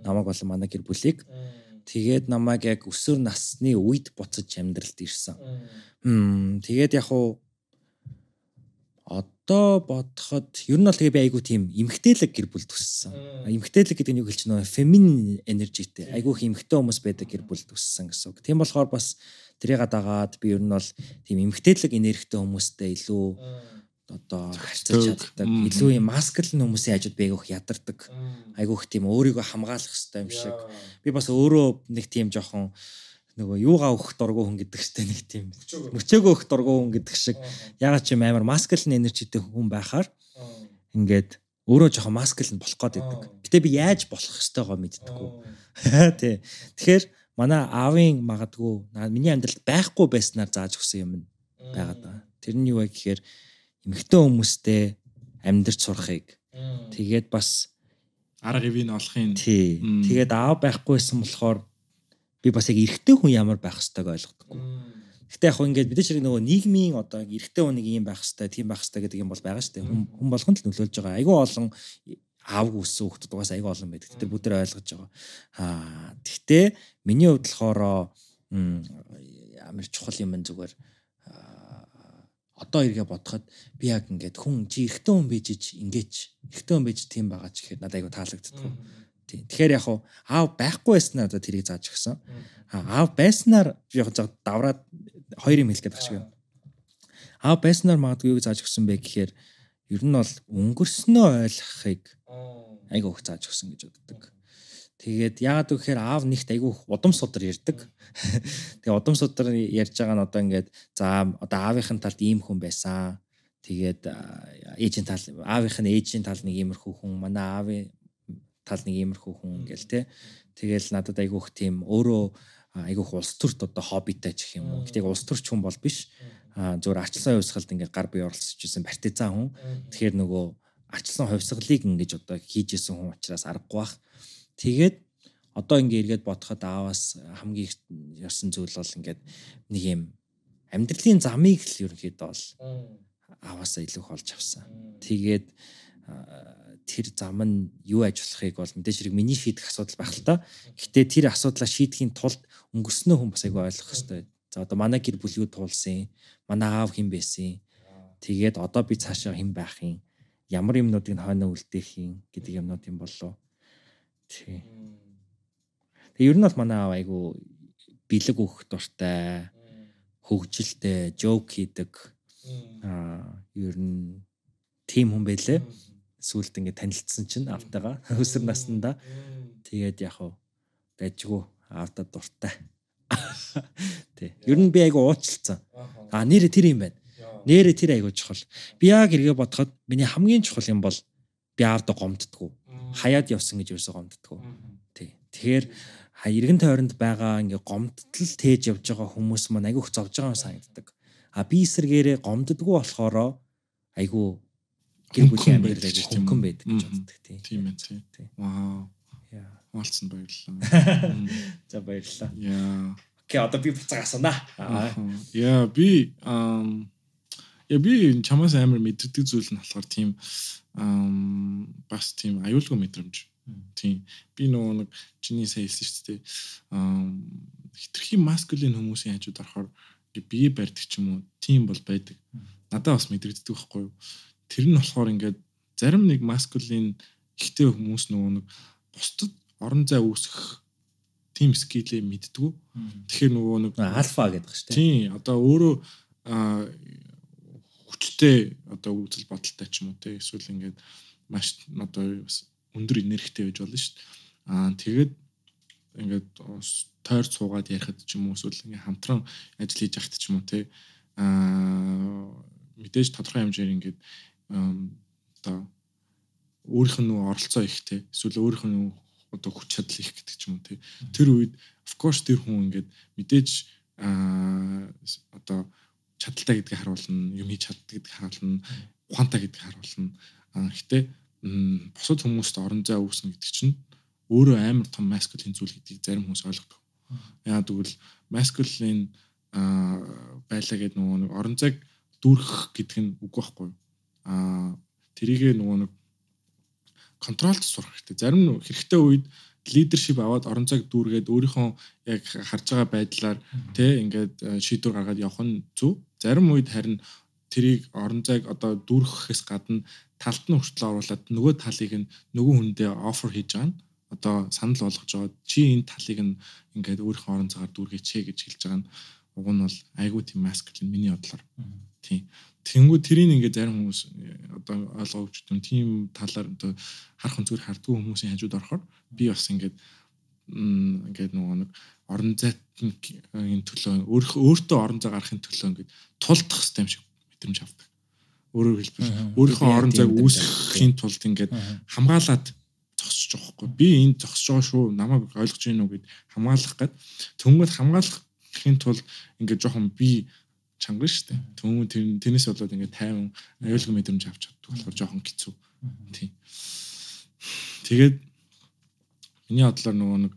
Намайг бол манай гэр бүлийг. Тэгээд намайг яг өсвөр насны үед буцаж амьдралд ирсэн. Тэгээд яг уу одоо бодоход ер нь бол тэгээ би айгу тийм эмгтээлэг гэр бүл төссөн. Эмгтээлэг гэдэг нь юу байна вэ? Феминин энержитэй. Айгу их эмгтэй хүмүүс байдаг гэр бүл төссөн гэсэн үг. Тийм болохоор бас тэрийг дагаад би ер нь бол тийм эмгтээлэг энергитэй хүмүүстэй илүү одоо харьцаж чаддаг. Илүү юм маскулин хүмүүсийн хажууд би айгуух ядардаг. Айгуух тийм өөрийгөө хамгаалах хэрэгтэй юм шиг. Би бас өөрөө нэг тийм жоохон нөгөө юугаа өгөх дургу хүн гэдэг чтэй нэг тийм мөчөөгөө. өгөх дургу хүн гэдэг шиг. Ягаад ч юм амар маскулин энержитэй хүн байхаар ингээд өөрөө жоохон маскулин болох гээд байдаг. Гэтэ би яаж болох ёстойгоо мэддэггүй. Тий. Тэгэхээр манай аавын магадгүй миний амьдралд байхгүй байснаар зааж өгсөн юм байгаад байгаа. Тэр нь юу вэ гэхээр эмэгтэй хүмүүстэй амьдрч сурахыг. Тэгээд бас арга ивийн олохын. Тий. Тэгээд аав байхгүйсэн болохоор би бас яг эрэгтэй хүн ямар байх ёстойг ойлгодоггүй. Гэтэ яг ингээд мэдээж хэрэг нөгөө нийгмийн одоо эрэгтэй хүнийг ийм байх ёстой, тийм байх ёстой гэдэг юм бол байгаа шүү дээ. Хүн хүн болгонд л нөлөөлж байгаа. Айгүй олон аавг үссэн хүмүүс угаас айгүй олон байдаг. Тэр бүгд ойлгож байгаа. Аа тэгтээ миний хувьд болохоор амар чухал юм зүгээр одоо эргээ бодоход би яг ингээд хүн чи эрэгтэй хүн бийж ингэж эрэгтэй хүн бийж тийм байгаа ч гэхэд надад айгүй таалагддаг. Тийм. Тэгэхээр яг хуу аав байхгүй байснаар одоо тэрийг зааж өгсөн. Аав байснаар яг зав давраад хоёр юм хэлэх байгаа шиг. Аав байснаар магадгүй юу зааж өгсөн бэ гэхээр ер нь бол өнгөрснөө ойлгохыг айгүй их зааж өгсөн гэж боддог. Тэгээд яагаад гэхээр аав нэгт айгүй удам судар ярьдаг. Тэгээ удам судар ярьж байгаа нь одоо ингээд за одоо аавынхын талд ийм хүн байсан. Тэгээд ээжийн тал аавынх нь ээжийн тал нэг иймэрхүү хүн манай аавын тал нэг иймэрхүү хүн ингээл те. Тэгэл надад айгүйх тийм өөрөө айгүйх улс төрт одоо хоббитай ч гэх юм уу. Гэтэ улс төрч хүн бол биш. А зөвөр арчилсан хувьсгалд ингээд гар бие оролцож исэн партизан хүн. Тэгэхээр нөгөө арчилсан хувьсгалыг ингэж одоо хийжсэн хүн учраас аргагүй бах. Тэгээд одоо ингээ эргээд бодоход ааваас хамгийн ярьсан зүйл бол ингээд нэг юм амьдралын замыг л ерөнхийдөө бол ааваасаа илүү их олж авсан. Тэгээд тэр зам нь юу ажиллахыг бол мэдээж хэрэг миний шийдэх асуудал байх л та. Гэхдээ тэр асуудлаа шийдэхийн тулд өнгөрснөө хүн бас айгүй ойлгох хэрэгтэй. За одоо манай гэр бүл юу туулсан, манай аав хэн байсан. Тэгээд одоо би цаашаа хэн байх юм, ямар юмнуудыг хойноо үлдээх юм гэдэг юмнууд юм болоо. Тий. Тэгээ ер нь бол манай аав айгүй бэлэг өгөх дуртай, хөгжилтэй, жоок хийдэг. Аа ер нь тим хүн байлээ сүулт ингээд танилцсан чинь автагаа өсөр наснда тэгээд яг хав байжгүй автаа дуртай. Тий. Ер нь би айгу уучлцсан. А нэрэ тэр юм байна. Нэрэ тэр айгу чухал. Би яг эргээ бодоход миний хамгийн чухал юм бол би аавда гомддггүй. Хаяад явсан гэж юусоо гомддггүй. Тий. Тэгэхээр эргэн тойронд байгаа ингээ гомдтол тээж явж байгаа хүмүүс маань айгу их зовж байгаа юм санагддаг. А би эсэргээрээ гомддггүй болохоро айгу гэр бүлийн амьдрал аяг хөнгөн байдаг гэж боддог тийм. Тийм ээ тийм. Вау. Яа. Маалцсан баярлалаа. За баярлалаа. Яа. Окей, одоо би буцаа асуунаа. Яа, би ам Я би чамаас амар мэддэг зүйл нь болохоор тийм бас тийм аюулгүй мэдрэмж. Тийм. Би нөгөө нэг чиний сайн хэлсэн шүү дээ. Хитрхи маскулин хүмүүсийн хажууд орохоор бие барьдаг ч юм уу. Тийм бол байдаг. Надад бас мэдрэгддэг байхгүй юу? Тэр нь болохоор ингээд зарим нэг маскулин ихтэй хүмүүс нөгөө нэг бусдад орон зай үүсгэх тим скилээ мэддгүү. Тэгэхээр нөгөө нэг альфа гэдэг шүү дээ. Тийм, одоо өөрөө хүчтэй одоо үзэл бодолтой ч юм уу те эсвэл ингээд маш одоо бас өндөр энергитэй байж болно шүү дээ. Аа тэгээд ингээд тойр цуугаад ярихад ч юм уу эсвэл ингээд хамтран ажил хийж яхад ч юм уу те аа мэдээж тодорхой хэмжээр ингээд одоо өөрийнх нь оролцоо ихтэй эсвэл өөрийнх нь одоо хүч чадал их гэдэг ч юм уу тий. Тэр үед of course тэр хүн ингээд мэдээж одоо чадaltaй гэдгийг харуулна, юм хийж чаддаг гэдгийг харуулна, ухаантай гэдгийг харуулна. Гэхдээ бусад хүмүүст орон зай үүснэ гэдэг чинь өөрөө амар том маскулин зүйл гэдгийг зарим хүмүүс ойлгодог. Яа тэгвэл маскулин байлаа гэдэг нөгөө нэг орон зайг дүүргэх гэдэг нь үгүй байхгүй. А тэрийгээ нөгөө нэг контролд сурах хэрэгтэй. Зарим хэрэгтэй үед лидершип аваад орон зайг дүүргээд өөрийнхөө яг харж байгаа байдлаар тэ ингээд шийдвэр гаргаад явах нь зөв. Зарим үед харин тэрийг орон зайг одоо дүүргэхээс гадна талд нь хүртэл оруулаад нөгөө талыг нь нөгөө хүндээ офер хийж байгаа нь одоо санал болгож байгаа чи энэ талыг нь ингээд өөрийнхөө орон цагаар дүүргээч гэж хэлж байгаа нь уг нь бол айгүй тийм маскулин миний бодлоор. Тийм. Тэнгүү тэрийг ингээд зарим хүмүүс одоо ойлгооч юм тийм талаар одоо харах зүгээр хардггүй хүмүүсийн хажууд орохоор би бас ингээд ингээд нөгөө нэг орон зайтны төлөө өөртөө орон зай гарахын төлөө ингээд тулдах хэрэгтэй юм шиг мэдрэмж авдаг. Өөрөөр хэлбэл өөрийнхөө орон зайг үүсгэхийн тулд ингээд хамгаалаад зогсож байгаа хгүй. Би энд зогсож байгаа шүү. Намайг ойлгож гин үү гэд хамгаалах гээд төмгөл хамгаалахын тулд ингээд жоохон би чанган штэ. Төмөн тэрнээс болоод ингээд тайван аюулгүй мэдрэмж авч чаддаг болохоор жоохон хэцүү. Тийм. Тэгээд миний бодлоор нөгөө нэг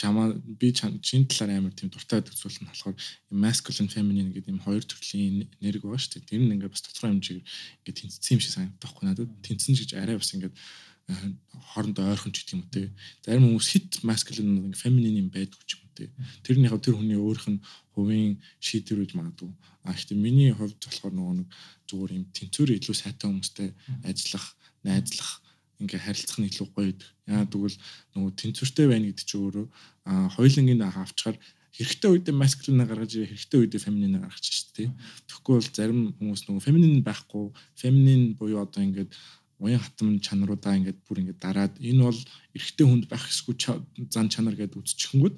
чамаа би чинь талаар амар тийм дуртай нь болохоор masculine feminine гэдэг юм хоёр төрлийн энерги байгаа шүү дээ. Тэр нь ингээд бас тодорхой хэмжээгээр ингээд тэнцсэн юм шиг санагдах байхгүй надад. Тэнцсэн гэж арай бас ингээд хоорондоо ойрхон ч гэдэг юм те. Зарим хүмүүс хит masculine feminine юм байдаг ч юм те. Тэрнийхээ тэр хүний өөрөх нь хувийн шийдвэр үж магадгүй. А гэхдээ миний хувьд болохоор нөгөө нэг зүгээр юм тэнцвэр илүү сайтай хүмүүстэй ажиллах, найзлах ингээ харилцах нь илүү гоё байдаг. Яа тэгвэл нөгөө тэнцвэртэй байна гэдэг чи өөрөө хоёулангийн авчгаар хэрэгтэй үедээ маскулина гаргаж хэрэгтэй үедээ феминина гаргаж шүү дээ. Тэгэхгүй бол зарим хүмүүс нөгөө феминин байхгүй, феминин буюу одоо ингээд уян хатам чанаруудаа ингээд бүр ингээд дараад энэ бол эрэгтэй хүнд байх эсгүй зан чанар гэдээ үзчихэнгүүт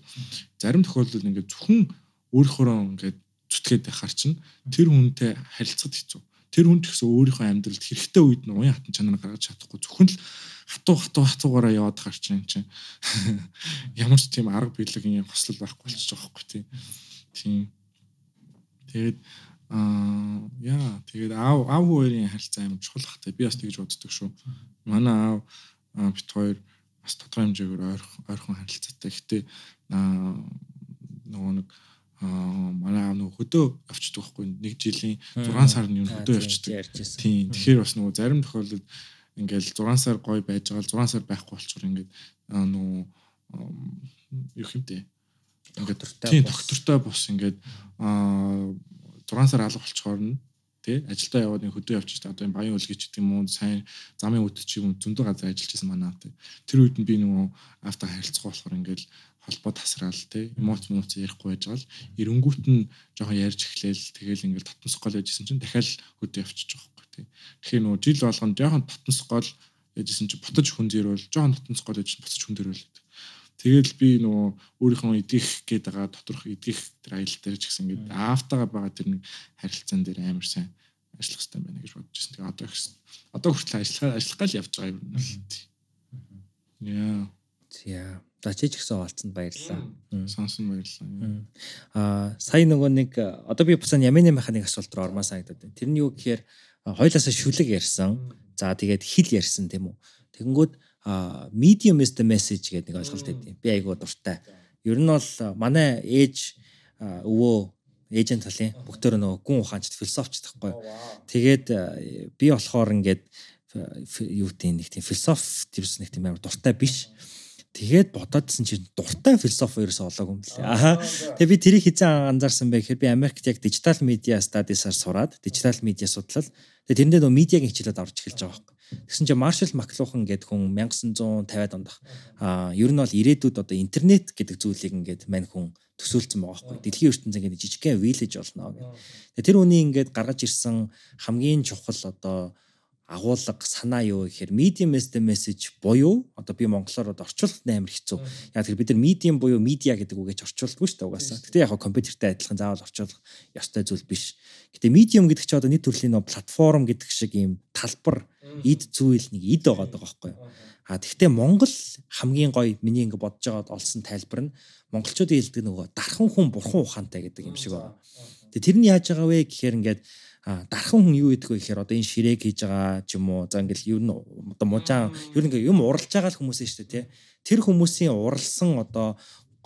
зарим тохиолдолд ингээд зөвхөн өөрийнхөө ингээд зүтгээд байхаар чинь тэр хүнтэй харилцахад хэцүү. Тэр хүн ч гэсэн өөрийнхөө амьдралд хэрэгтэй үед нь уян хатан чанар гаргаж чадахгүй. Зөвхөн л хатуу хатуу хатуугаараа яваад гарч юм чинь. Ямар ч тийм арга биелэгийн хослол байхгүй болчих жоох байхгүй тийм тийм тэгээд аа яа тэгээд аав аав хоёрын харилцаа амар чухал хата би бас тэгж боддог шүү манай аав бит хоёр бас тодорхой хэмжээгээр ойрхон харилцаатай. Гэхдээ нөгөө нэг манай аав нөгөө хөдөө авчдаг байхгүй нэг жилийн 6 сар нь хөдөө авчдаг. Тийм. Тэгэхээр бас нөгөө зарим тохиолдолд ингээл 6 сар гой байж байгаа 6 сар байхгүй болчихор ингээд нөгөө юу хэмтэй. Ингээд тийм доктортой бос ингээд 6 сар алга болчихоор нь тий ажилдаа яваад нэг хөдөө явчих та одоо энэ баян үлгийч гэдэг юм уу сайн замын үт чиг юм зөндөө газар ажиллаж байсан манай тий тэр үед нь би нөгөө авто харилцах болохоор ингээл холбоо тасраал те эмоц эмоц ярихгүй байж гал. Эренгүүт нь жоохон ярьж эхлээл тэгэл ингээл татнас гол яжсэн чинь дахиад хөдөө явчих жоохгүй те. Тэгэхээр нөгөө жил болгоно жоохон татнас гол яжсэн чинь ботож хүн зэрвэл жоохон татнас гол яжсэн буцаж хүн зэрвэл тэгэл би нөгөө өөрийнхөө идэх гээд байгаа доторх идэх тэр аялал дээр ч гэсэн ингээд аавтайгаа байгаа тэр нэг харилцаан дээр амар сайн ажиллах хэрэгтэй байна гэж бодож байсан. Тэгээ одоо ихсэн. Одоо хүртэл ажиллах ажиллах гал явж байгаа юм байна. Яа. За. За чи ч гэсэн олцсонд баярлалаа. Сонсон баярлалаа. Аа сая нөгөө нэг одоо би буцаа ямины механик асуулт руу ормаа санагдаад байна. Тэр нь юу гэхээр хоёлаасаа шүлэг ярьсан. За тэгээд хил ярьсан тийм үү. Тэгэнгүүт medium is the message гэдэг нэг ойлголт өгдөө. Би айгуу дуртай. Ер нь бол манай ээж өвөө ээжен талын бүгдөө нөгөө гүн ухаанчд философч тахгүй. Тэгээд би болохоор ингээд юу тийм нэг тийм философи тэрс нэг тийм амар дуртай биш. Тэгээд бодоодсэн чинь дуртай философи ерөөсөө олоогүй юм лээ. Аа. Тэгээ би тэрийг хизээ анзаарсан байх гэхээр би Америкт яг digital media studies-аар сураад digital media судлал. Тэгээ тэрэндээ нөө медиагийн хичээлүүд авч эхэлж байгаа байхгүй. Тэгсэн чинь Marshall McLuhan гэдэг хүн 1950-ад онд аа ер нь бол ирээдүйд одоо интернет гэдэг зүйлийг ингээд мань хүн төсөөлсөн байгаа байхгүй. Дэлхийн ертөнцийн ингээд жижигхэн village болно гэх. Тэр үний ингээд гаргаж ирсэн хамгийн чухал одоо агуулга санаа юу гэхээр medium as the message буюу одоо би монголоор одоо орчуулахад амар хэцүү. Яг тэр бид нар medium буюу media гэдэг үгэж орчуулдаггүй шүү дээ угаасаа. Гэтэ яг компьютертэй адилхан заавал орчуулах ёстой зүйл биш. Гэтэ medium гэдэг чинь одоо нэг төрлийн платформ гэдэг шиг ийм талбар эд зүйл нэг эд байгаа даа байхгүй юу. А тэгвэл Монгол хамгийн гоё миний ингэ бодож байгаад олсон тайлбар нь монголчуудын хэлдэг нөгөө дархан хүн бурхан ухаантай гэдэг юм шиг байна. Тэгээ тэр нь яаж байгаа вэ гэхээр ингээд дархан хүн юу гэдэг вэ гэхээр одоо энэ ширээг хийж байгаа ч юм уу за ингээл ер нь одоо мужаан ер нь ингээ юм уралж байгаа л хүмүүс шүү дээ тий Тэр хүмүүсийн уралсан одоо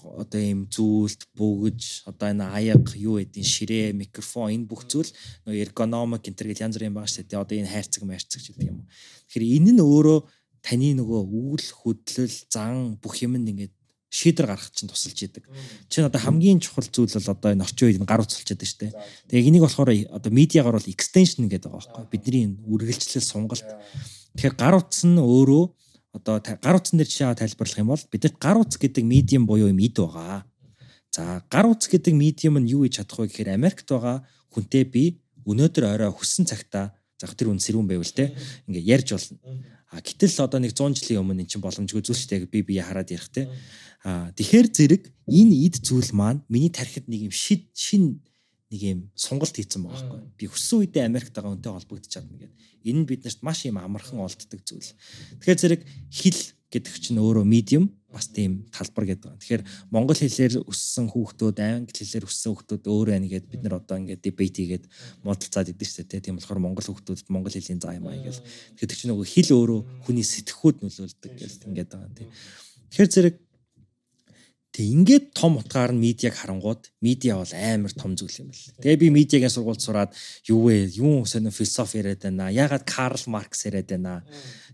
одоо ийм зүйлт бөгж одоо энэ аяг юу гэдин ширээ микрофон энэ бүх зүйл нөгөө эргономик энэ төр гэл янз бүрийн байгаа шүү дээ одоо энэ хайрцаг майрцаг гэдэг юм. Тэгэхээр энэ нь өөрөө таны нөгөө үйл хөдлөл зан бүх юм ингээд шийдвэр гаргах чинь тусалж идэг. Чинь одоо хамгийн чухал зүйл бол одоо энэ орчин үед гар утсалж байдаг шүү дээ. Тэгээ энийг болохоор одоо медиагаар бол extension гэдэг байгаа байхгүй. Бидний үргэлжлэл сунгалт. Тэгэхээр гар утас нь өөрөө одоо гар утсан дээр жишээ тайлбарлах юм бол бидэд гар утас гэдэг медиум буюу юм ид байгаа. За гар утас гэдэг медиум нь юу хийж чадах вэ гэхээр Америкт байгаа хүнтэй би өнөөдөр орой хүссэн цагтаа за тэр үн сэрүүн байвал те ингээ ярьж болно. А гэтэл одоо нэг 100 жилийн өмнө эн чинь боломжгүй зүйл шүү дээ би бие хараад ярих те. Аа тэгэхээр зэрэг энэ эд зүйл маань миний тархинд нэг юм шид шин нэг юм сонголт хийцэн байгаа байхгүй. Би өссөн үедээ Америкт байгаа үнтэй холбогдож чадна гэдэг. Энэ нь биднэрт маш юм амархан олддог зүйл. Тэгэхээр зэрэг хэл гэдэг чинь өөрөө медиум бас тийм талбар гэдэг байна. Тэгэхээр монгол хэлээр өссөн хүүхдүүд, англи хэлээр өссөн хүүхдүүд өөр байна гэдэг бид нар одоо ингээд дебет хийгээд модалцаад идэв шүү дээ. Тийм болохоор монгол хүүхдүүдэд монгол хэлний заа юм аа гэж. Тэгэхээр чинь нөгөө хэл өөрөө хүний сэтгхүүд нөлөөлдөг гэж ингээд байгаа юм тийм. Тэгэхээр зэрэг Тэг ингээд том утгаар нь медиаг харангууд медиа бол амар том зүйл юм байна. Тэгээ би медиагийн сургуульд сураад юу вэ? Юу сонир философи яриад байна. Ягаад Карл Маркс яриад байна.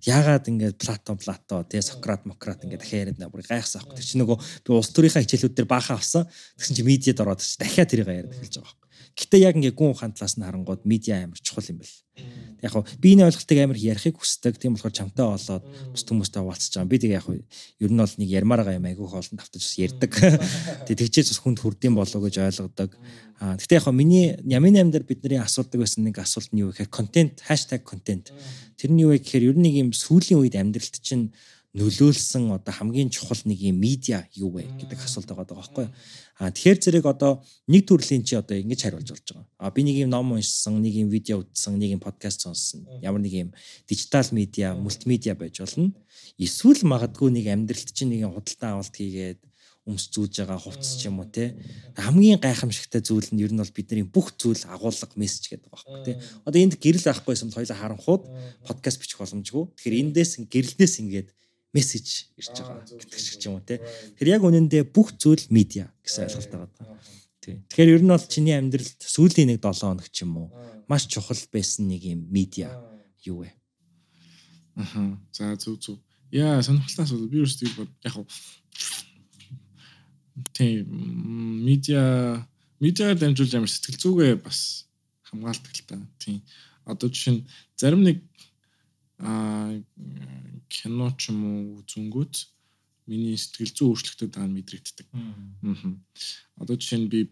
Ягаад ингээд Платон Плато тэгээ Сократ Мократ ингээд дахиад яриад байна. Бүр гайхсан аахгүй. Тэр чинь нөгөө би улс төрийнхаа хичээлүүд дээр баахан авсан. Тэгсэн чинь медиад ороод дахиад тэрийг яриад эхэлж байгаа. Гэтэ яг ингээ гүн ухаан талаас нь харангууд медиа амар чухал юм бэл. Яг хуу би энэ ойлголтыг амар ярихыг хүсдэг. Тийм болохоор чамтай болоод бус хүмүүстэй хуваалцаж байгаа. Би тэгээ яг хуу ер нь бол нэг ярмаар байгаа юм айгүйх олон тавтаж бас ярддаг. Тэгээ тэгчээс бас хүнд хүрдэм болов гэж ойлгодог. Аа гэтэ яг хуу миний ямын ам дээр бидний асуудаг байсан нэг асуулт нь юу гэхээр контент #контент. Тэр нь юу вэ гэхээр ер нь нэг юм сүүлийн үед амьдралт чинь нөлөөлсөн одоо хамгийн чухал нэг юм медиа юу вэ гэдэг асуулт байгаа даа байхгүй. А тэгэхээр зэрэг одоо нэг төрлийн чи одоо ингэж хариулж болж байгаа. А би нэг юм ном уншсан, нэг юм видео үзсэн, нэг юм подкаст сонссон. Ямар нэг юм дижитал медиа, мультимедиа байж болно. Эсвэл магадгүй нэг амьдралт чинь нэг худалдан авалт хийгээд өмс зүүж байгаа хувцс ч юм уу те хамгийн гайхамшигтай зүйл нь ер нь бол бидний бүх зүйл агуулга мессеж гэдэг байгаа байхгүй те одоо энд гэрэл авахгүйсэн бол хоёлаа харанхууд подкаст бичих боломжгүй тэгэхээр эндээс гэрэлнээс ингээд мессеж ирж байгаа гэдэг шиг юм уу те. Тэр яг үнэндээ бүх зүйл медиа гэсэн ойлголт байгаа. Тий. Тэгэхээр ер нь бол чиний амьдралд сүүлийн нэг 7 хоног ч юм уу маш чухал байсан нэг юм медиа юу вэ? Аха. За зүг зүг. Яа, сонирхолтой асуулт. Би өөрсдөө бод яг хав тий медиа медиа дамжуулж амар сэтгэл зүгээ бас хамгаалдаг л та. Тий. Одоо жишээ нь зарим нэг аа кино ч юм уу үзэнгүүт миний сэтгэл зүйн өөрчлөлтөд байгаа мэдрэгддэг. Аа. Одоо жишээ нь би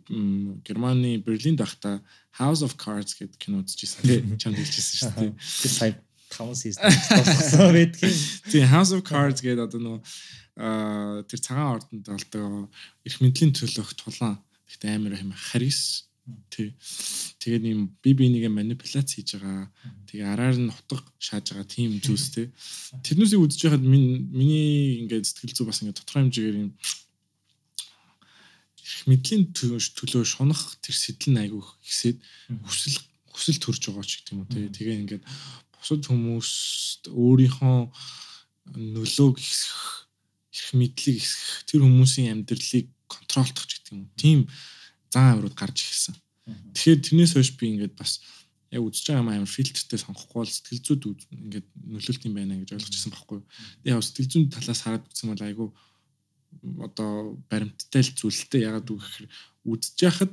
Германы Берлинд байхдаа House of Cards гэдэг кино үзчихсэн тийм чамд хэлчихсэн шүү дээ. Тэр сая 5 season болсон байдаг. Тийм House of Cards гэдэг одоо аа тэр цагаан ордонд болдог эрх мэдлийн төлөөх тулаан. Гэхдээ амар юм харис Тий. Тэгээд ийм би бинийгээ манипуляц хийж байгаа. Тэгээ араар нь утга шааж байгаа тийм зүйлс тий. Тэрнүүсийг үзэж байхад миний ингээд сэтгэл зүй бас ингээд тодорхой хэмжээгээр ийм мэдлийн төлөө шунах тэр сэтэл нь айгүй хэсэд хүсэл хүсэл төрж байгаа ч гэх юм уу тий. Тэгээ ингээд бусад хүмүүст өөрийнхөө нөлөөг ихсэх эрх мэдлийг ихсэх тэр хүмүүсийн амьдралыг контролдох ч гэх юм. Тийм зан авирууд гарч ирсэн. Тэгэхээр тэрнээс хойш би ингээд бас яг үзэж байгаа юм амар фильтртэй сонгохгүй бол сэтгэл зүйд ингээд нөлөөлт юм байна гэж ойлгож ирсэн байхгүй юу. Тэгээ яг сэтгэл зүйн талаас хараад үзсэн бол айгүй одоо баримттай л зүйлтэй ягаад үг гэхээр үзэж яхад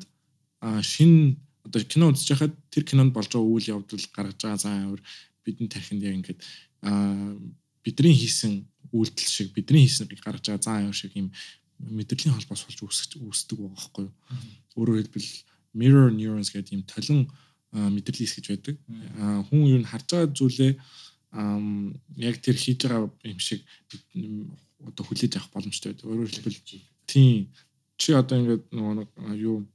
шин одоо кино үзэж яхад тэр кинонд болж байгаа үйл явдал гаргаж байгаа зан авир бидний тархинд яг ингээд бидний хийсэн үйлдэл шиг бидний хийсэн гаргаж байгаа зан авир шиг юм мэдрэлийн холбоос болж үүсэж үүсдэг байгаа байхгүй юу. Өөрөөр хэлбэл mirror neurons гэдэг ийм толин мэдрэл хийс гэж байдаг. Хүн юу н харж байгаа зүйлээ яг тэр хийж байгаа юм шиг одоо хүлээж авах боломжтой байдаг. Өөрөөр хэлбэл тийм чи одоо ингээд нөгөө юу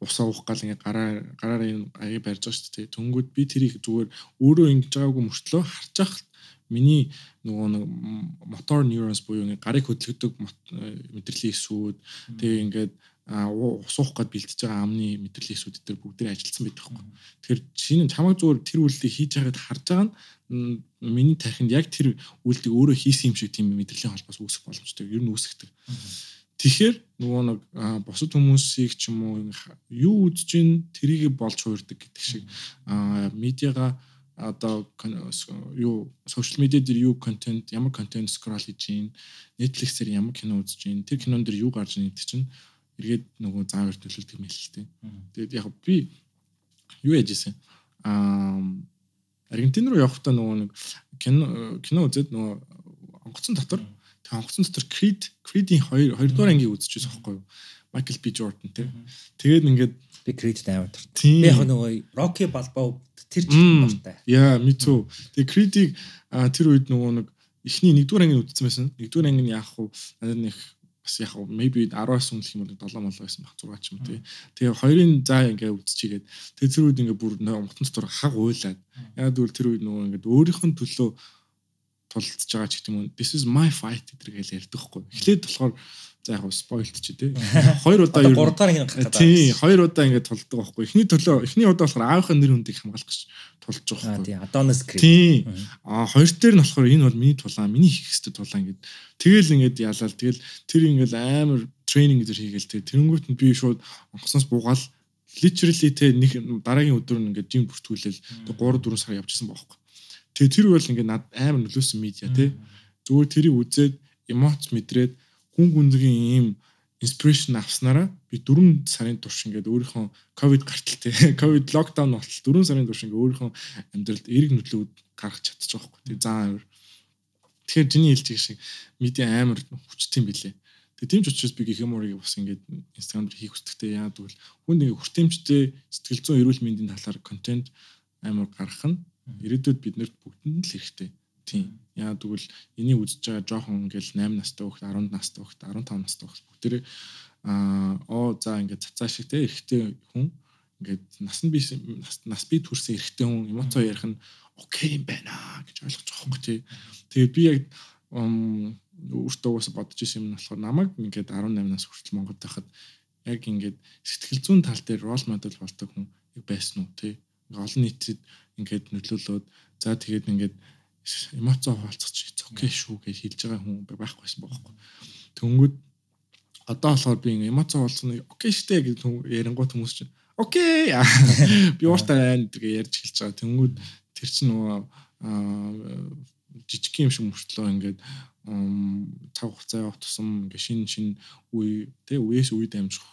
ус уух гал ингээ гараа гараараа энэ аяа барьж байгаа шүү дээ. Түнгүүд би тэрийг зүгээр өөрөө ингэж байгаагүй мөртлөө харж ахт миний нөгөө нэг мотор neurons буюу ингээ гарыг хөдөлгдөг мэдрэлийн эсүүд тэгээ ингээд усуух гээд бэлтэж байгаа амны мэдрэлийн эсүүд дээр бүгдээ ажилласан байдаг байхгүй. Тэгэхээр шинэ чамаг зүгээр тэр үйлдэлийг хийж байгаад харж байгаа нь миний тархинд яг тэр үйлдэлийг өөрөө хийсэн юм шиг тийм мэдрэлийн холбоос үүсэх боломжтой. Ер нь үүсгдэг. Тэгэхээр нөгөө нэг бусад хүмүүсийг ч юм уу юу үзэж гин тэрийг болж хуурдаг гэдэг шиг медиага одоо юу сошиал медиа дээр юу контент ямар контент скрол хийж гин Netflix-ээр ямар кино үзэж гин тэр кинон дээр юу гарч ийн гэдэг чинь эргээд нөгөө заавар төлөвлөдөг юм тээ. Тэгээд яг би юу яжсэн аа Аргентин руу явахдаа нөгөө нэг кино кино үзээд нөгөө онгоцон дотор тэг онгоцон дотор Creed Creed-ийн 2 2 дугаар ангийг үзчихсэн байхгүй юу? Michael B Jordan тий. Тэгээд ингээд би Creed амар. Би яг нөгөө Rocky Balboa тэр жил дуртай. Яа, me too. Тэгээд Creed-ийг тэр үед нөгөө нэг эхний 1 дугаар ангийг үзсэн байсан. 1 дугаар анги нь яах вэ? Надад нэг бас яг maybe 10-аас өмнөх юм бол 7 мол байсан баг 6 ч юм тий. Тэгээ хоёрын заа ингээ үзчихгээд тэгээ тэр үед ингээ бүр онгоцон дотор хаг уйлаад яг тэгвэл тэр үед нөгөө ингээ өөрийнх нь төлөө тулалдж байгаа ч гэдэг юм. This is my fight гэдэрэг хэлээ ярьдаг хгүй. Эхлээд болохоор за яг спойлт ч тий. Хоёр удаа юу 3 дахь хин гарах гэдэг. Тий, хоёр удаа ингээд тулдаг байхгүй. Эхний төлөө эхний удаа болохоор аавынхаа нэр хүндийг хамгаалах гэж тулж байгаа байхгүй. Тий, Adonis Creed. Тий. Аа хоёр дээр нь болохоор энэ бол миний тулаан, миний хийх ёстой тулаан ингээд. Тэгэл ингээд ялаал. Тэгэл тэр ингээд амар тренинг гэж хийгээл тий. Тэрэнгүүт нь би шууд онгоцноос буугаал literally те нэг дараагийн өдөр нь ингээд жим бүртгүүлэл 3 4 сар явчихсан байхгүй. Тэгээ тэр бол ингээд над амар нөлөөсөн медиа тий. Зүгээр тэрийг үзээд эмоц мэдрээд хүн гүнзгий ийм inspiration авснараа би 4 сарын турш ингээд өөрийнхөө ковид гарталтай ковид локдаун болтол 4 сарын турш ингээд өөрийнхөө амьдралд эерэг нөлөөд гаргаж чадчих واخгүй тий заа амир. Тэгэхээр чиний хэлж байгаа шиг медиа амар хүчтэй юм билэ тэгээ тийм ч учраас би гэх юм уурыг бас ингээд инстаграм дээр хийх үстэгтэй яа гэвэл хүн ингээд хүртээмжтэй сэтгэл зүйн эрүүл мэндийн талаар контент амар гаргах нь ирээдүйд биднэрт бүгдэнд л хэрэгтэй. Тийм. Яа тэгвэл энийг үзэж байгаа жоохон ингээл 8 настай хөлт 10 настай хөлт 15 настай хөлт бүгдээ аа оо за ингээд цацаа шиг те эрэгтэй хүн ингээд нас нь би нас би төрсэн эрэгтэй хүн эмоцоо ярих нь окей юм байна гэж ойлгож байгаа юм тий. Тэгээд би яг өөртөө бас бодож исэн юм нь болохоор намайг ингээд 18 нас хүртэл Монголд байхад яг ингээд сэтгэл зүйн тал дээр рол модель болдог хүн байсан уу тий. Олон нийтэд ингээд нөлөөлөөд за тэгээд ингээд хуваалцах чи окей шүү гэж хэлж байгаа хүн байхгүйсэн бохоггүй. Тэнгүүд одоо болохоор би ингээд эмоцоо хуваалцах нь окей штэ гэж ярингуут хүмүүс чинь окей би ууртай байна гэж ярьж эхэлж байгаа. Тэнгүүд тэр чинь нөгөө жижиг юм шиг мөртлөө ингээд цаг хугацаа явах тусам ингээд шин шин үе тэ үеэс үе дамжих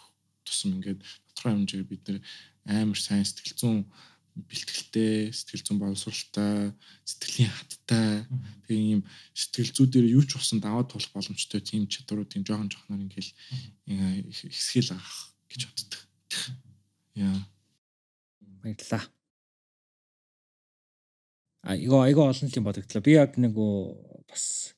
тусам ингээд тодорхой хэмжээгээр бид нэр амар сайн сэтгэл зүйн бэлтгэлтэй, сэтгэл зүйн боловсралтай, сэтгэлийн хаттай тэгээ ийм сэтгэл зүйдээр юу ч усан даваад тулах боломжтой тийм чадварууд тийм жоохон жоохноор ингээл ихсгэл авах гэж боддог. Яа. Баярлаа. А иго айго олон тийм бодогдлоо. Би яг нэг бас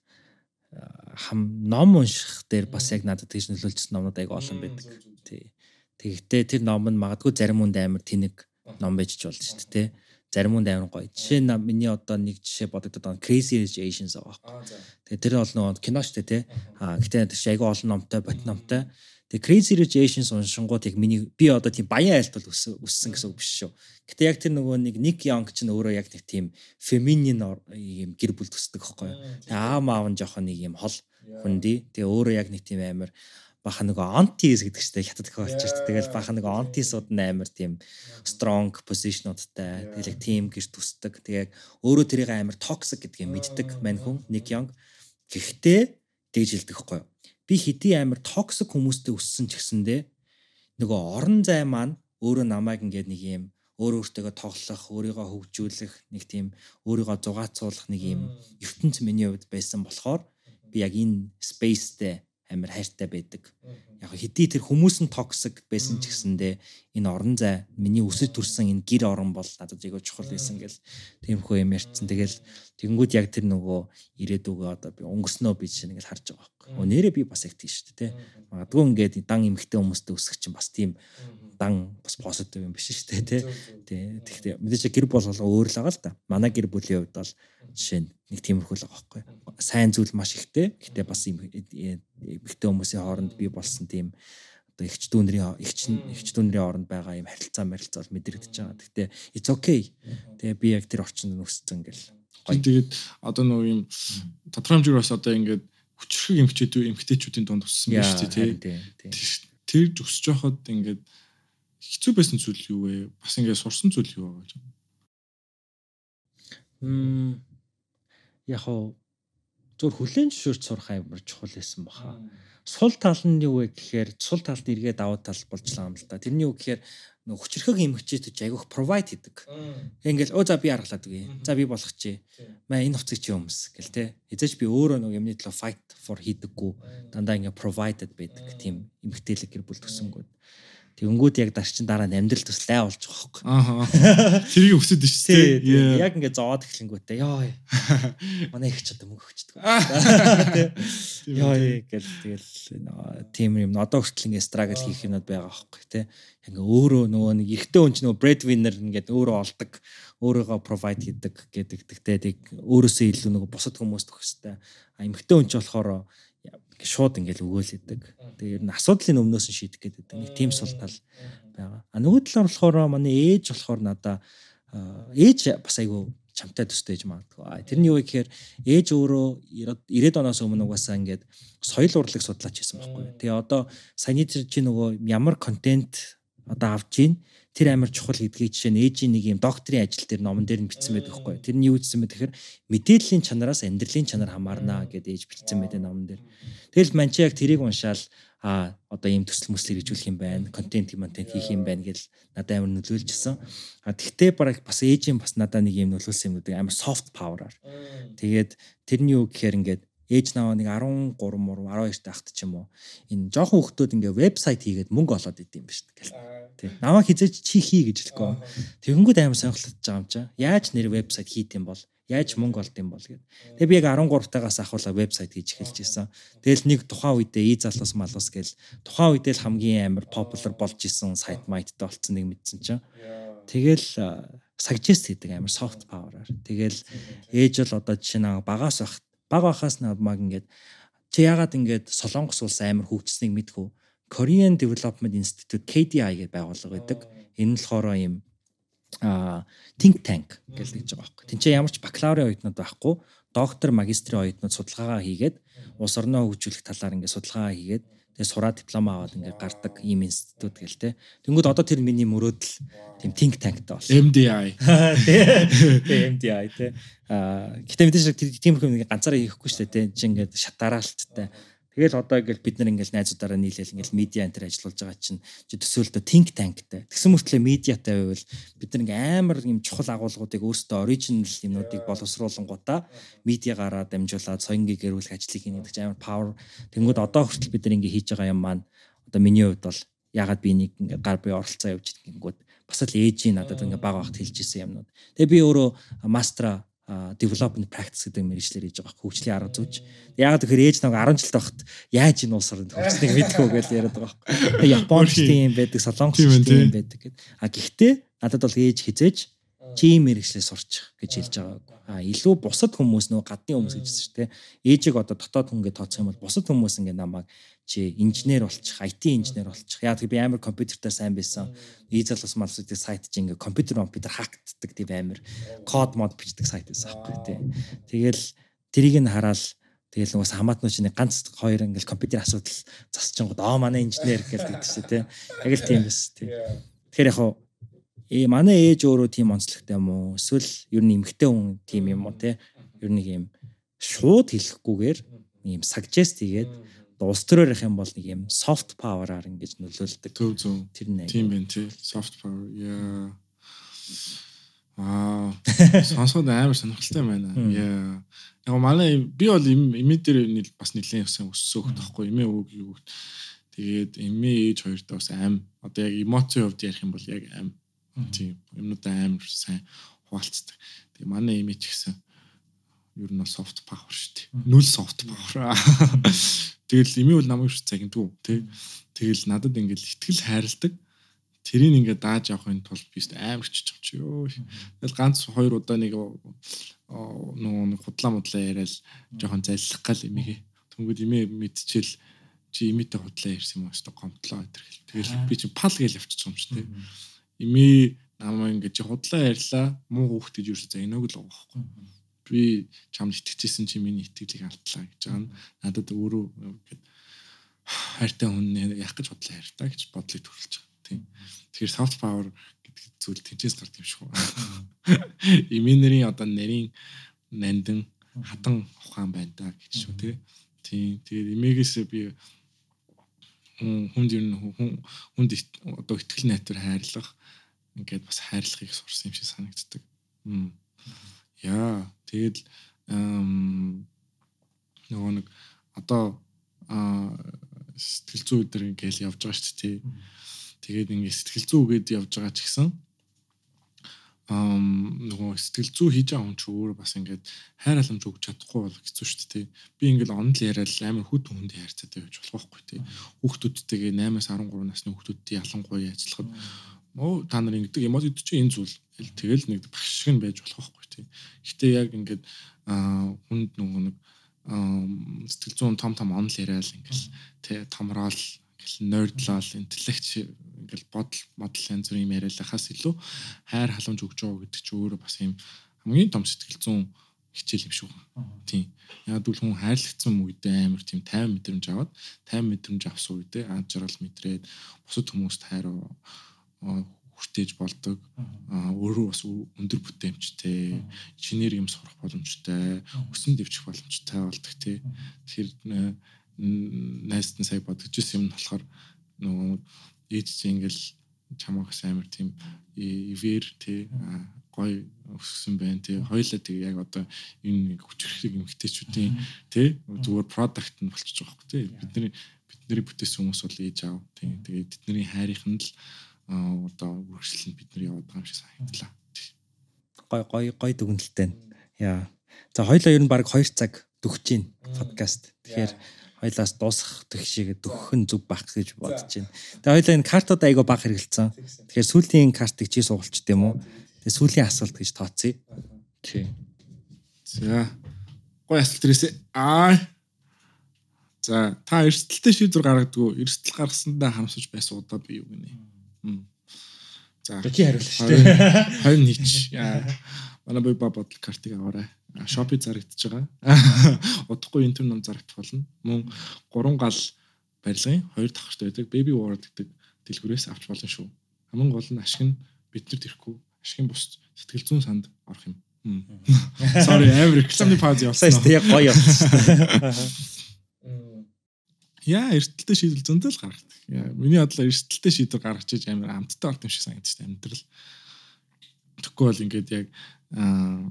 хам ном унших дээр бас яг надад тийш нөлөөлчихсөн номнууд айго олон байдаг. Тий. Тэгэхдээ тэр ном нь магадгүй зарим хүнд амар тэнэг ном байж ч болно шүү дээ тий. Зарим нь амар гоё. Жишээ нь миний одоо нэг жишээ бодогдод байгаа Crazy Rich Asians байгаа. Тэгээ тэр бол нөгөө кино шүү дээ тий. Аа гэтээ тэр айгүй олон номтой, бот номтой. Тэгээ Crazy Rich Asians уншингууд яг миний би одоо тийм баян айлтал өссөн гэсэн үг биш шүү. Гэтэ яг тэр нөгөө нэг Nick Young ч өөрөө яг нэг тийм феминин юм гэр бүл төсдөг байхгүй. Тэгээ аав маав нь жоохон нэг юм хол хүндий. Тэгээ өөрөө яг нэг тийм амар баха нөгөө антис гэдэг чтэй хятад их болж шүү. Тэгэл баха нөгөө антисууд нь амар тийм strong positionуудтай. Тэгэл team гэж төсдөг. Тэгээ өөрөө тэрийг амар toxic гэдгийг мэддэг мань хүн Ник Young. Гэхдээ тэгж хэлдэг хгүй юу. Би хэдий амар toxic хүмүүстэй өссөн ч гэсэндээ нөгөө орон зай маань өөрөө намайг ингээд нэг юм өөр өөртөө тоглох, өөрийгөө хөгжүүлэх, нэг тийм өөрийгөө зугаацуулах нэг юм ертөнц миний хувьд байсан болохоор би яг энэ spaceтэй амар хайртай байдаг. Яг хэдий тэр хүмүүс нь токсик байсан ч гэсэндээ энэ орон зай миний өсөж төрсэн энэ гэр орон бол надад айгүй чухал байсан гэл тиймхүү юм ярьцсан. Тэгэл тэгэнгүүт яг тэр нөгөө ирээдүгөө одоо би өнгөрснөө би жишээ нэг харж байгаа байхгүй. Өө нэрээ би бас яг тийм шүү дээ. Магадгүй ингээд дан эмхтэй хүмүүстэй өсөх чинь бас тийм дан бас позитив юм биш шүү дээ. Тий. Тэгэхдээ мэдээж гэр бол өөр л байгаа л да. Манай гэр бүлийн хувьд бол жишээ нь нэг тиймэрхүү л байгаа байхгүй. Сайн зүйл маш ихтэй. Гэтэ бас юм эмэгтэй хүмүүсийн хооронд бий болсон тийм одоо эгч дүүнрийн эгч эгч дүүнрийн хооронд байгаа юм харилцаа марилцаа бол мэдрэгдэж байгаа. Гэтэ it's okay. Тэгээ би яг тэр орчинд өссөн гэл. Тэгээд одоо нөгөө юм тодорхой хэмжээгээр бас одоо ингээд хүчрхэг эмгчүүд эмгтээчүүдийн дунд шүү дээ тий. Тэр өсөж байхад ингээд хэцүү байсан зүйл юу вэ? Бас ингээд сурсан зүйл юу байгаа юм? Мм яг хоо зөв хүлэн зөвшөөрч сурах амар чухал байсан баха. Сул тал нь юу вэ гэхээр сул талд эргээд даваа тал болж байгаа юм л да. Тэрний үг гэхээр нөх хүчрхэг эмгчээд ч айгүйх provide хийдэг. Ингээл өө за би аргалаад үгүй. За би болгочих. Маа энэ хувцыг чи өмс гэл те. Эзэж би өөрөө нэг юмны төлөө fight for хийдэггүй. Дандаа ингээ provided байдаг. Тийм эмгтээлэг гэр бүл төсөнгүүд. Тэгэнгүүт яг дарчин дараа нь амьдрал туслай болж байгаа хөөхгүй. Аа. Тэрийг өсөд ш тий. Яг ингээд зовоод эхлэнгүүтээ ёо. Манай их ч одоо мөнгө өгчдөг. Ёо гэл тэгэл тийм юм одоо хүртэл ингээд страгл хийх юмнууд байгаа хөөхгүй тий. Ингээ өөрөө нөгөө нэг эрэгтэй хүн ч нөгөө breadwinner ингээд өөрөө олдог өөрийгөө provide хийдэг гэдэг. Тэгтээ тийг өөрөөсөө илүү нөгөө бусад хүмүүст өгөх хэрэгтэй. А эмэгтэй хүн ч болохоор шууд ингээл өгөөлэдэг. Тэгээ ер нь асуудлын өмнөөс нь шийдэх гэдэг нэг тийм сул тал байгаа. А нөгөө талаар болохоор манай ээж болохоор надаа ээж бас айгүй чамтай төстэй ээж магадгүй. Тэрний юу гэхээр ээж өөрөө 90-ад оноос өмнө угаасаа ингээд соёл урлаг судлаач байсан байхгүй. Тэгээ одоо саяны тэр чи нөгөө ямар контент одоо авч гин тэр амар чухал гэдгийг жишээ нь ээжийн нэг юм докторийн ажил дээр номон дээр нь бичсэн байдаг байхгүй. Тэр нь юу гэсэн бэ тэгэхээр мэдээллийн чанараас амьдралын чанар хамаарна гэдээ ээж бичсэн байдаг номон дээр. Тэгэл манчи яг тэрийг уншаал а одоо ийм төсөл мөслөөр хичүүлэх юм байна. Контент контент хийх юм байна гэж надад амар нөлөөлжсэн. А тэгтээ бараг бас ээжийн бас надад нэг юм нөлөөлсөн юмнуудыг амар soft power-аар. Тэгээд тэрний юу гэхээр ингээд ээж наваа нэг 13 мөр 12 тахт ч юм уу энэ жоохон хөлтөд ингээ вебсайт хийгээд мөнгө олоод идэм биш гэл Тий. Намаа хизээч чи хий гэж хэлэхгүй. Тэгэнгүүт амар сонирхолтой байгаа юм чаа. Яаж нэр вебсайт хийх юм бол? Яаж мөнгө олд юм бол гэд. Тэгээ би яг 13 тагаас ахуулаа вебсайт хийж эхэлж ирсэн. Тэгэл нэг тухайн үедээ и залуус малус гэл тухайн үедээ л хамгийн амар popular болж исэн сайт майттай болцсон нэг мэдсэн чинь. Тэгэл suggest хийдэг амар soft power-аар. Тэгэл ээж бол одоо жишээ нь багаас бах баг байхаас намайг ингээд чи яагаад ингээд солонгос улс амар хөгжсөнийг мэдхүү Korean Development Institute KDI гэж байгууллага байдаг. Энэ нь болохоор юм а think tank гэж нэгж байгаа байхгүй. Тинчээ ямар ч бакалаврын оюутнууд байхгүй, доктор, магистрийн оюутнууд судалгаагаа хийгээд улс орноо хөгжүүлэх талаар ингээд судалгаагаа хийгээд тэгээ сураа диплом аваад ингээд гардаг ийм институт гэл те. Тэнгүүд одоо тэр миний мөрөөдөл тийм think tankтай болсон. MDI. Тэгээ MDI те. А гэтээ мэдээж тийм юм ганцаараа хийхгүй шүү дээ те. Чи ингээд шатараалттай Тэгэл одоо ингээл бид нар ингээл найзуудаараа нийлээл ингээл медиа энтер ажиллаж байгаа чинь чи төсөөлтөө think tankтай. Тэгсэн мөртлөө медиатай байвал бид нар ингээм амар юм чухал агуулгуудыг өөрсдөө оригинал юмнуудыг боловсруулангуудаа медиа гараад дамжуулаад соёнгийн гэрүүлэх ажлыг хийнэ гэдэг чинь амар power. Тэнгүүд одоо хүртэл бид нар ингээ хийж байгаа юм маань одоо миний хувьд бол ягаад би нэг ингээ гар бие оролцоо явж гингүүд бас л ээжийн надад ингээ баг багт хэлж исэн юмнууд. Тэгээ би өөрөө мастера development practice гэдэг мэрэгчлэр хийж байгаа хөгжлийн арга зүйч. Яг тэгэхээр ээж нэг 10 жил тахт яаж энэ улс орнд хөгжснийг мэдгүй гэж яриад байгаа байхгүй. Японд тийм байдаг, Солонгос тийм байдаг гэд. А гэхдээ надад бол ээж хизээж чи мэрэгчлээ сурчих гэж хэлж байгаа. А илүү бусад хүмүүс нөө гадны хүмүүс гэж шүү дээ. Ээжийг одоо дотоод хүн гэж тооцох юм бол бусад хүмүүс ингээ намайг чи инженер болчих, IT инженер болчих. Яг би амар компьютертай сайн байсан. Ийзалс малсуудын сайт чи ингээ компьютер компьютер хактдаг тийм амар код мод бичдэг сайт байсан аахгүй тий. Тэгэл тэрийг нь хараад Тэгэл нөгөө хамаатнууд чинь ганц хоёр ингээл компьютер асуудал засчихгод аа манай инженер гэлдэг шүү дээ. Яг л тийм бас тий. Тэгэхээр яг ээ манай ээж өөрөө тийм онцлогтой юм уу? Эсвэл ер нь эмгтэй хүн тийм юм уу те? Ер нь юм шууд хэлэхгүйгээр ийм suggest хийгээд улс төрөөр их юм бол нэг юм soft power-аар ингэж нөлөөлдөг. Төв зөв. Тэр нэг. Тийм байх тий. Soft power. Яа. Аа. Сонсоод амар сонирхолтой байна. Яа. Яг манай би бол имид дээр бас нэлээд өсөн өссөн хөх тахгүй. Имээ үг юу. Тэгээд эмээ ээж хоёртой бас аим одоо яг эмоцийн хувьд ярих юм бол яг аим тийм юмнуудаа амар сайн хуваалцдаг. Тэгээ манай ч гэсэн ер нь soft power шүү дээ. Нүл soft power. Тэгэл эмээ бол намайг шүү загиндгүй тий. Тэгэл надад ингээл ихтгэл хайрладаг. Тэрийг ингээд дааж авахын тулд би амар байгаа чи ёо. Тэгэл ганц хоёр удаа нэг нөгөө худлаа мудлаа яриад жоохон заллах гал эмээгээ. Тэнгүүд эмээ мэдчихэл чи имитэй худлаа ярьсан юм уу гомдлоо гэтэр хэл. Тэгэл би чи пал гээл явчих юм шүү дээ. Ими намаа ингээд чи худлаа ярьлаа муу хүүхд гэж юусэн за энэг л байгаа байхгүй. Би чамд итгэжсэн чи миний итгэлийг алдлаа гэж байгаа надад өөрөө ингээд хайртай хүн яах гэж бодлоо ярьтаа гэж бодлыг төрүүлж байгаа. Тийм. Тэгэхээр soft power гэдэг зүйл тэнцээс гардаг юм шиг байна. Иминерийн одоо нарийн нандин хатан ухаан байна да гэж шүү тий. Тийм. Тэгээд эмээгээс би хүнд ер нь хүн хүнд одоо ихтгэл найдвар хайрлах ингээд бас хайрлахыг сурсан юм шиг санагддаг. Яа, тэгэл нөгөө нэг одоо сэтгэл зүй өдр ингээл явж байгаа шүү дээ. Тэгээд ингээд сэтгэл зүй гээд явж байгаа ч гэсэн нөгөө сэтгэл зүй хийж байгаа хүн ч өөр бас ингээд хайр халамж өгч чадахгүй бол хэцүү шүү дээ. Би ингээд онл яриад амар хүд хүнд хайрцаатай байж болох байхгүй тий. Хүүхдүүдтэйгээ 8-аас 13 насны хүүхдүүдтэй ялангуяа ажиллахад оо та нар ингэдэг юм уу чинь энэ зүйл тэгэл нэг багш шиг нь байж болох байхгүй тий. Гэтэ яг ингээд хүнд нөгөө нэг сэтгэл зүйн том том онл яриад ингээл тий томрол ингээл нойрдлол интеллект ингээл бодол модал янз бүрийн юм яриалахаас илүү хайр халамж өгч байгаа гэдэг чинь өөрөө бас юм хамгийн том сэтгэл зүйн хичээл юм шүү. Тийм. Яг л хүн хайрлагдсан үедээ амар тийм 50 мэдрэмж аваад 50 мэдрэмж авсан үедээ ад жаргал мэдрээд бусад хүмүүст хайр хүртээж болдог. Өөрөө бас өндөр бүтээмжтэй, чинээр юм сурах боломжтой, өсөн дэвчих боломжтой болдог тий. Тэгэхээр найстан сая бодож ирсэн юм нь болохоор нөгөө ээж чинь ингээл чамаагаас амар тийм ивэр тий гой өссөн байна тий хоёлаа тэг яг одоо энэ хүчрхэг эмгтээчүүдийн тий зүгээр продакт нь болчихж байгаа хөөх тий бидний бидний бүтээсэн хүмүүс бол ээж аав. Тий тэгээд тэдний хайрынх нь л одоо үргэлжлэл нь бидний яваад байгаа юм шиг санагдлаа гой гой гой дүгнэлттэй яа. За хоёлаа ер нь баг 2 цаг дөгч гин подкаст тэгэхээр хоёлаас дуусах гэх шиг дөхөх нь зүг байх гэж бодож байна. Тэгээ хоёлаа энэ картууд айгаа баг хэрэгэлсэн. Тэгэхээр сүүлийн картыг чи суулчт юм уу? Тэгээ сүүлийн асуулт гэж тооцъё. Чи. За. Гой асуулт ирээсэ. Аа. За, та эрсдэлтэй шийдвэр гаргадгүй. Эрсдэл гаргасандаа хамсаж байсан удаа би юу гинэ. За. Чи хариулна шүү дээ. Хоёр нийч. Манай бие ба бодол картыг аваарай шопи зарагдчихж байгаа. Удахгүй энэ төр ном зарагдах болно. Мөн гурван гал барилгын хоёр давхартай байдаг Baby World гэдэг дэлгүүрээс авч болно шүү. Хамгийн гол нь ашиг нь биднэрт ирэхгүй. Ашигын бус сэтгэл зүйн санд орох юм. Sorry, амар рекламын пауз явуулсан. Сайн яг гоё явуулсан. Яа, эртэлтэй шийдэл зөндөл гаргадаг. Яа, миний бодлоор эртэлтэй шийдэл гаргаж иж амар амттай болт юм шиг санагдчих амьдрал. Тэгэхгүй бол ингээд яг аа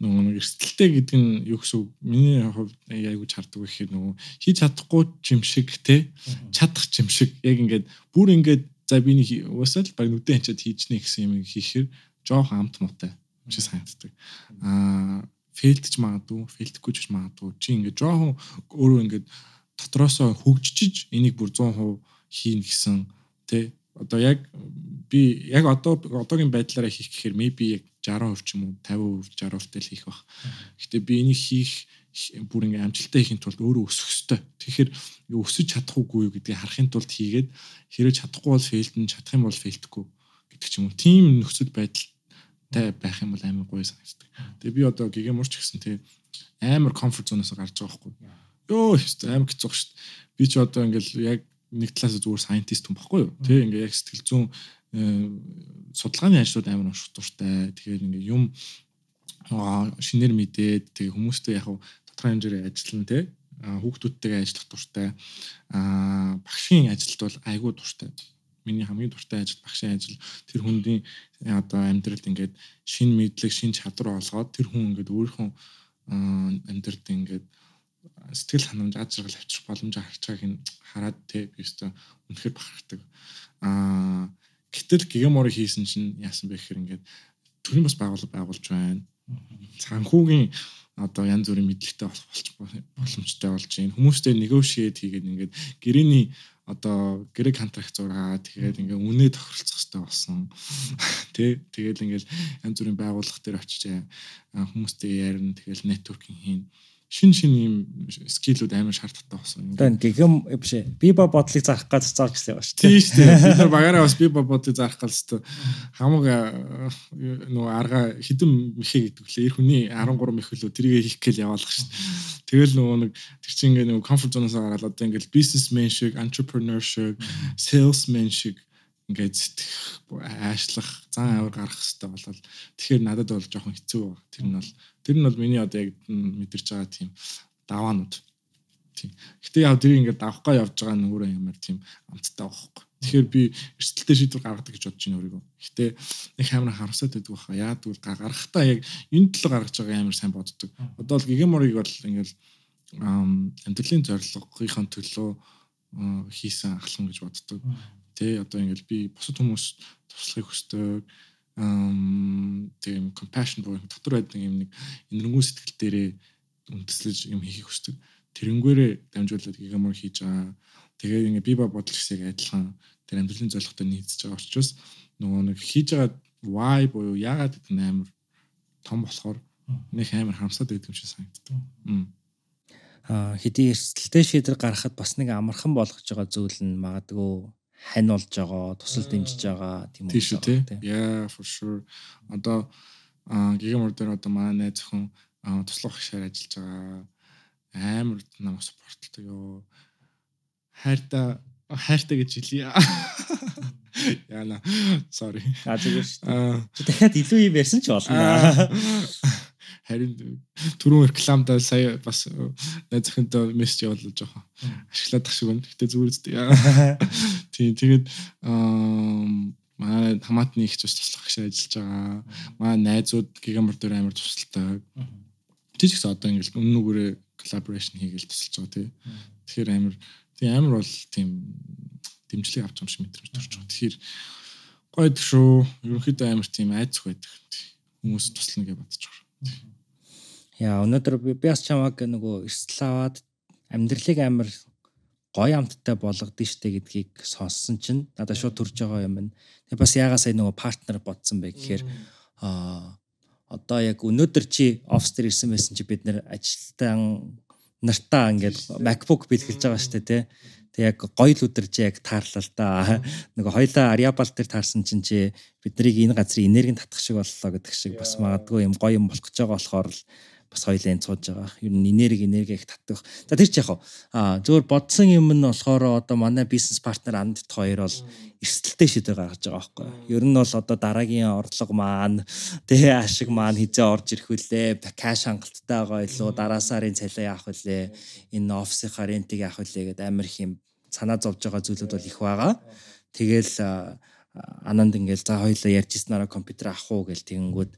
нөгөө нэг эрсдэлтэй гэдэг нь юу гэсэн үг? Миний хувьд айгууч хардаг гэхээр нөгөө хийж чадахгүй юм шиг те чадах юм шиг яг ингээд бүр ингээд за би нэг уусаал баг нүдэн хачаад хийж нэ гэсэн юм хийхээр жоох амт муутай юм шиг санагддаг. Аа фейлдэж магадгүй фейлдэхгүй ч магадгүй. Чи ингээд жоохон өөрөө ингээд дотроосоо хөгжиж энийг бүр 100% хийн гэсэн тэ одоо яг би яг одоо одоогийн байдлаараа хийх гэхээр maybe яг 60% ч юм уу 50% 60% тэл хийх бах. Гэтэ би энийг хийх бүр ингээм амжилттай хийхин тулд өөрөө өсөх ёстой. Тэгэхээр өсөж чадах уугүй гэдгийг харахын тулд хийгээд хэрэг чадахгүй бол фейлдэн чадах юм бол фейлдэхгүй гэдэг ч юм уу. Тим нөхцөл байдалтай байх юм бол амар гоё санагддаг. Тэгээ би одоо гигэмурч гэсэн тий амар комфорт зоноос гарч байгаа байхгүй. Йоо амар хэцүү шүү дээ. Би ч одоо ингээл яг нэг талаас зүгээр сайентист хүн баггүй юу. Тэ ингээ яг сэтгэл зүйн судалгааны ажлууд амар унших дуртай. Тэгэхээр ингээ юм шинээр мэдээд тэгээ хүмүүстэй яг тодорхой хэмжээгээр ажиллана те хүүхдүүдтэйгээ ажиллах дуртай. Аа багшийн ажилд бол айгүй дуртай. Миний хамгийн дуртай ажил багшийн ажил. Тэр хүндийн одоо амьдралд ингээд шин мэдлэг, шин чадвар олгоод тэр хүн ингээд өөрийнхөө амьдралд ингээд сэтгэл ханамж аж аргал авчрах боломжоо харж байгааг нь хараад те би өстө үнэхээр бахархдаг. Аа гэтэл гигамори хийсэн чинь яасан бэ гэхээр ингээд төрийн бас байгууллага байгуулж байна. Санхүүгийн одоо янз бүрийн мэдлэгтэй болох болч боломжтой болж байна. Хүмүүстэй negotiate хийгээд ингээд гэрээний одоо гэрэг контракт зургаа тэгээд ингээ үнэ тохиролцох хэрэгтэй болсон. Тэ тэгээд ингээл янз бүрийн байгууллага дээр очиж хүмүүстэй ярина тэгэл нетворкинг хийн шин шин ийм скиллүүд амар шаардлагатай болсон. Тэгээд гэгм биш ээ. Би ба бодлыг зарах гэж зарж лээ ба шүү. Тийм шүү дээ. Бид нар багаараа бас би ба бодлыг зарах гэж хэвээр хамаг нөгөө арга хідэн мэхэ гэдэг лээ. Эр хүний 13 мэхэлөө тэрийг хийх гээл яваалах шүү. Тэгэл нөгөө нэг тэр чинь ингээ нөгөө comfort zone-оос гараад одоо ингээл businessman шиг, entrepreneur шиг, salesman шиг ингээд сэтгэх аашлах зан авир гарах хэрэгтэй болол тэгэхээр надад бол жоохон хэцүү баг. Тэр нь бол тэр нь бол миний одоо яг мэдэрч байгаа тийм даваанууд. Тийм. Гэтэ яг тэрийг ингээд давхгаа явж байгаа нь өөрөө ямар тийм амттай байхгүй. Тэгэхээр би эрсдэлтэй шийдвэр гаргадаг гэж бодож байна өөрийгөө. Гэтэ нэг амар харамсаад байдаг баха. Яа тэгвэл гаргахтаа яг энэ төлөө гаргаж байгаа амар сайн боддог. Одоо л гигеморыг бол ингээд амьдралын зорилгын төлөө хийсэн ахлан гэж боддог. Тэ одоо ингээл би бусад хүмүүс туслахыг хүсдэг. Ам тийм compassion буюу дотор байдаг юм нэг энэрнгүү сэтгэл дээрээ үндэслэж юм хийхийг хүсдэг. Тэрэнгүүрээ дамжуулаад гигамор хийж байгаа. Тэгээд ингээ би ба бодол хэсэг адилхан тэр амьдралын зорилготой нийцэж байгаа учраас нөгөө нэг хийж байгаа why буюу яагаад гэдэг нь амар том болохоор нэг амар хамсаад байдаг юм шиг санагддаг. Аа хэдий эрсдэлтэй шийдвэр гаргахад бас нэг амархан болгож байгаа зүйл нь магадгүй хань болж байгаа, тусал дэмжиж байгаа тийм үү. Тийм шүү тий. Yeah, for sure. Одоо гигамор дээр одоо манай найз зөвхөн туслах хшаар ажиллаж байгаа. Амар намайг спортлдог ёо. Хайрта хайртай гэж хэлье. Яна. Sorry. Аа. Чи дахиад илүү юм ярьсан ч болно. Харин түрүүн рекламдаа сая бас найз зөвхөнтэй мессеж явуулж жоохон ашиглаад тах шиг байна. Гэтэ зүгээр үстэй. Тийм тэгээд манай хамаатны их цус туслах гэж ажиллаж байгаа. Манай найзууд гигамар дээр амар тусалдаг. Тэг гэсэн одоо ингээл өмнөгөөрөө collaboration хийгээл тусалж байгаа тий. Тэгэхээр амар тийм амар бол тийм дэмжлэг авч юм шиг мэдрэмж төрж байгаа. Тэгэхээр гойд шүү. Ерөнхийдөө амар тийм айцх байдаг. Хүмүүс туслана гэж бодож байгаа. Яа өнөөдөр би бас чамаг нөгөө эрсдэл аваад амьдралыг амар гоё амттай болгодсон штэ гэдгийг сонссон чинь надад шууд төрж байгаа юм. Тэгээ бас ягаа сая нөгөө партнер бодсон бай гэхээр аа одоо яг өнөөдөр чи офс дээр ирсэн байсан чи бид нэр ажилтан нартаа ингээд MacBook бэлгэлж байгаа штэ тий. Тэг яг гоё л өдөр чи яг таарлаа л да. Нөгөө хоёлаа Ariabal дээр таарсан чинь чи биднийг энэ газрын энергийн татах шиг боллоо гэдэг шиг бас магадгүй юм гоё юм болох гэж байгаа болохоор л бас хоёлаа энэ цууж байгаа. Ер нь энерги энерги их татдаг. За тэр ч яг аа зөвөр бодсон юм нь болохоор одоо манай бизнес партнер Андт хоёр бол эрсдэлтэй шийдвэр гаргаж байгаа байхгүй. Ер нь бол одоо дараагийн орлого маань тэгээ ашиг маань хизээ орж ирэх үлээ. Кэш хангалттай байгаа илүү дараа сарын цалин яах вүлээ. Энэ офисынхаа рентиг яах вүлээ гэдэг амар их юм санаа зовж байгаа зүйлүүд бол их байгаа. Тэгэл ананд ингээл за хоёлаа ярьжсэнараа компьютер авах уу гэл тэгэнгүүт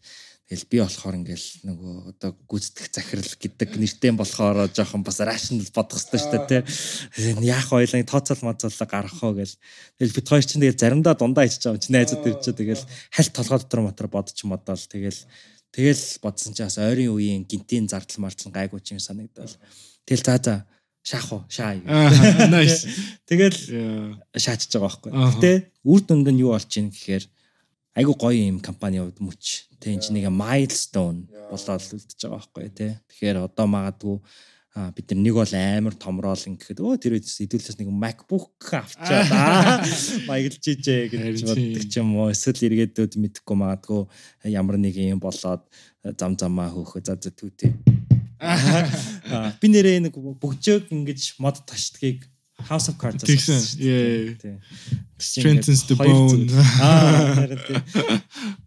Тэгэл би болохоор ингээл нөгөө одоо гүйцэтгэх захирал гэдэг нэртэй болохоор жоохон бас rational бодох хэрэгтэй шүү дээ тий. Яах ойлаа тооцоол моцоолоо гаргах уу гэл. Тэгэл бид хоёр чинь тэгэл заримдаа дундаа ичж байгаа чи найзууд ирж тэгэл хальт толгой дотор мотор бодож модоол тэгэл тэгэл бодсон чи бас ойрын үеийн гинтийн зардал мартсан гайгүй ч юм санагдал. Тэгэл за за шаах уу шаа юу. Nice. Тэгэл шаачж байгаа байхгүй. Гэтэ үр дүнд нь юу болж ийн гэхээр айгу гоё юм компани хувьд мөч. Тэ энэ чинь нэг milestone болоод үлдчихэж байгаа байхгүй тий. Тэгэхээр одоо магадгүй бид нар нэг бол амар томроол ингэхэд өө тэр хэдүүлээс нэг MacBook авчаад маяглж ижээ гэж боддог ч юм уу. Эсвэл эргээдүүд мэдхгүй магадгүй ямар нэг юм болоод зам замаа хөөхө за за түүтэй. Би нэрээ нэг бөгжөөг ингэж мод ташдгийг House of Cards. Yeah. Strengthens the bone. Аа.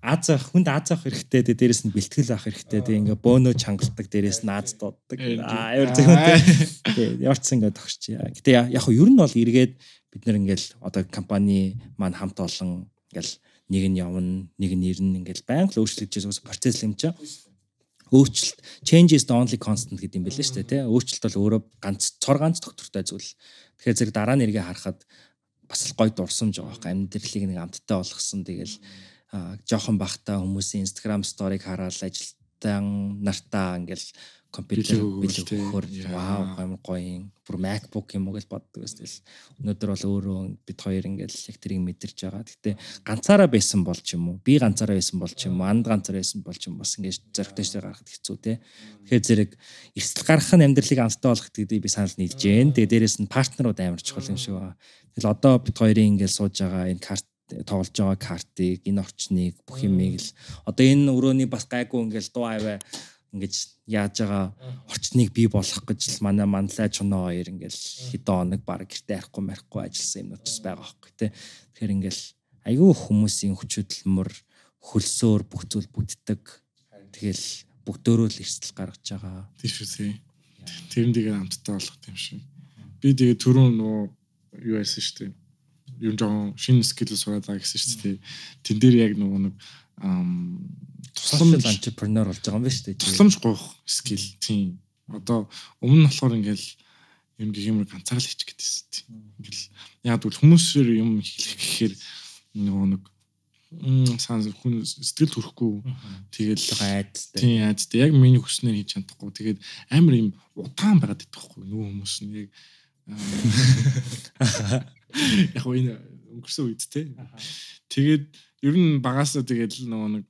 Аз ах хүнд аз ах хэрэгтэй тий дээрэс нь бэлтгэл авах хэрэгтэй тий ингээ бөөнөө чангалдаг дээрэс нь аз дууддаг. Аа ямар зөвхөн тий. Яварчсан ингээ тогсч. Гэтэ яг хөө ер нь бол эргээд бид нэр ингээл одоо компани маань хамт олон ингээл нэг нь явна, нэг нь ирнэ ингээл байнга л өөрчлөгдөж байгаа процесс юм чаа. Өөрчлөлт change is the only constant гэдэг юм билээ шүү дээ тий. Өөрчлөлт бол өөрөө ганц цор ганц доктортой зүйл. Тэгэхээр зэрэг дараа нь эргээ харахад бас л гой дурсамж байгаа байхгүй амьдралыг нэг амттай болгосон тэгэл жоохон бахта хүмүүсийн Instagram story-г хараад ажилтан нартаа ингээл компьютер билүүхөр вау амар гоё бүр MacBook юм уу гэж боддог байсан. Тэгэл өнөөдөр бол өөрөө бид хоёр ингээл яг тэрийг мэдэрч байгаа. Гэтэ ганцаараа байсан бол ч юм уу би ганцаараа байсан бол ч юм уу анд ганцаараа байсан бол ч юм бас ингээд зөрөгтэйшээ гаргахад хэцүү те. Тэгэхээр зэрэг эрсдэл гаргах нь амьдралыг амттай болгох гэдэг би санал нийлж जैन. Тэгээ дээрэс нь партнерууд амар чухал юм шиг байна. Тэгэл одоо бид хоёрын ингээл сууж байгаа энэ карт тоглож байгаа картыг энэ орчныг бүх юмыг л одоо энэ өрөөний бас гайгүй ингээл дуу аваа ингэж яаж байгаа орчныг бий болгох гэж л манай манлай чуноо хоёр ингээл хэдэн хоног баг гэртээ ярихгүй марихгүй ажилласан юмнууд ч байгаа байхгүй тий. Тэгэхээр ингээл айгүй хүмүүсийн хүчхөдөлмөр хөлсөөр бүх зүйл бүтдэг. Тэгэл бүгдөө л эрсдэл гаргаж байгаа. Тийм шүү тий. Тэрэндийг амттай болгох юм шиг. Би тэгээ түрүүн нөгөө юу яасан шүү дээ. Юу жоон шинэ скил сураад байгаа гэсэн шүү дээ. Тэн дээр яг нөгөө нэг тусламж entrepreneur болж байгаа юм байна шүү дээ. Тусламж гоох скил тийм. Одоо өмнө нь болохоор ингээл юм гэмээр ганцаараа л хийчих гэдээсэн тийм. Ингээл яг бол хүмүүсээр юм хэлэх гэхээр нөгөө нэг сан хүн сэтгэл төрөхгүй. Тэгэл айд тийм айд яг миний хүснээр хийж чадахгүй. Тэгээд амар юм удаан байгаад идэх байхгүй нөгөө хүмүүс нь яг яг энэ өнгөрсөн үед те. Тэгээд ер нь багасаа тэгээд нөгөө нэг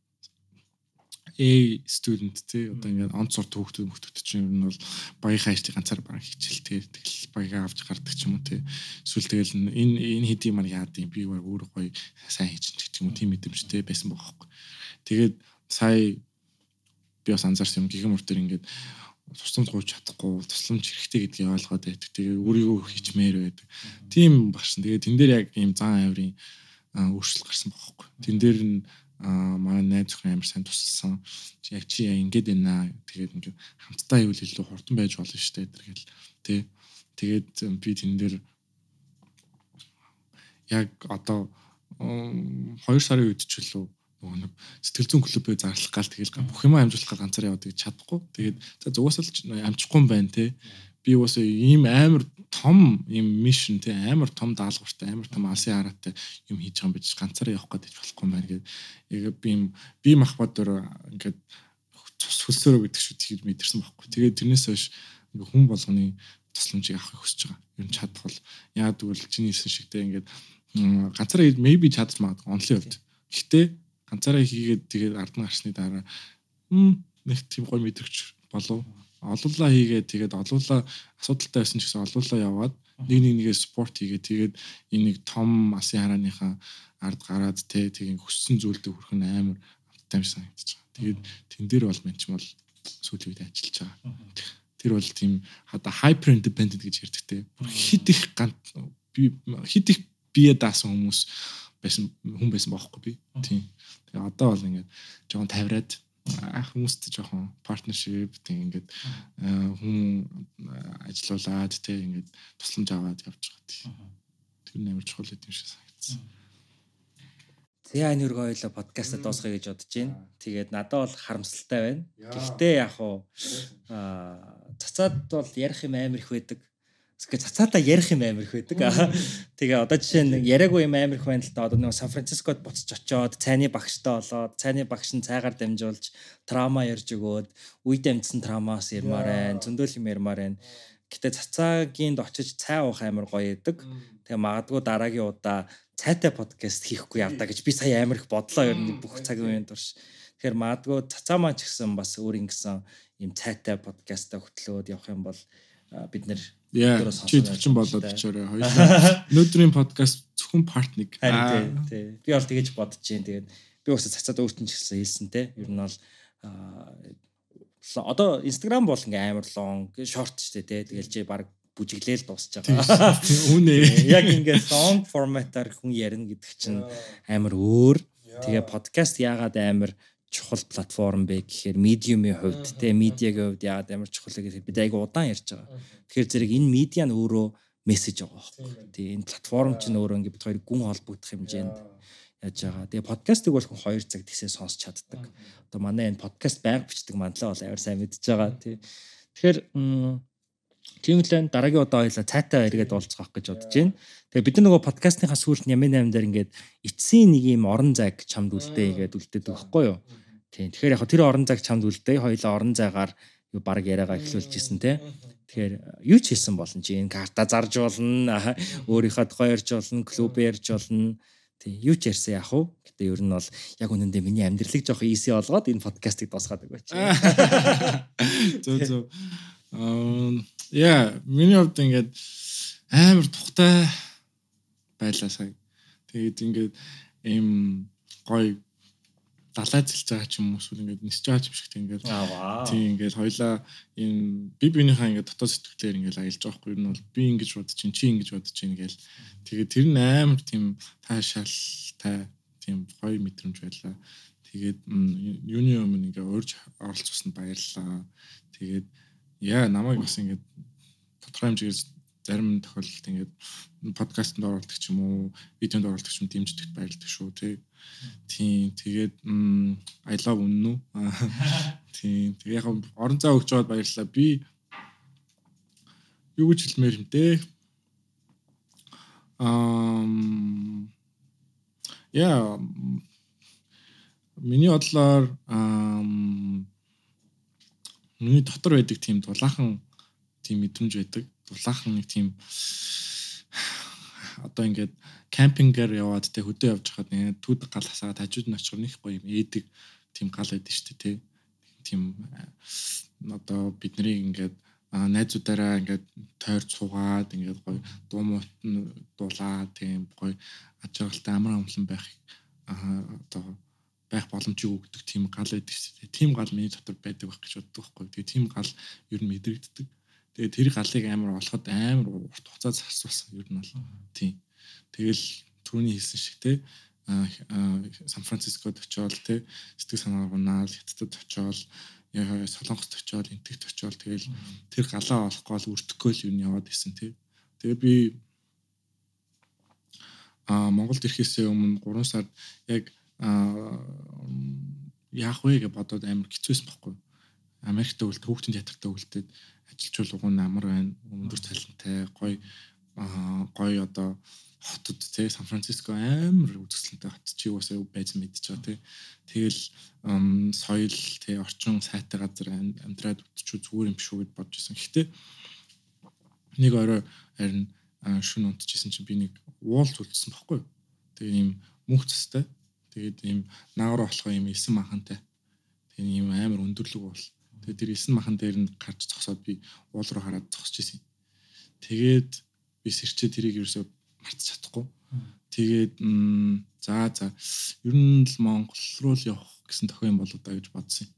A student тий одоо ингээд онц сурт хүүхдүүд мөхтөд чинь ер нь бол багийнхаа ажлыг ганцаар баг хичээл тий тэгэл багийг авч гардаг ч юм уу тий эсвэл тэгэл энэ энэ хэдийн маань яад юм. Би өөр гоё сайн хийж ч юм уу. Тийм мэдрэмжтэй байсан байхгүй тэгээд сая би бас анзаарсан юм. Гигэн мөр төр ингээд тусламж гуйж чадахгүй тусламж хэрэгтэй гэдгийг ойлгоод байдаг. Тэгээ өөрийгөө хичмээр байдаг. Тийм багшин тэгээ тэн дээр яг ийм зан авирын өөрчлөлт гарсан байхгүй тэн дээр нь аа манай найз охин амар сайн тусалсан. Яг чи яа ингэж байна. Тэгээд ингээд хамтдаа ивэл илүү хурдан байж болно шүү дээ. Тэргээл тий. Тэгээд би тэн дээр яг одоо 2 сарын үед ч үлээ нөгөө нэг сэтгэл зүйн клубээ зарлах гал тэгэл бүх юм амжуулах ганцаар яваад гэж чадахгүй. Тэгээд за зугасаал амжихгүй юм байна те би бас ийм амар том ийм мишн те амар том даалгавартай амар том алсын хараатай юм хийж байгаа юм биш ганцаараа явах гэж болохгүй юм байна гэдэг. Яг би юм би махбат дөр ингээд цус хөлсөөрөө гэдэг шүү тийж мэдэрсэн байхгүй. Тэгээд тэрнээс хойш ингээ хүн болгоны тусламжийг авахыг хүсэж байгаа. Юу ч чадвал яа тэгвэл чиний хэлсэн шигтэй ингээд ганцаараа maybe чадж магадгүй онлын хувьд. Гэхдээ ганцаараа хийгээд тэгээд ард нь гарсны дараа нэг тийм гой мэдрэгч болов олуулаа хийгээд тэгээд олуулаа асуудалтай байсан ч гэсэн олуулаа яваад нэг нэг нэгээ спорт хийгээд тэгээд энэ нэг том асын харааныхаа ард гараад те тэгээд хүссэн зүйлдээ хүрэх нь амар амттай юм санагдаж байгаа. Тэгээд тэн дээр бол мен ч бол сүүлийн үед ажиллаж байгаа. Тэр бол тийм хада hyper independent гэж ярьдаг те. Хит их ганц би хит их бие даасан хүмүүс байсан хүн байсан бохоггүй би. Тийм. Тэгээ одоо бол ингээд жоохон тавираад ах хүмүүст жоохон партнершип тийм ингээд хүн ажилуулад тийм ингээд тусламж аваад явж байгаа тийм. Тэр нь амар чухал юм шиг санагдсан. Тэгээ энэ өргөө хоёлоо подкаст дуусгая гэж бодож байна. Тэгээд надад бол харамсалтай байна. Гэхдээ яг уу цацаад бол ярих юм амар их байдаг. Гэхдээ цацаатаа ярих юм амар их байдаг. Тэгээ одоо жишээ нь яриаггүй юм амар их байна л да. Одоо нэг Сан Францискод буцаж очиод цайны багштай болоод цайны багш нь цайгаар дамжуулж трама ярьж өгөөд үед амьдсан трамаас ярмаар байна. Зөндөл юм ярмаар байна. Гэтэ цацаагинд очиж цай уух амар гоё идэг. Тэгээ магадгүй дараагийн удаа цайтай подкаст хийхгүй явдаа гэж би сая амар их бодлоо ер нь бүх цагийн үеийн турш. Тэгэхээр магадгүй цацаа маань ч гэсэн бас өөр ингэсэн юм цайтай подкастаа хөтлөөд явах юм бол бид нэр Яа, чи төвчин болоод очоорой. Хоёулаа. Өнөөдрийн подкаст зөвхөн part 1. Харин тий. Би бол тэгэж бодож जैन. Тэгээд би бас цацаад өөртөө ч гэсэн хэлсэн те. Ер нь бол одоо Instagram бол ингээм амар лонг, short штэ те. Тэгэл чи баг бүжиглээл дуусч байгаа. Үнэ. Яг ингээд long format-аар хүн ярина гэдэг чинь амар өөр. Тэгээ подкаст яагаад амар чухал платформ бэ гэхээр медиумын хувьд те медиагийн хувьд яагаад амар чухал гэхээр бид айгу удаан ярьж байгаа. Тэгэхээр зэрэг энэ медиа нь өөрөө мессеж байгаа байхгүй. Тэгээ энэ платформ чинь өөрөө ингээд бид хоёр гүн холбогдох хэмжээнд яаж байгаа. Тэгээ подкастыг бол хүн 2 цаг тийсээ сонсч чаддаг. Одоо манай энэ подкаст байнга бичдэг манлаа бол амар сайн мэдж байгаа тий. Тэгэхээр тийм л энэ дараагийн удаа хоёлаа цайтай эргээд уулзах гэж бодож байна. Тэгээ бид нар нөгөө подкастынхаа сүүлд нямын 8 дээр ингээд эцсийн нэг юм орон зайг чамд үлдээ гэдэг үлдээд байхгүй юу? Тийм. Тэгэхээр яг тэр орон зайг чамд үлдээ. Хоёлаа орон зайгаар юу баг яриагаа эхлүүлж исэн те. Тэгэхээр юу ч хийсэн болно чи энэ карта зарж болно. Өөрийнхөө тухай ярьж болно, клуб ярьж болно Тий, юу ч ярьсан яах вэ? Гэтэ ер нь бол яг үнэндээ миний амьдралыг жоох easy болгоод энэ подкастыг дуусгаад өгөөч. Зөө зөө. Аа, яа, миний хувьд ингээд амар тухтай байлаа сая. Тэгээд ингээд ийм гоё далай зэлж байгаа ч юм уу эсвэл ингээд нисэж байгаа юм шиг ингээд тийм ингээд хоёлаа энэ би биенийхээ ингээд дотоод сэтгэлээр ингээд аялж байгаа хгүй. Юу бол би ингэж бодож чинь чи ингэж бодож чинь гээл тэгээд тэр нь амар тийм таашаалтай тийм гоё мэдрэмж байлаа. Тэгээд юуны өмнө ингээд урьж оролцсонд баярлалаа. Тэгээд яа намайг бас ингээд тодорхой хэмжээгээр зарим тохиолдолд ингээд подкастт оролцдог ч юм уу видеонд оролцдог ч юм дэмждэгт баярлдаг шүү тий Тийм тэгээд I love үннү. Тийм тэг яг орон зай өгч жоод баярлалаа. Би юу гэж хэлмээр юм те. Ам яа миний бодлоор ам миний дотор байдаг тийм дулаахан тийм мэдрэмж байдаг. Дулаахан нэг тийм одоо ингээд кемпингээр яваад те хөдөө явж хахад нэг түүд гал хасаад хажууд нь очихор нэг гоё юм ээдэг тийм гал байдаг шүү дээ тийм одоо бидний ингээд найзуудаараа ингээд тойр цугаад ингээд гоё дуу муутан дулаа тийм гоё ажиргалтай амар амлан байх одоо байх боломжийг өгдөг тийм гал байдаг шүү дээ. Тийм гал миний дотор байдаг байх гэж боддог байхгүй. Тэгээ тийм гал ер нь мэдрэгддэг. Тэгээ тэр галыг амар олоход амар урт хугацаа зарцуулсан ер нь бол тийм. Тэгэл түрүүний хэлсэн шиг те Сан Францискод очиод те сэтгэл санаа унаал хятадд очиод солонгост очиод энтэгт очиод тэгэл тэр галаа олохгүй л өртөхгүй л юу яваад исэн те. Тэгээ би а Монголд ирэхээс өмнө 3 сард яг яах вэ гэж бодоод амар хэцүүсэн байхгүй. Америкт өвлөлт хүүхдийн театрт өвлөлтөд ажилч болгоо амар байна. Өндөр талантай, гоё гоё одоо хотод тий Сан Франциско амар үзэсгэлэнтэй хот чи уусаа байж мэдчихэж байгаа тий. Тэгэл соёл тий орчин сайтай газар амьдраад үтчүү зүгээр юм шүү гэд бодож исэн. Гэхдээ нэг орой харин шүн унтчихсэн чинь би нэг уулз үлдсэн баггүй. Тэгээ ийм мөнх цастай. Тэгээд ийм наагар болохоо ийм эсэн махантай. Тэгээ ийм амар өндөрлөг уул. Тэгээд тэр эсэн махан дээр нь гарч зогсоод би уул руу хараад зогсож исэн. Тэгээд би сэрчээ тэрийг ерөөсөө мартаж чадахгүй. Тэгээд за за ер нь л Монгол руу л явах гэсэн тохиом болоо да гэж бодсон юм.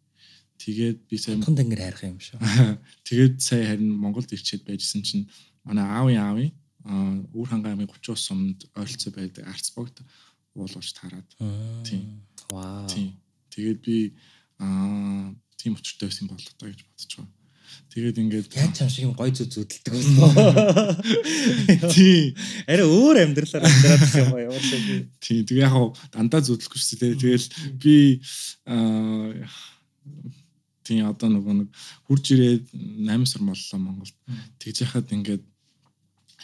Тэгээд би сая Монгол ангир хайрах юм шүү. Тэгээд сая харин Монголд ирчээд байжсэн чинь манай аавын аавын үр хангаа амын 30 ус сумд ойролцоо байдаг арц богд уулууч таарад. Тийм. Вау. Тийм. Тэгээд би аа тийм өчртэй байсан болоо та гэж бодож байгаа. Тэгээд ингээд яаж чам шиг гой зү зүдэлдэг байна. Тийм. Арай өөр амьдралаар амьдраад байгаа юм аа ямар шиг. Тийм. Тэгээ яг дандаа зүдэлгүй шүү дээ. Тэгэл би аа тийм одоо нөгөө нэг хурж ирээд 8 сар боллоо Монголд. Тэгж яхад ингээд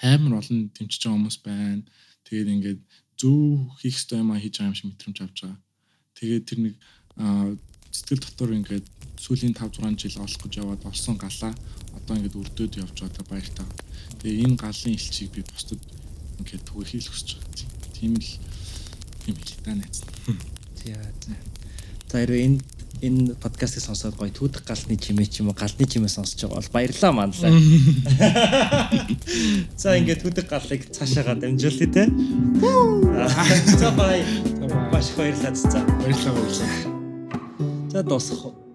амар олон дэмжиж байгаа хүмүүс байна. Тэгээд ингээд зөв хийх ёстой юм а хийж байгаа юм шиг мэдрэмж авч байгаа. Тэгээд тэр нэг сэтгэл дотор ингээд сүүлийн 5 6 жил олох гэж яваад олсон галаа одоо ингээд өрдөөд явж байгаа баяртай. Тэгээ энэ галын илчийг би бусдад ингээд түгэхийг л хүсэж байгаа. Тийм л юм хэл та найз. За энэ энэ подкастыг сонсоод гоё түүдэх галны чимээ ч юм уу галны чимээ сонсож байгаа бол баярлалаа манлаа. За ингээд түүдэх галыг цаашаага дамжуулъя те. За бай. Маш баярлалаа за. Баярлалаа баярлалаа. За дуусах.